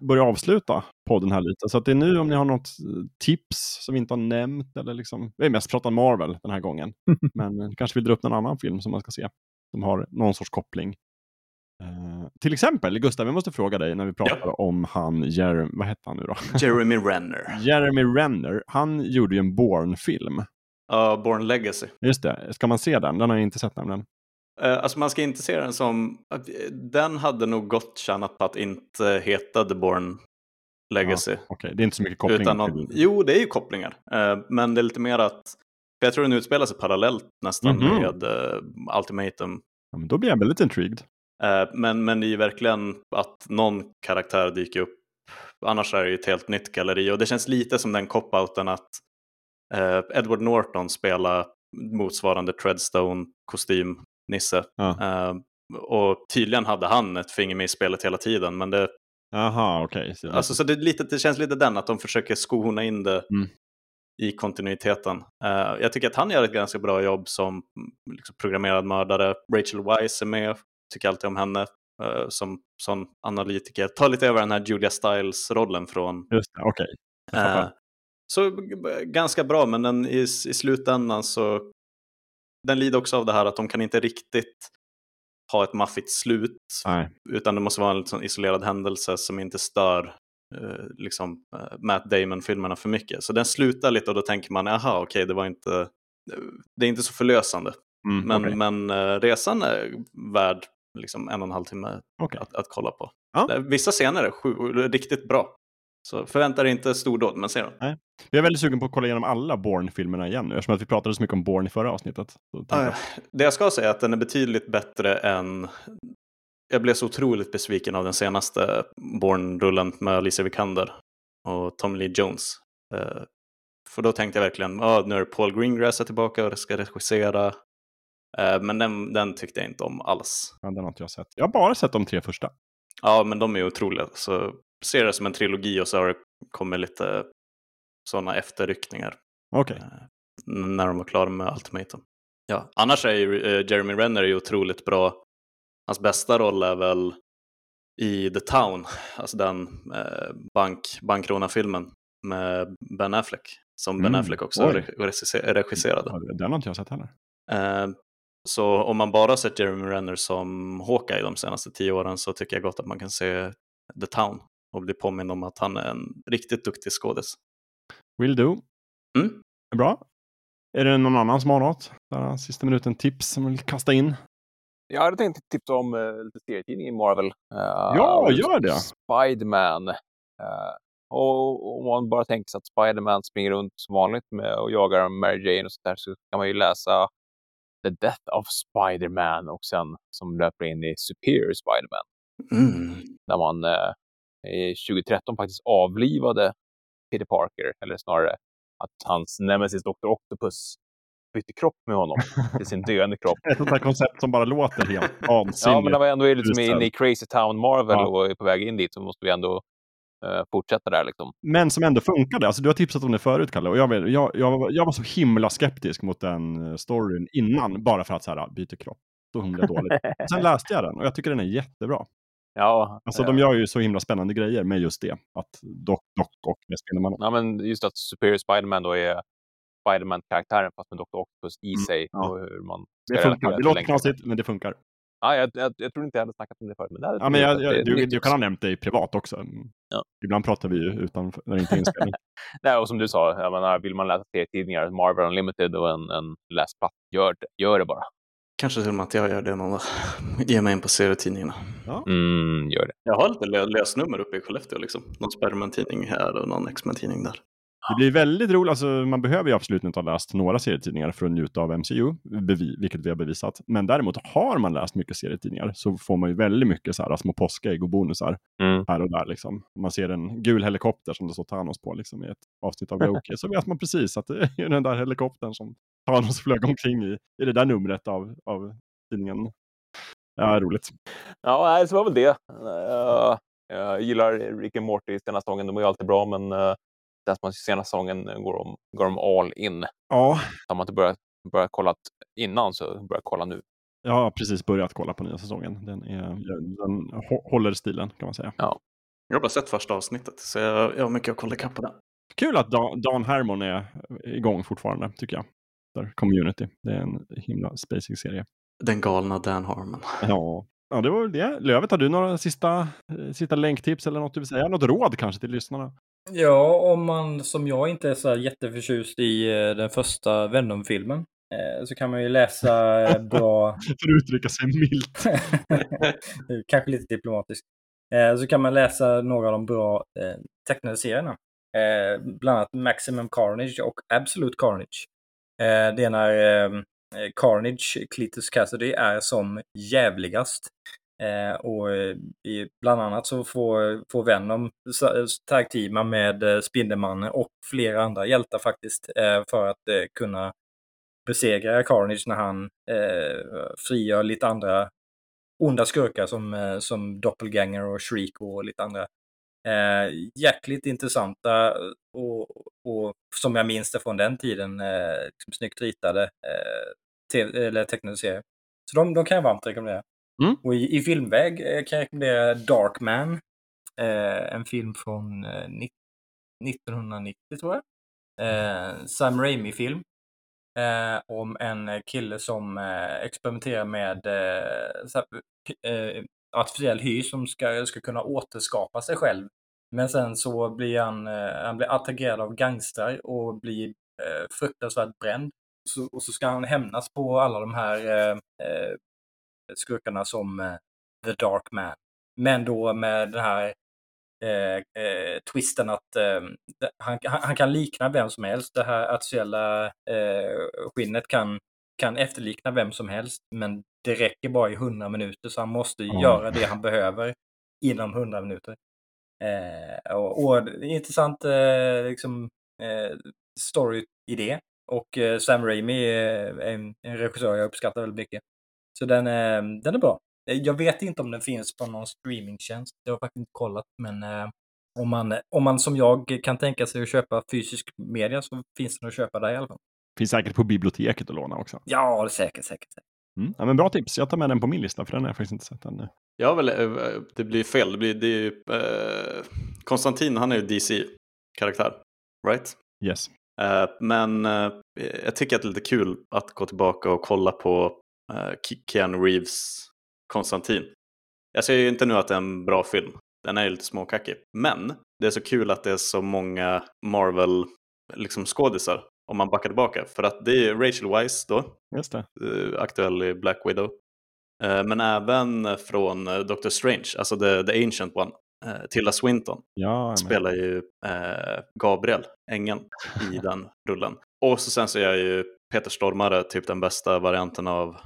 börja avsluta podden här lite. Så att det är nu om ni har något eh, tips som vi inte har nämnt. Eller liksom, vi har mest pratat Marvel den här gången. men eh, kanske vill dra upp någon annan film som man ska se. Som har någon sorts koppling. Eh, till exempel, Gustav, jag måste fråga dig när vi pratar om han, Jeremy, vad hette han nu då? Jeremy Renner. Jeremy Renner, han gjorde ju en Bourne-film. Ja, Born Legacy. Just det, ska man se den? Den har jag inte sett nämligen. Eh, Alltså man ska inte se den som, eh, den hade nog gott tjänat på att inte heta The Born Legacy. Okej, det är inte så mycket koppling utan någon, jo, det är ju kopplingar. Eh, Men det är lite mer att, för jag tror den utspelar sig parallellt nästan Mhm. med eh, Ultimatum. Ja, men då blir jag väldigt intrigued. Men, men det är ju verkligen att någon karaktär dyker upp. Annars är det ju ett helt nytt galleri. Och det känns lite som den cop-outen att Edward Norton spelar motsvarande Treadstone-kostym, Nisse. Ja. Eh, och tydligen hade han ett finger med i spelet hela tiden. Men det, Jaha, okej. Så- alltså, så det, lite, det känns lite den, att de försöker skona in det Mm. i kontinuiteten. Eh, jag tycker att han gör ett ganska bra jobb som mm, liksom, programmerad mördare. Rachel Weisz är med, tycker alltid om henne eh, som, som analytiker. Tar lite över den här Julia Stiles-rollen från Just det, okej. Jag fattar. Eh, så ganska bra, men den, i, i slutändan så den lider också av det här att de kan inte riktigt ha ett maffigt slut, Nej. utan det måste vara en sån isolerad händelse som inte stör eh, liksom, eh, Matt Damon-filmerna för mycket. Så den slutar lite och då tänker man, jaha, okej, det var inte, det är inte så förlösande. Mm, Men, okej. men eh, resan är värd liksom en och en halv timme Okej. att, att kolla på. Ja. Vissa scener är sju, riktigt bra. Så förvänta dig inte stordåd, men se dem. Jag är väldigt sugen på att kolla igenom alla Bourne-filmerna igen nu, eftersom att vi pratade så mycket om Bourne i förra avsnittet. Jag- Eh, Det jag ska säga är att den är betydligt bättre än... Jag blev så otroligt besviken av den senaste Bourne-rullen med Alicia Vikander och Tom Lee Jones. Eh, För då tänkte jag verkligen, ja, nu är Paul Greengrass är tillbaka och ska regissera. Eh, Men den, den tyckte jag inte om alls. Ja, den har inte jag sett. Jag har bara sett de tre första. Ja, men de är otroliga. Så se det som en trilogi och så har det kommit lite sådana efterryckningar. Okej. Eh, när de var klara med Ultimatum. Ja, annars är ju eh, Jeremy Renner ju otroligt bra. Hans bästa roll är väl i The Town, alltså den eh, bank, bankrånarfilmen med Ben Affleck. Som Ben Mm, Affleck också oj. re- regisser- regisserade. Den har inte jag sett heller. Eh, så om man bara sett Jeremy Renner som Hawkeye de senaste tio åren så tycker jag gott att man kan se The Town och bli påmind om att han är en riktigt duktig skådis. Will do. Mm. Bra. Är det någon annan som har något? Där, sista minuten tips som vill kasta in? Jag hade tänkt tipsa om uh, lite serietidning i Marvel. Eh, Ja, gör det. Spiderman. Eh, och om man bara tänker sig att Spiderman springer runt som vanligt med och jagar Mary Jane och sånt där så kan man ju läsa The Death of Spiderman och sen som löper in i Superior Spiderman. Mm. Där man eh, i 2013 faktiskt avlivade Peter Parker, eller snarare att hans nemesis Dr. Octopus bytte kropp med honom till sin döende kropp. Ett sånt här koncept som bara låter helt vansinnigt. Ja, men när vi ändå liksom det. inne i Crazy Town Marvel Ja. och är på väg in dit så måste vi ändå fortsätta där liksom. Men som ändå funkade. Alltså, du har tipsat om det förut, Kalle. Och jag, vet, jag, jag, var- jag var så himla skeptisk mot den eh, storyn innan, bara för att så här, byta kropp. Så himla dåligt. Sen läste jag den och jag tycker den är jättebra. Ja, Alltså eh, de gör ju så himla spännande grejer med just det. Att Doc, Doc och Spindelmannen. ja, men just att Superior Spiderman då är Spiderman-karaktären fast med Dr. Octopus i sig Mm, ja. och hur man Det funkar. Det låter knasigt, men det funkar. Ja, jag, jag, jag tror inte jag hade snackat om det förut. Men det Ja, men jag, jag, du, tips. kan ha nämnt det privat också. Ja. Ibland pratar vi ju utanför, när det inte är inspelning. Nej, och som du sa, jag menar, vill man läsa serietidningar, Marvel Unlimited och en, en läsplatt, gör det, gör det bara. Kanske till och med att jag gör det någon dag. Ge mig in på serietidningarna. Mm, gör det. Jag har lite lö- lösnummer uppe i Skellefteå. Liksom. Någon Spiderman-tidning här och någon X-Men-tidning där. Det blir väldigt roligt, alltså, man behöver ju absolut inte ha läst några serietidningar för att njuta av MCU, vilket vi har bevisat. Men däremot har man läst mycket serietidningar så får man ju väldigt mycket så här, små påskägg och bonusar Mm. här och där. Liksom. Om man ser en gul helikopter som det står Thanos på liksom, i ett avsnitt av Loki så vet man precis att det är den där helikoptern som Thanos flög omkring i, i det där numret av, av tidningen. Ja, roligt. Ja, nej, så var väl det. Eh, jag gillar Rick and Morty senaste säsongen. De är ju alltid bra, men uh, den som senaste säsongen går de, går de all in. Ja, Har man inte börjat, börjat kolla innan så börjar kolla nu. jag har precis börjat kolla på nya säsongen. Den, är, den hå- håller stilen kan man säga. Jag har bara sett första avsnittet, så jag, jag har mycket att kolla ikapp på den. Kul att Dan, Dan Harmon är igång fortfarande, tycker jag. Där, community. Det är en himla spacig serie. Den galna Dan Harmon. Ja. ja, det var väl det. Lövet, har du några sista, eh, sista länktips eller något du vill säga? Något råd kanske till lyssnarna? Ja, om man som jag inte är så jätteförtjust i eh, den första Venom-filmen eh, så kan man ju läsa eh, bra... För att uttrycka sig milt. Kanske lite diplomatiskt. Så kan man läsa några av de bra tecknade serierna. Bland annat Maximum Carnage och Absolute Carnage. Det är när Carnage, Cletus Cassidy, är som jävligast. Eh, och eh, i, bland annat så får, får Venom tag-teama med eh, Spindelmannen och flera andra hjältar faktiskt eh, för att eh, kunna besegra Carnage när han eh, frigör lite andra onda skurkar som, eh, som Doppelganger och Shriek och lite andra. Eh, jäkligt intressanta eh, och, och som jag minns det från den tiden, eh, liksom snyggt ritade eh, te eller tecknade serier. Så de, de kan jag varmt rekommendera. Mm. Och i, i, filmväg eh, kan jag rekommendera Darkman. Eh, en film från eh, 1990 tror jag. Eh, Sam Raimi-film. Eh, om en kille som eh, experimenterar med eh, eh, artificiell hy som ska, ska kunna återskapa sig själv. Men sen så blir han, eh, han blir attackerad av gangstrar och blir eh, fruktansvärt bränd. Så, och så ska han hämnas på alla de här eh, skurkarna som eh, The Dark Man. Men då med den här eh, eh, twisten att eh, han, han, kan likna vem som helst. Det här artificiella eh, skinnet kan, kan efterlikna vem som helst, men det räcker bara i 100 minuter, så han måste mm. göra det han behöver inom 100 minuter. Eh, och, och intressant liksom, eh, story-idé. Och eh, Sam Raimi är en, en regissör jag uppskattar väldigt mycket. Så den, är, den är bra. Eh, jag vet inte om den finns på någon streamingtjänst. Jag har faktiskt inte kollat, men eh, om, man, om man som jag kan tänka sig att köpa fysisk media så finns den att köpa där i alla fall. Finns säkert på biblioteket att låna också. Ja, säkert, säkert. säkert. Mm. Ja, men bra tips. Jag tar med den på min lista, för den har jag faktiskt inte sett ännu. Ja, väl, eh, det blir fel. Det blir, det är ju, eh, Konstantin, han är ju DC-karaktär. Right? Yes. Eh, men eh, jag tycker att det är lite kul att gå tillbaka och kolla på Keanu Reeves Konstantin. Jag säger ju inte nu att det är en bra film. Den är ju lite småkackig. Men det är så kul att det är så många Marvel liksom skådisar om man backar tillbaka. För att det är Rachel Weisz då, Just det. Uh, aktuell i Black Widow. Uh, men även från Doctor Strange, alltså the, the Ancient One. Tilda Swinton ja, spelar ju Gabriel, ängeln, i den rullen. Och så sen så är ju Peter Stormare typ den bästa varianten av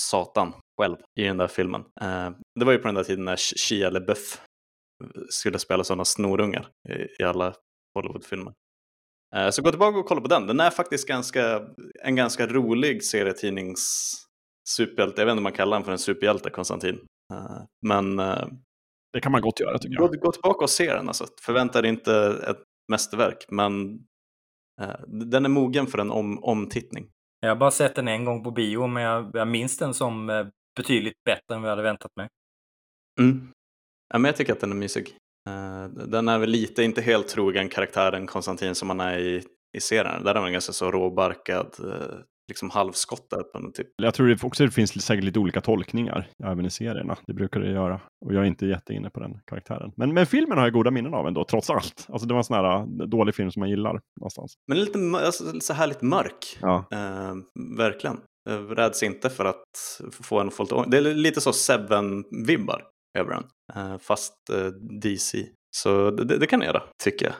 Satan själv i den där filmen. Eh, det var ju på den där tiden när Shia LeBeouf skulle spela sådana snorungar i, alla Hollywoodfilmer. Eh, så gå tillbaka och kolla på den. Den är faktiskt ganska, en ganska rolig serietidnings superhjälte. Jag vet inte om man kallar den för en superhjälte, Konstantin. Eh, men det kan man gott göra tycker jag. Gå, gå tillbaka och se den. Alltså. Förvänta dig inte ett mästerverk, men den är mogen för en om, omtittning. Jag har bara sett den en gång på bio, men jag, jag minns den som eh, betydligt bättre än vad jag hade väntat mig. Mm. Ja, men jag tycker att den är mysig. Eh, den är väl lite, inte helt trogen karaktären Konstantin som man är i, i serien. Där är man ganska så råbarkad, eh, liksom halvskottad. Typ. Jag tror det också det finns säkert lite olika tolkningar även i serierna. Det brukar det göra. Och jag är inte jätteinne på den karaktären. Men, men filmen har jag goda minnen av ändå, trots allt. Alltså det var en sån här äh, dålig film som man gillar någonstans. Men lite alltså, så härligt mörk. Ja. Uh, verkligen. Jag räds inte för att få en full Det är lite så Seven-vibbar över den. Uh, fast uh, DC. Så det, det, kan jag göra, tycker jag.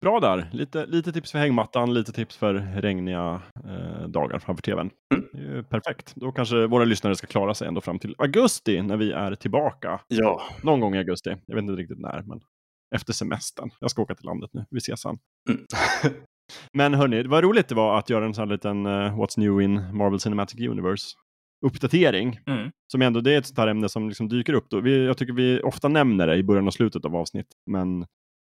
Bra där. Lite, lite tips för hängmattan, lite tips för regniga eh, dagar framför tvn. Mm. perfekt. Då kanske våra lyssnare ska klara sig ända fram till augusti när vi är tillbaka. Ja. Någon gång i augusti. Jag vet inte riktigt när, men efter semestern. Jag ska åka till landet nu. Vi ses sen. Mm. men hörni, vad roligt det var att göra en sån här liten uh, What's New in Marvel Cinematic Universe uppdatering. Mm. Som ändå, det är ett sånt här ämne som liksom dyker upp. Då. Vi, jag tycker vi ofta nämner det i början och slutet av avsnitt. Men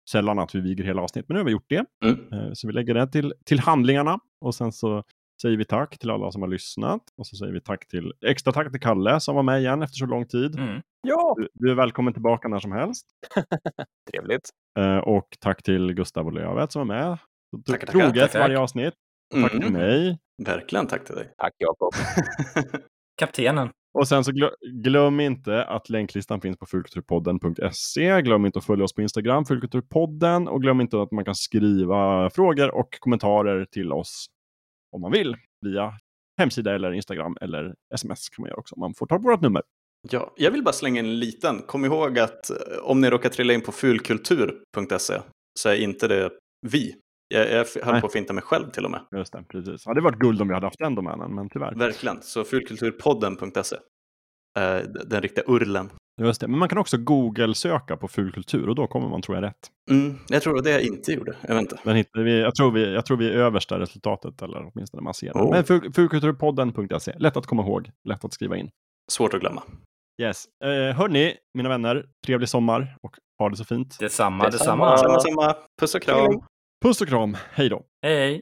sällan att vi viger hela avsnitt, men nu har vi gjort det. Mm. Eh, så vi lägger det till, till handlingarna och sen så säger vi tack till alla som har lyssnat och så säger vi tack till, extra tack till Kalle som var med igen efter så lång tid. Mm. Ja! Du, du, är välkommen tillbaka när som helst. Trevligt. Eh, och tack till Gustav och Lövet som var med. Tackar, Troget tackar, tack. varje avsnitt. Tack mm. till mig. Verkligen tack till dig. Tack Jakob. Kaptenen. Och sen så glö- glöm inte att länklistan finns på fulkulturpodden.se. Glöm inte att följa oss på Instagram, fulkulturpodden. Och glöm inte att man kan skriva frågor och kommentarer till oss om man vill via hemsida eller Instagram eller sms kan man göra också. Man får ta på vårt nummer. Ja, jag vill bara slänga in en liten. Kom ihåg att eh, om ni råkar trilla in på fulkultur.se så är inte det vi. Jag, jag höll Nej. på att finta mig själv till och med. Just det, precis. Ja, det varit guld om vi hade haft den domänen, men tyvärr. Verkligen. Så fulkulturpodden.se. Eh, den riktiga urlen. Just det. Men man kan också Google-söka på fulkultur och då kommer man tror jag rätt. Mm, jag tror det jag inte gjorde. Jag vet inte. Den vi, jag, tror vi, jag tror vi är översta resultatet, eller åtminstone man ser det. Oh. Men ful- fulkulturpodden.se, lätt att komma ihåg, lätt att skriva in. Svårt att glömma. Yes. Eh, hörni, mina vänner, trevlig sommar och ha det så fint. Detsamma, Detsamma. detsamma. Samma, samma. Puss och kram. Puss och kram, hej då! Hej,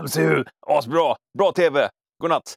MCU! Asbra! Bra TV! Godnatt!